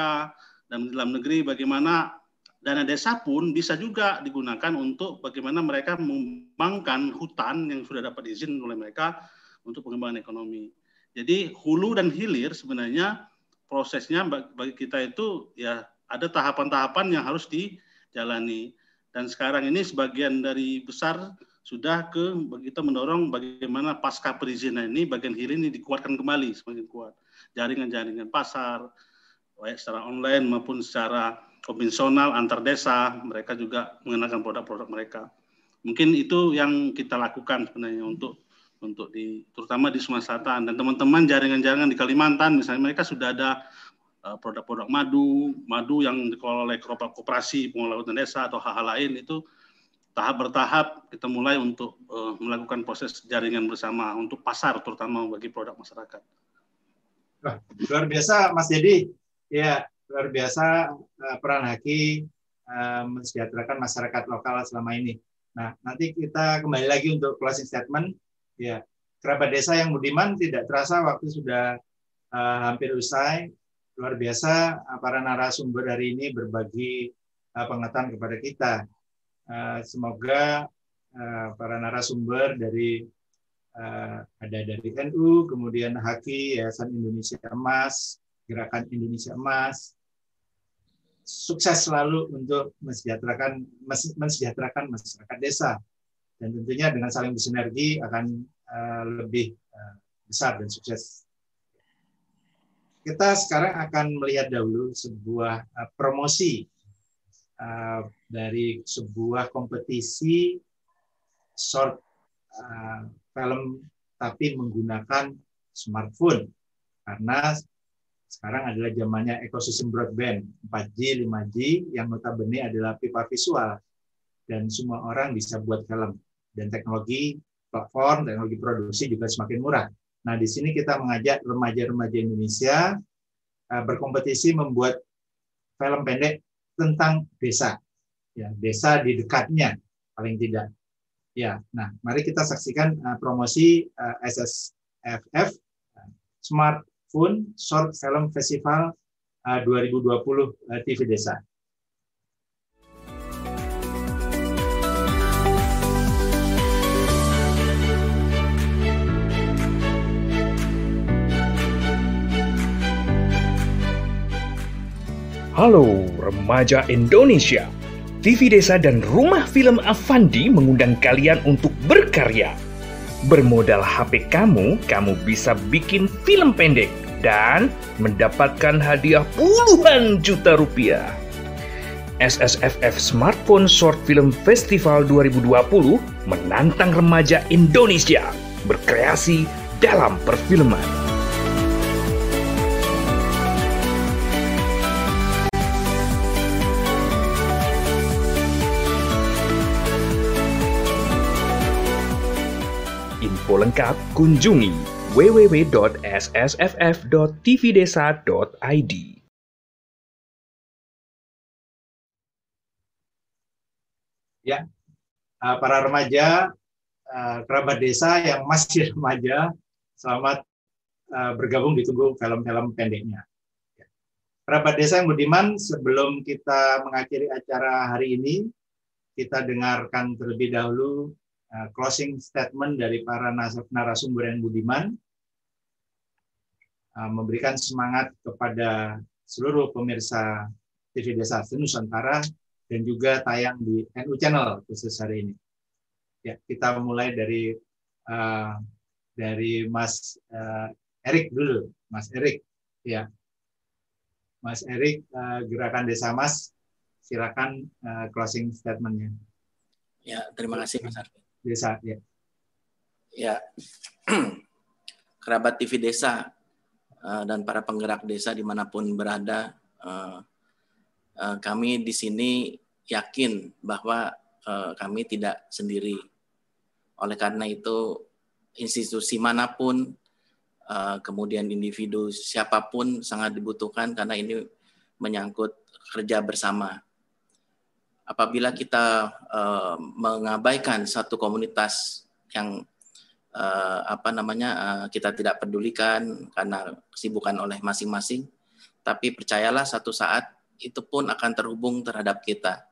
dan dalam negeri bagaimana dana desa pun bisa juga digunakan untuk bagaimana mereka mengembangkan hutan yang sudah dapat izin oleh mereka untuk pengembangan ekonomi. Jadi hulu dan hilir sebenarnya prosesnya bagi kita itu ya ada tahapan-tahapan yang harus dijalani. Dan sekarang ini sebagian dari besar sudah ke kita mendorong bagaimana pasca perizinan ini bagian hilir ini dikuatkan kembali semakin kuat. Jaringan-jaringan pasar, baik secara online maupun secara konvensional antar desa, mereka juga mengenalkan produk-produk mereka. Mungkin itu yang kita lakukan sebenarnya untuk untuk di terutama di Sumatera Selatan dan teman-teman jaringan-jaringan di Kalimantan misalnya mereka sudah ada produk-produk madu, madu yang dikelola oleh koperasi pengelola hutan desa atau hal-hal lain itu tahap bertahap kita mulai untuk uh, melakukan proses jaringan bersama untuk pasar terutama bagi produk masyarakat. Luar biasa Mas Dedi. Ya, luar biasa uh, peran Haki uh, mensejahterakan masyarakat lokal selama ini. Nah, nanti kita kembali lagi untuk closing statement. Ya, kerabat desa yang budiman tidak terasa waktu sudah uh, hampir usai. Luar biasa uh, para narasumber hari ini berbagi uh, pengetahuan kepada kita. Uh, semoga para narasumber dari ada dari NU, kemudian Haki, Yayasan Indonesia Emas, Gerakan Indonesia Emas, sukses selalu untuk mensejahterakan mensejahterakan masyarakat desa dan tentunya dengan saling bersinergi akan lebih besar dan sukses. Kita sekarang akan melihat dahulu sebuah uh, promosi uh, dari sebuah kompetisi short uh, film tapi menggunakan smartphone. Karena sekarang adalah zamannya ekosistem broadband 4G, 5G yang notabene adalah pipa visual. Dan semua orang bisa buat film. Dan teknologi platform, teknologi produksi juga semakin murah. Nah, di sini kita mengajak remaja-remaja Indonesia uh, berkompetisi membuat film pendek tentang desa. Ya, desa di dekatnya paling tidak. Ya, nah, mari kita saksikan uh, promosi uh, SSFF Smartphone Short Film Festival 2020 TV Desa. Halo remaja Indonesia. TV Desa dan Rumah Film Avandi mengundang kalian untuk berkarya. Bermodal HP kamu, kamu bisa bikin film pendek dan mendapatkan hadiah puluhan juta rupiah. SSFF Smartphone Short Film Festival 2020 menantang remaja Indonesia berkreasi dalam perfilman. Lengkap kunjungi www.ssff.tvdesa.id. Ya, uh, para remaja, uh, kerabat desa yang masih remaja, selamat uh, bergabung di tunggu film-film pendeknya. Ya. Kerabat desa yang budiman, sebelum kita mengakhiri acara hari ini, kita dengarkan terlebih dahulu closing statement dari para narasumber yang budiman, uh, memberikan semangat kepada seluruh pemirsa TV Desa Nusantara dan juga tayang di NU Channel khusus hari ini. Ya, kita mulai dari uh, dari Mas uh, Erik dulu, Mas Erik. Ya, Mas Erik, uh, Gerakan Desa Mas, silakan uh, closing statementnya. Ya, terima kasih Mas Arfi desa ya. Ya, kerabat TV Desa uh, dan para penggerak desa di mana pun berada, uh, uh, kami di sini yakin bahwa uh, kami tidak sendiri. Oleh karena itu, institusi mana pun, uh, kemudian individu siapa pun sangat dibutuhkan karena ini menyangkut kerja bersama. Apabila kita uh, mengabaikan satu komunitas yang uh, apa namanya uh, kita tidak pedulikan karena kesibukan oleh masing-masing, tapi percayalah satu saat itu pun akan terhubung terhadap kita.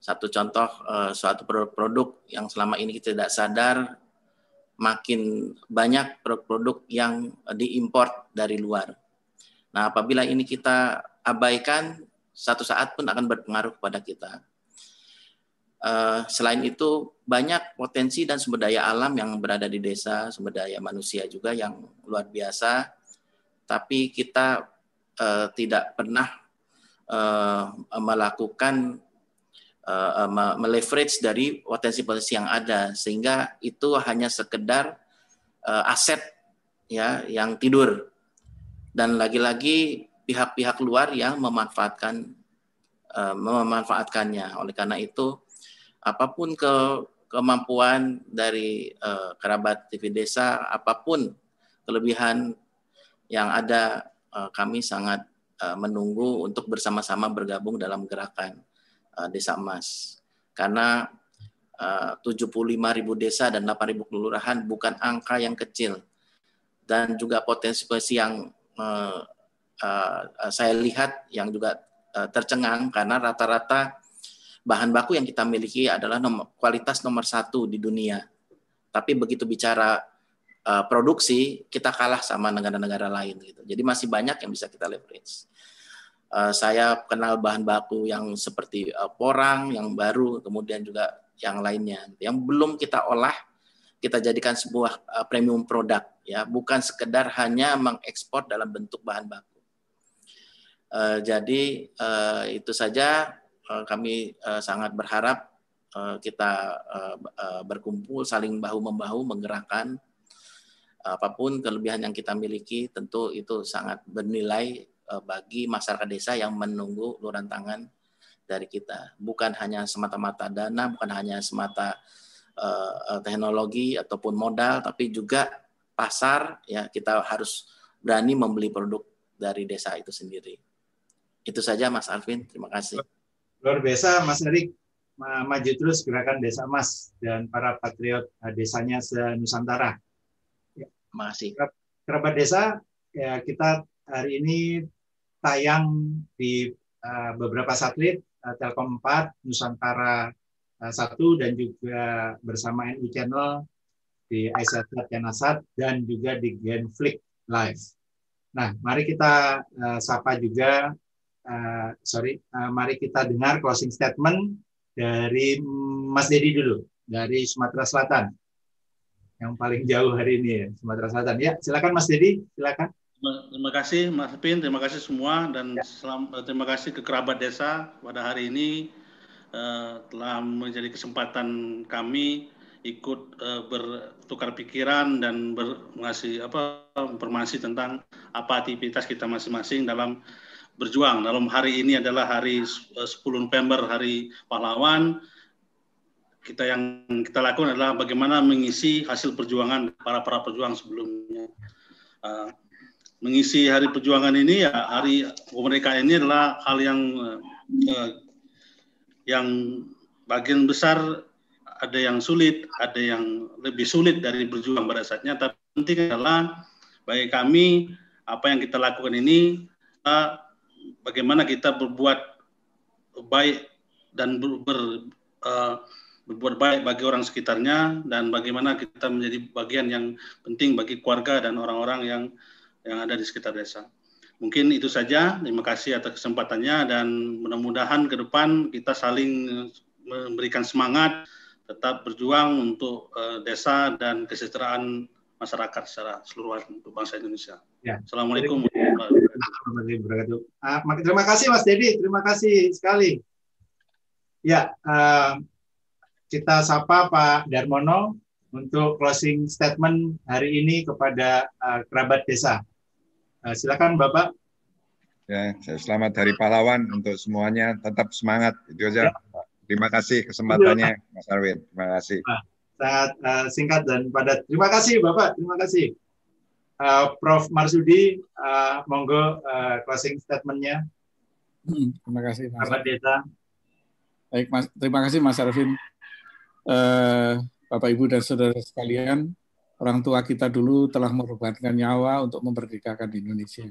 Satu contoh suatu produk-produk yang selama ini kita tidak sadar makin banyak produk-produk yang diimpor dari luar. Nah, apabila ini kita abaikan, satu saat pun akan berpengaruh kepada kita. Uh, selain itu banyak potensi dan sumber daya alam yang berada di desa, sumber daya manusia juga yang luar biasa. Tapi kita uh, tidak pernah uh, melakukan uh, meleverage dari potensi-potensi yang ada, sehingga itu hanya sekedar aset ya yang tidur. Dan lagi-lagi pihak-pihak luar yang memanfaatkan uh, memanfaatkannya. Oleh karena itu apa pun ke kemampuan dari uh, kerabat TV desa, apa pun kelebihan yang ada, uh, kami sangat uh, menunggu untuk bersama-sama bergabung dalam gerakan uh, Desa Emas. Karena uh, 75 ribu desa dan 8 ribu kelurahan bukan angka yang kecil. Dan juga potensi-potensi yang uh, uh, saya lihat yang juga uh, tercengang karena rata-rata bahan baku yang kita miliki adalah nomor, kualitas nomor satu di dunia. Tapi begitu bicara uh, produksi, kita kalah sama negara-negara lain. Gitu. Jadi masih banyak yang bisa kita leverage. Uh, saya kenal bahan baku yang seperti uh, porang, yang baru, kemudian juga yang lainnya. Yang belum kita olah, kita jadikan sebuah uh, premium produk. ya Bukan sekedar hanya mengekspor dalam bentuk bahan baku. Uh, jadi uh, itu saja. Eh, kami uh, sangat berharap uh, kita uh, uh, berkumpul saling bahu membahu menggerakkan apa pun kelebihan yang kita miliki. Tentu itu sangat bernilai uh, bagi masyarakat desa yang menunggu luran tangan dari kita. Bukan hanya semata-mata dana bukan hanya semata uh, teknologi ataupun modal tapi juga pasar ya. Kita harus berani membeli produk dari desa itu sendiri itu saja Mas Alvin terima kasih luar biasa Mas Erik maju terus gerakan Desa Emas dan para patriot eh, desanya se-Nusantara. Ya. Masih. Kerabat desa ya kita hari ini tayang di uh, beberapa satelit uh, Telkom 4, Nusantara uh, 1 dan juga bersama NU Channel di Aisyah Yanasat dan juga di Genflix Live. Nah, mari kita uh, sapa juga uh, sorry, uh, mari kita dengar closing statement dari Mas Dedi dulu dari Sumatera Selatan yang paling jauh hari ini ya Sumatera Selatan. Ya, silakan Mas Dedi, silakan. Terima kasih Mas Pin, terima kasih semua dan ya. selam, eh, terima kasih ke kerabat desa pada hari ini uh, telah menjadi kesempatan kami ikut uh, bertukar pikiran dan ber, mengasih apa informasi tentang apa aktivitas kita masing-masing dalam berjuang. Dalam hari ini adalah hari 10 eh, November, hari pahlawan. Kita yang kita lakukan adalah bagaimana mengisi hasil perjuangan para para perjuang sebelumnya. Uh, mengisi hari perjuangan ini ya hari kemerdekaan ini adalah hal yang uh, yang bagian besar ada yang sulit, ada yang lebih sulit dari berjuang pada saatnya. Tapi penting adalah bagi kami apa yang kita lakukan ini uh, bagaimana kita berbuat baik dan ber, ber, uh, berbuat baik bagi orang sekitarnya dan bagaimana kita menjadi bagian yang penting bagi keluarga dan orang-orang yang yang ada di sekitar desa. Mungkin itu saja. Terima kasih atas kesempatannya dan mudah-mudahan ke depan kita saling memberikan semangat tetap berjuang untuk uh, desa dan kesejahteraan masyarakat secara seluruh untuk bangsa Indonesia. Ya. Assalamualaikum warahmatullahi wabarakatuh. Terima kasih Mas Dedi, terima kasih sekali. Ya, uh, kita sapa Pak Darmono untuk closing statement hari ini kepada uh, kerabat desa. Uh, silakan Bapak. Ya, selamat Hari Pahlawan untuk semuanya. Tetap semangat. Itu aja. Ya. Terima kasih kesempatannya, ya. Mas Arwin. Terima kasih. Nah, sangat uh, singkat dan padat. Terima kasih Bapak. Terima kasih. Uh, Prof. Marsudi, uh, monggo uh, closing statementnya. Hmm, terima kasih, Mas. Kerabat desa. Baik, Mas. Terima kasih, Mas Arvin. Uh, Bapak Ibu dan saudara sekalian, orang tua kita dulu telah mengorbankan nyawa untuk memerdekakan Indonesia.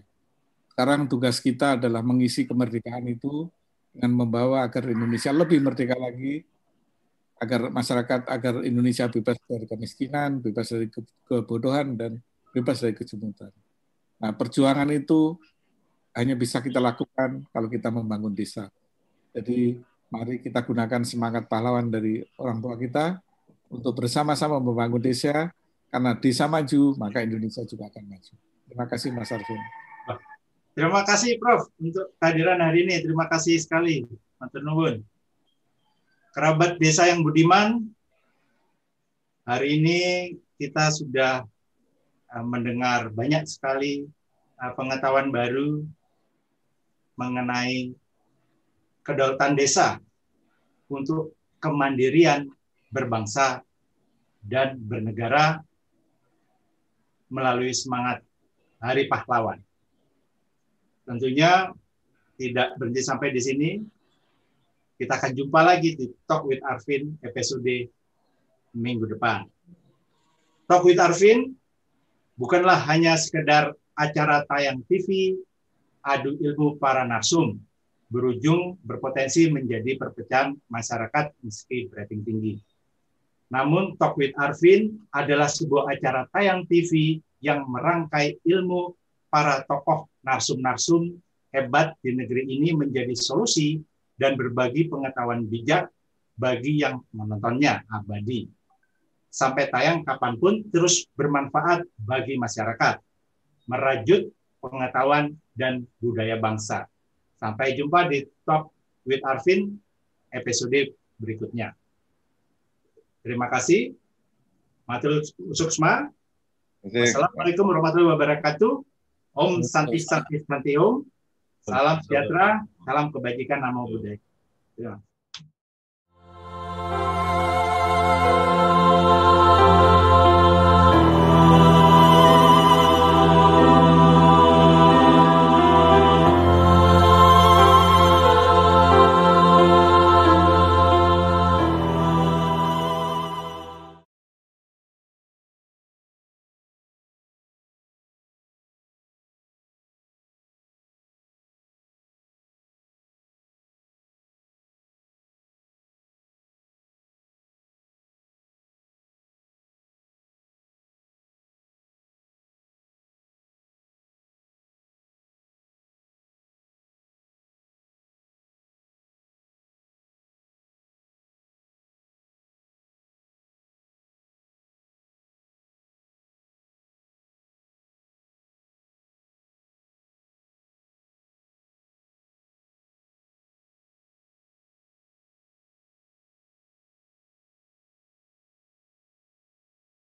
Sekarang tugas kita adalah mengisi kemerdekaan itu dengan membawa agar Indonesia lebih merdeka lagi, agar masyarakat, agar Indonesia bebas dari kemiskinan, bebas dari kebodohan, dan bebas dari kejumutan. Nah, perjuangan itu hanya bisa kita lakukan kalau kita membangun desa. Jadi, mari kita gunakan semangat pahlawan dari orang tua kita, untuk bersama-sama membangun desa, karena desa maju, maka Indonesia juga akan maju. Terima kasih Mas Arvin. Terima kasih Prof untuk kehadiran hari ini. Terima kasih sekali. Matur nuwun. Kerabat desa yang budiman, hari ini kita sudah uh, mendengar banyak sekali uh, pengetahuan baru mengenai kedaulatan desa untuk kemandirian berbangsa dan bernegara melalui semangat Hari Pahlawan. Tentunya tidak berhenti sampai di sini. Kita akan jumpa lagi di Talk with Arvin episode minggu depan. Talk with Arvin bukanlah hanya sekedar acara tayang TV adu ilmu para narsum berujung berpotensi menjadi perpecahan masyarakat meski rating tinggi. Namun Talk with Arvin adalah sebuah acara tayang TV yang merangkai ilmu para tokoh narsum-narsum hebat di negeri ini menjadi solusi dan berbagi pengetahuan bijak bagi yang menontonnya abadi. Sampai tayang kapan pun terus bermanfaat bagi masyarakat, merajut pengetahuan dan budaya bangsa. Sampai jumpa di Talk with Arvin episode berikutnya. Terima kasih. Matur suksma. Assalamualaikum warahmatullahi wabarakatuh. Om Santi Santi Santi Om. Salam sejahtera, salam kebajikan, nama budaya. Terima kasih.